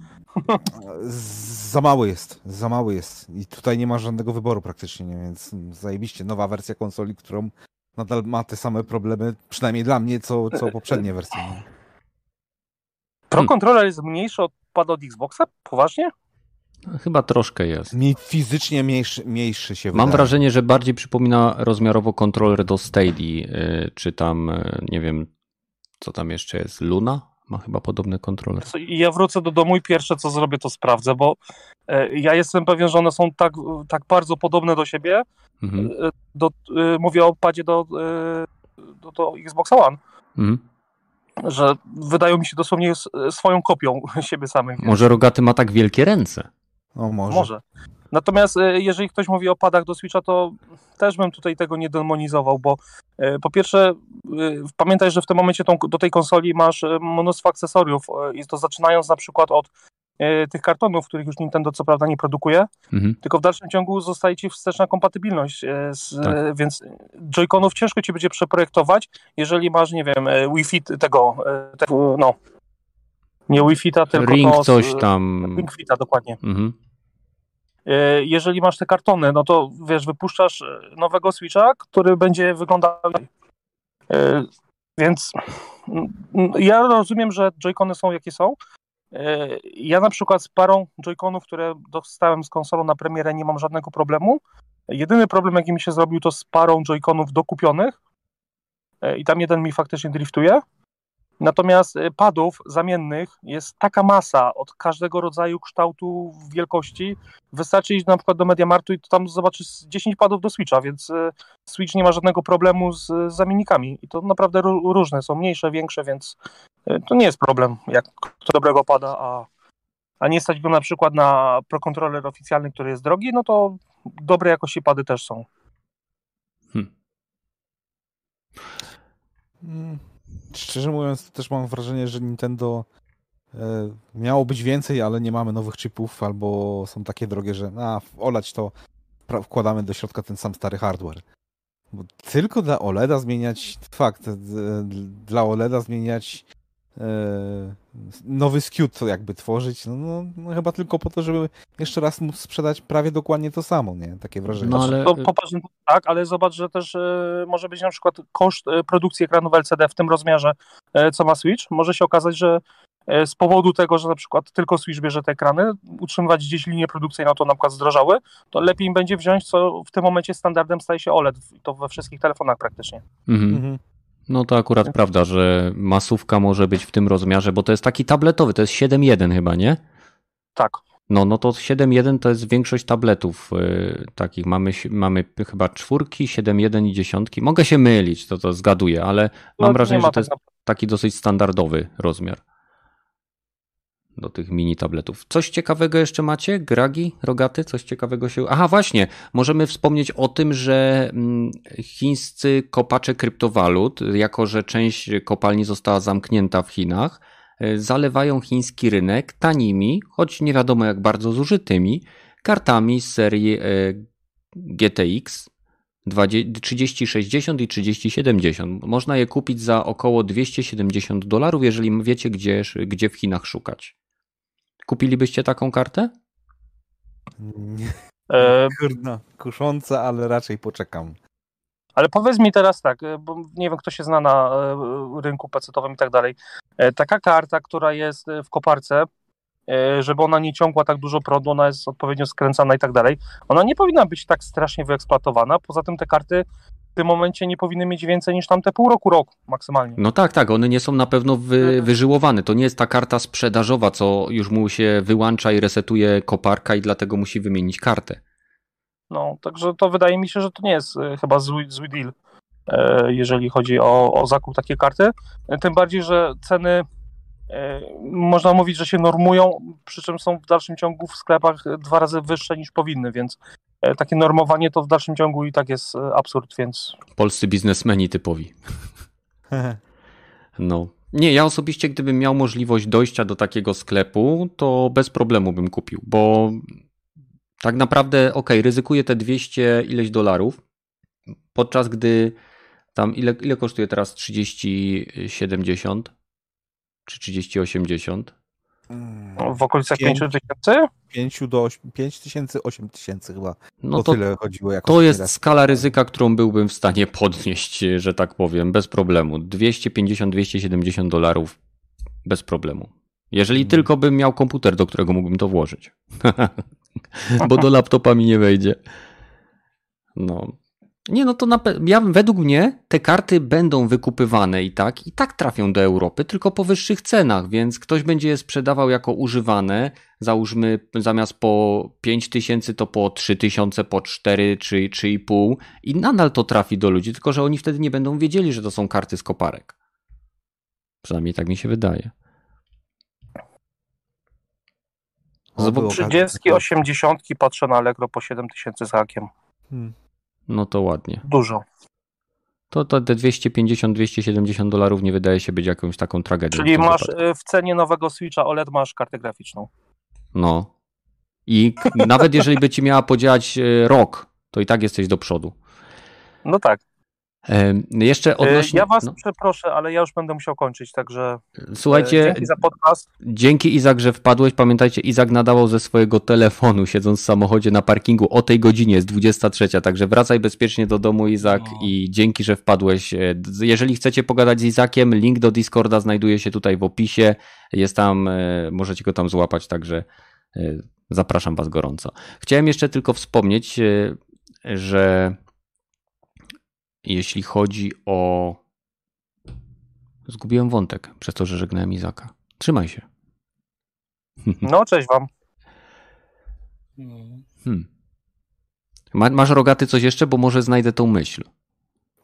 za mały jest, za mały jest i tutaj nie ma żadnego wyboru praktycznie, nie? więc zajebiście, nowa wersja konsoli, którą nadal ma te same problemy, przynajmniej dla mnie, co, co poprzednie wersje. Pro Controller jest mniejszy od pada od Xboxa? Poważnie? Chyba troszkę jest. Mi fizycznie mniejszy, mniejszy się Mam wydaje. wrażenie, że bardziej przypomina rozmiarowo kontroler do Stadia, y, czy tam, y, nie wiem, co tam jeszcze jest, Luna? Ma chyba podobny kontroler. Ja wrócę do domu i pierwsze co zrobię to sprawdzę, bo e, ja jestem pewien, że one są tak, tak bardzo podobne do siebie. Mhm. E, do, e, mówię o padzie do, do, do Xbox One. Mhm że wydają mi się dosłownie swoją kopią siebie samych. Może Rogaty ma tak wielkie ręce. O, może. może. Natomiast e, jeżeli ktoś mówi o padach do Switcha, to też bym tutaj tego nie demonizował, bo e, po pierwsze e, pamiętaj, że w tym momencie tą, do tej konsoli masz mnóstwo akcesoriów i to zaczynając na przykład od tych kartonów, których już Nintendo co prawda nie produkuje, mhm. tylko w dalszym ciągu zostaje ci wsteczna kompatybilność, z, tak. więc Joy-Conów ciężko ci będzie przeprojektować, jeżeli masz, nie wiem, Wi-Fi tego, tego no, nie Wi-Fi, tylko Ring to, coś tam. Ring Fita, dokładnie. Mhm. E, jeżeli masz te kartony, no to wiesz, wypuszczasz e, nowego Switcha, który będzie wyglądał. E, więc ja rozumiem, że Joy-Cony są jakie są. Ja na przykład z parą Joy-Conów, które dostałem z konsolą na premierę, nie mam żadnego problemu. Jedyny problem, jaki mi się zrobił, to z parą Joy-Conów dokupionych. I tam jeden mi faktycznie driftuje. Natomiast y, padów zamiennych jest taka masa od każdego rodzaju kształtu, wielkości. Wystarczy iść na przykład do Mediamartu i tam zobaczysz 10 padów do Switcha, więc y, Switch nie ma żadnego problemu z, z zamiennikami. I to naprawdę różne, są mniejsze, większe, więc y, to nie jest problem, jak kto dobrego pada, a, a nie stać go na przykład na Pro Controller oficjalny, który jest drogi, no to dobre jakości pady też są. Hmm. Szczerze mówiąc, też mam wrażenie, że Nintendo e, miało być więcej, ale nie mamy nowych chipów, albo są takie drogie, że a, olać to wkładamy do środka ten sam stary hardware. Bo tylko dla OLEDa zmieniać, fakt, dla OLEDa zmieniać E, nowy skewt jakby tworzyć, no, no, no, chyba tylko po to, żeby jeszcze raz móc sprzedać prawie dokładnie to samo, nie? Takie wrażenie. No, ale... to, popatrz, tak, ale zobacz, że też e, może być na przykład koszt e, produkcji ekranów LCD w tym rozmiarze, e, co ma Switch, może się okazać, że e, z powodu tego, że na przykład tylko Switch bierze te ekrany, utrzymywać gdzieś linię produkcyjną, to na przykład zdrożały, to lepiej im będzie wziąć, co w tym momencie standardem staje się OLED, to we wszystkich telefonach praktycznie. Mhm. mhm. No to akurat tak. prawda, że masówka może być w tym rozmiarze, bo to jest taki tabletowy, to jest 7.1 chyba, nie? Tak. No, no to 7.1 to jest większość tabletów yy, takich. Mamy, mamy chyba czwórki, 7.1 i dziesiątki. Mogę się mylić, to to zgaduję, ale no, mam wrażenie, że to jest taki dosyć standardowy rozmiar do tych mini tabletów. Coś ciekawego jeszcze macie? Gragi, rogaty? Coś ciekawego się. Aha, właśnie. Możemy wspomnieć o tym, że mm, chińscy kopacze kryptowalut, jako że część kopalni została zamknięta w Chinach, e, zalewają chiński rynek tanimi, choć nie wiadomo jak bardzo zużytymi, kartami z serii e, GTX, 3060 i 3070. Można je kupić za około 270 dolarów, jeżeli wiecie, gdzie, gdzie w Chinach szukać. Kupilibyście taką kartę? Nie. E... Kurno, kuszące, ale raczej poczekam. Ale powiedz mi teraz tak, e, bo nie wiem, kto się zna na e, rynku pecetowym i tak dalej. E, taka karta, która jest w koparce, żeby ona nie ciągła tak dużo prądu, ona jest odpowiednio skręcana i tak dalej, ona nie powinna być tak strasznie wyeksploatowana. Poza tym te karty w tym momencie nie powinny mieć więcej niż tamte pół roku, rok maksymalnie. No tak, tak, one nie są na pewno wy, mhm. wyżyłowane. To nie jest ta karta sprzedażowa, co już mu się wyłącza i resetuje koparka i dlatego musi wymienić kartę. No, także to wydaje mi się, że to nie jest e, chyba zły, zły deal, e, jeżeli chodzi o, o zakup takiej karty. Tym bardziej, że ceny e, można mówić, że się normują, przy czym są w dalszym ciągu w sklepach dwa razy wyższe niż powinny, więc takie normowanie to w dalszym ciągu i tak jest absurd, więc... Polscy biznesmeni typowi. No. Nie, ja osobiście, gdybym miał możliwość dojścia do takiego sklepu, to bez problemu bym kupił, bo tak naprawdę, ok, ryzykuję te 200 ileś dolarów, podczas gdy tam ile, ile kosztuje teraz 3070 czy 3080? No, w okolicach 5 tysięcy? 5 do 5 tysięcy, 8 tysięcy chyba. No to, tyle chodziło. To jest skala ryzyka, którą byłbym w stanie podnieść, że tak powiem, bez problemu. 250-270 dolarów bez problemu. Jeżeli hmm. tylko bym miał komputer, do którego mógłbym to włożyć. bo do laptopa mi nie wejdzie. No. Nie, no to na ja, według mnie te karty będą wykupywane i tak, i tak trafią do Europy, tylko po wyższych cenach, więc ktoś będzie je sprzedawał jako używane, załóżmy zamiast po 5 tysięcy to po 3 tysiące, po 4 czy 3,5 i nadal to trafi do ludzi, tylko że oni wtedy nie będą wiedzieli, że to są karty z koparek. Przynajmniej tak mi się wydaje. Z 30, 80 patrzę na Allegro po 7 tysięcy z hakiem. Hmm. No to ładnie. Dużo. To, to te 250-270 dolarów nie wydaje się być jakąś taką tragedią. Czyli masz wypadku. Y, w cenie nowego Switcha OLED masz kartę graficzną. No. I nawet jeżeli by ci miała podziałać y, rok, to i tak jesteś do przodu. No tak. Jeszcze e, odnośnie... Ja was no. przeproszę, ale ja już będę musiał kończyć, także Słuchajcie, dzięki za podcast. Dzięki Izak, że wpadłeś. Pamiętajcie, Izak nadawał ze swojego telefonu, siedząc w samochodzie na parkingu o tej godzinie, jest 23, także wracaj bezpiecznie do domu Izak no. i dzięki, że wpadłeś. E, jeżeli chcecie pogadać z Izakiem, link do Discorda znajduje się tutaj w opisie, jest tam, e, możecie go tam złapać, także zapraszam was gorąco. Chciałem jeszcze tylko wspomnieć, że jeśli chodzi o. Zgubiłem wątek przez to, że żegnałem Izaka. Trzymaj się. No, cześć wam. Hmm. Masz rogaty coś jeszcze, bo może znajdę tą myśl.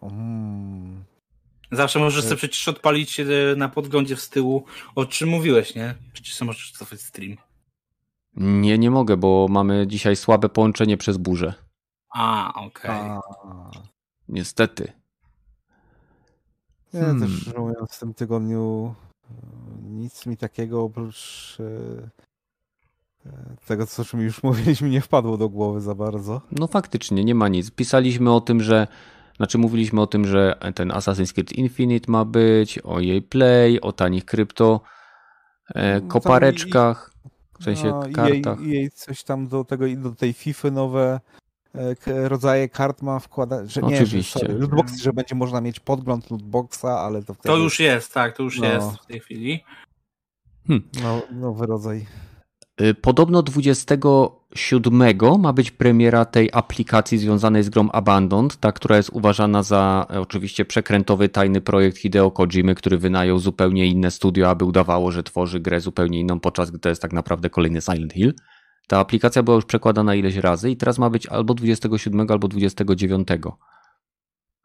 Hmm. Zawsze możesz sobie przecież odpalić na podglądzie z tyłu, o czym mówiłeś, nie? Przecież sobie możesz cofać stream. Nie, nie mogę, bo mamy dzisiaj słabe połączenie przez burzę. A, okej. Okay. Niestety. Ja hmm. też mówiąc w tym tygodniu e, nic mi takiego oprócz e, e, tego, co mi już mówiliśmy, nie wpadło do głowy za bardzo. No faktycznie, nie ma nic. Pisaliśmy o tym, że znaczy mówiliśmy o tym, że ten Assassin's Creed Infinite ma być, o jej play, o tanich krypto no, kopareczkach, w sensie no, kartach. I jej coś tam do tego do tej FIFA nowe E, rodzaje kart ma wkładać, że nie, Oczywiście. Że, lootboxy, że będzie można mieć podgląd lootboxa, ale to wtedy... To już jest, tak, to już no. jest w tej chwili. Hmm. No, nowy rodzaj. Y, podobno 27 ma być premiera tej aplikacji związanej z grą Abandoned, ta, która jest uważana za e, oczywiście przekrętowy tajny projekt Hideo Kojimy, który wynajął zupełnie inne studio, aby udawało, że tworzy grę zupełnie inną, podczas gdy to jest tak naprawdę kolejny Silent Hill. Ta aplikacja była już przekładana ileś razy i teraz ma być albo 27, albo 29.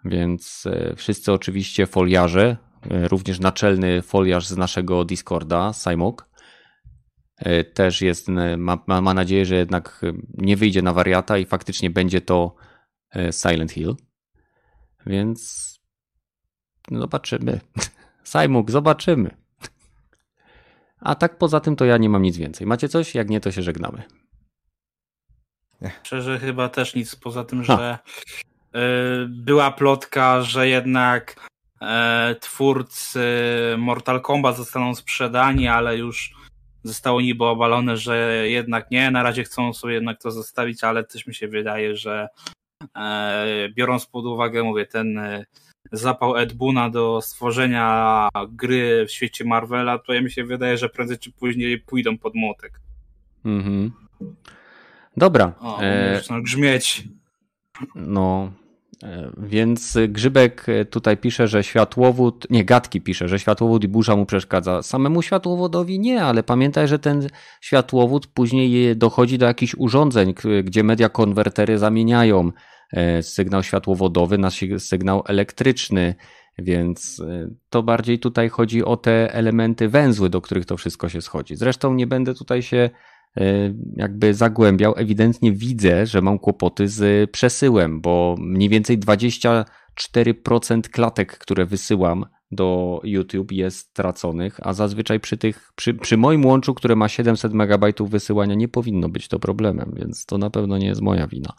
Więc e, wszyscy oczywiście foliarze, e, również naczelny foliarz z naszego Discorda, Simok, e, też jest, ma, ma, ma nadzieję, że jednak nie wyjdzie na wariata i faktycznie będzie to Silent Hill. Więc zobaczymy. Simuk, zobaczymy. A tak poza tym to ja nie mam nic więcej. Macie coś? Jak nie, to się żegnamy. Szczerze chyba też nic poza tym, że była plotka, że jednak twórcy Mortal Kombat zostaną sprzedani, ale już zostało niby obalone, że jednak nie, na razie chcą sobie jednak to zostawić, ale też mi się wydaje, że biorąc pod uwagę, mówię, ten zapał Ed Boona do stworzenia gry w świecie Marvela, to ja mi się wydaje, że prędzej czy później pójdą pod młotek. Mhm. Dobra. O, e... grzmieć. No, e, więc Grzybek tutaj pisze, że światłowód, nie, Gadki pisze, że światłowód i burza mu przeszkadza. Samemu światłowodowi nie, ale pamiętaj, że ten światłowód później dochodzi do jakichś urządzeń, gdzie media konwertery zamieniają sygnał światłowodowy na sygnał elektryczny, więc e, to bardziej tutaj chodzi o te elementy węzły, do których to wszystko się schodzi. Zresztą nie będę tutaj się e, jakby zagłębiał. Ewidentnie widzę, że mam kłopoty z przesyłem, bo mniej więcej 24% klatek, które wysyłam do YouTube jest straconych, a zazwyczaj przy tych, przy, przy moim łączu, które ma 700 MB wysyłania, nie powinno być to problemem, więc to na pewno nie jest moja wina.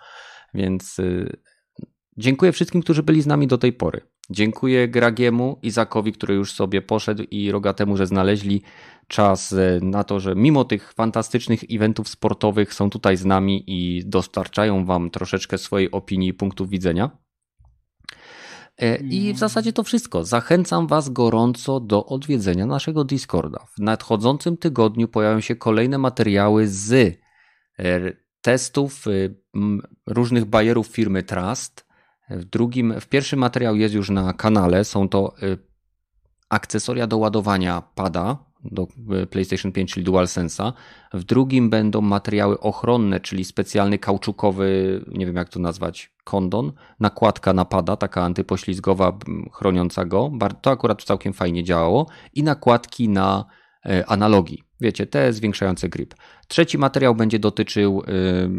Więc y, dziękuję wszystkim, którzy byli z nami do tej pory. Dziękuję Gragiemu, Izakowi, który już sobie poszedł i Rogatemu, że znaleźli czas y, na to, że mimo tych fantastycznych eventów sportowych są tutaj z nami i dostarczają wam troszeczkę swojej opinii i punktów widzenia. E, I w mm. zasadzie to wszystko. Zachęcam Was gorąco do odwiedzenia naszego Discorda. W nadchodzącym tygodniu pojawią się kolejne materiały z e, testów y, różnych bajerów firmy Trust. W drugim, w pierwszym materiał jest już na kanale. Są to y, akcesoria do ładowania pada do y, PlayStation 5, czyli DualSense'a. W drugim będą materiały ochronne, czyli specjalny kauczukowy, nie wiem jak to nazwać, kondon, nakładka na pada, taka antypoślizgowa, chroniąca go. To akurat całkiem fajnie działało. I nakładki na analogii. Wiecie, te zwiększające grip. Trzeci materiał będzie dotyczył y,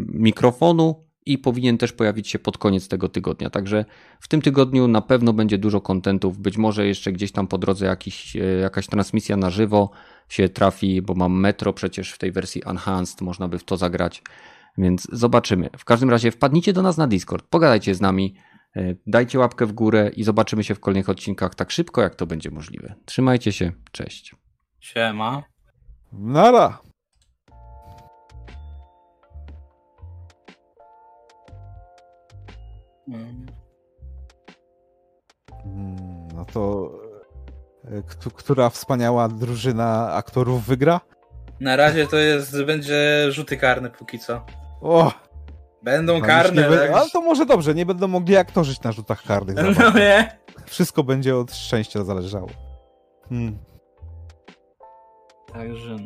mikrofonu i powinien też pojawić się pod koniec tego tygodnia. Także w tym tygodniu na pewno będzie dużo kontentów. Być może jeszcze gdzieś tam po drodze jakiś, y, jakaś transmisja na żywo się trafi, bo mam Metro przecież w tej wersji Enhanced, można by w to zagrać. Więc zobaczymy. W każdym razie wpadnijcie do nas na Discord, pogadajcie z nami, y, dajcie łapkę w górę i zobaczymy się w kolejnych odcinkach tak szybko, jak to będzie możliwe. Trzymajcie się, cześć. Siema. Nara. Hmm. No to e, która wspaniała drużyna aktorów wygra? Na razie to jest, będzie rzuty karne póki co. O! Będą karne. tak? Ale to może dobrze, nie będą mogli aktorzyć na rzutach karnych. No nie? Wszystko będzie od szczęścia zależało. Hmm. Także.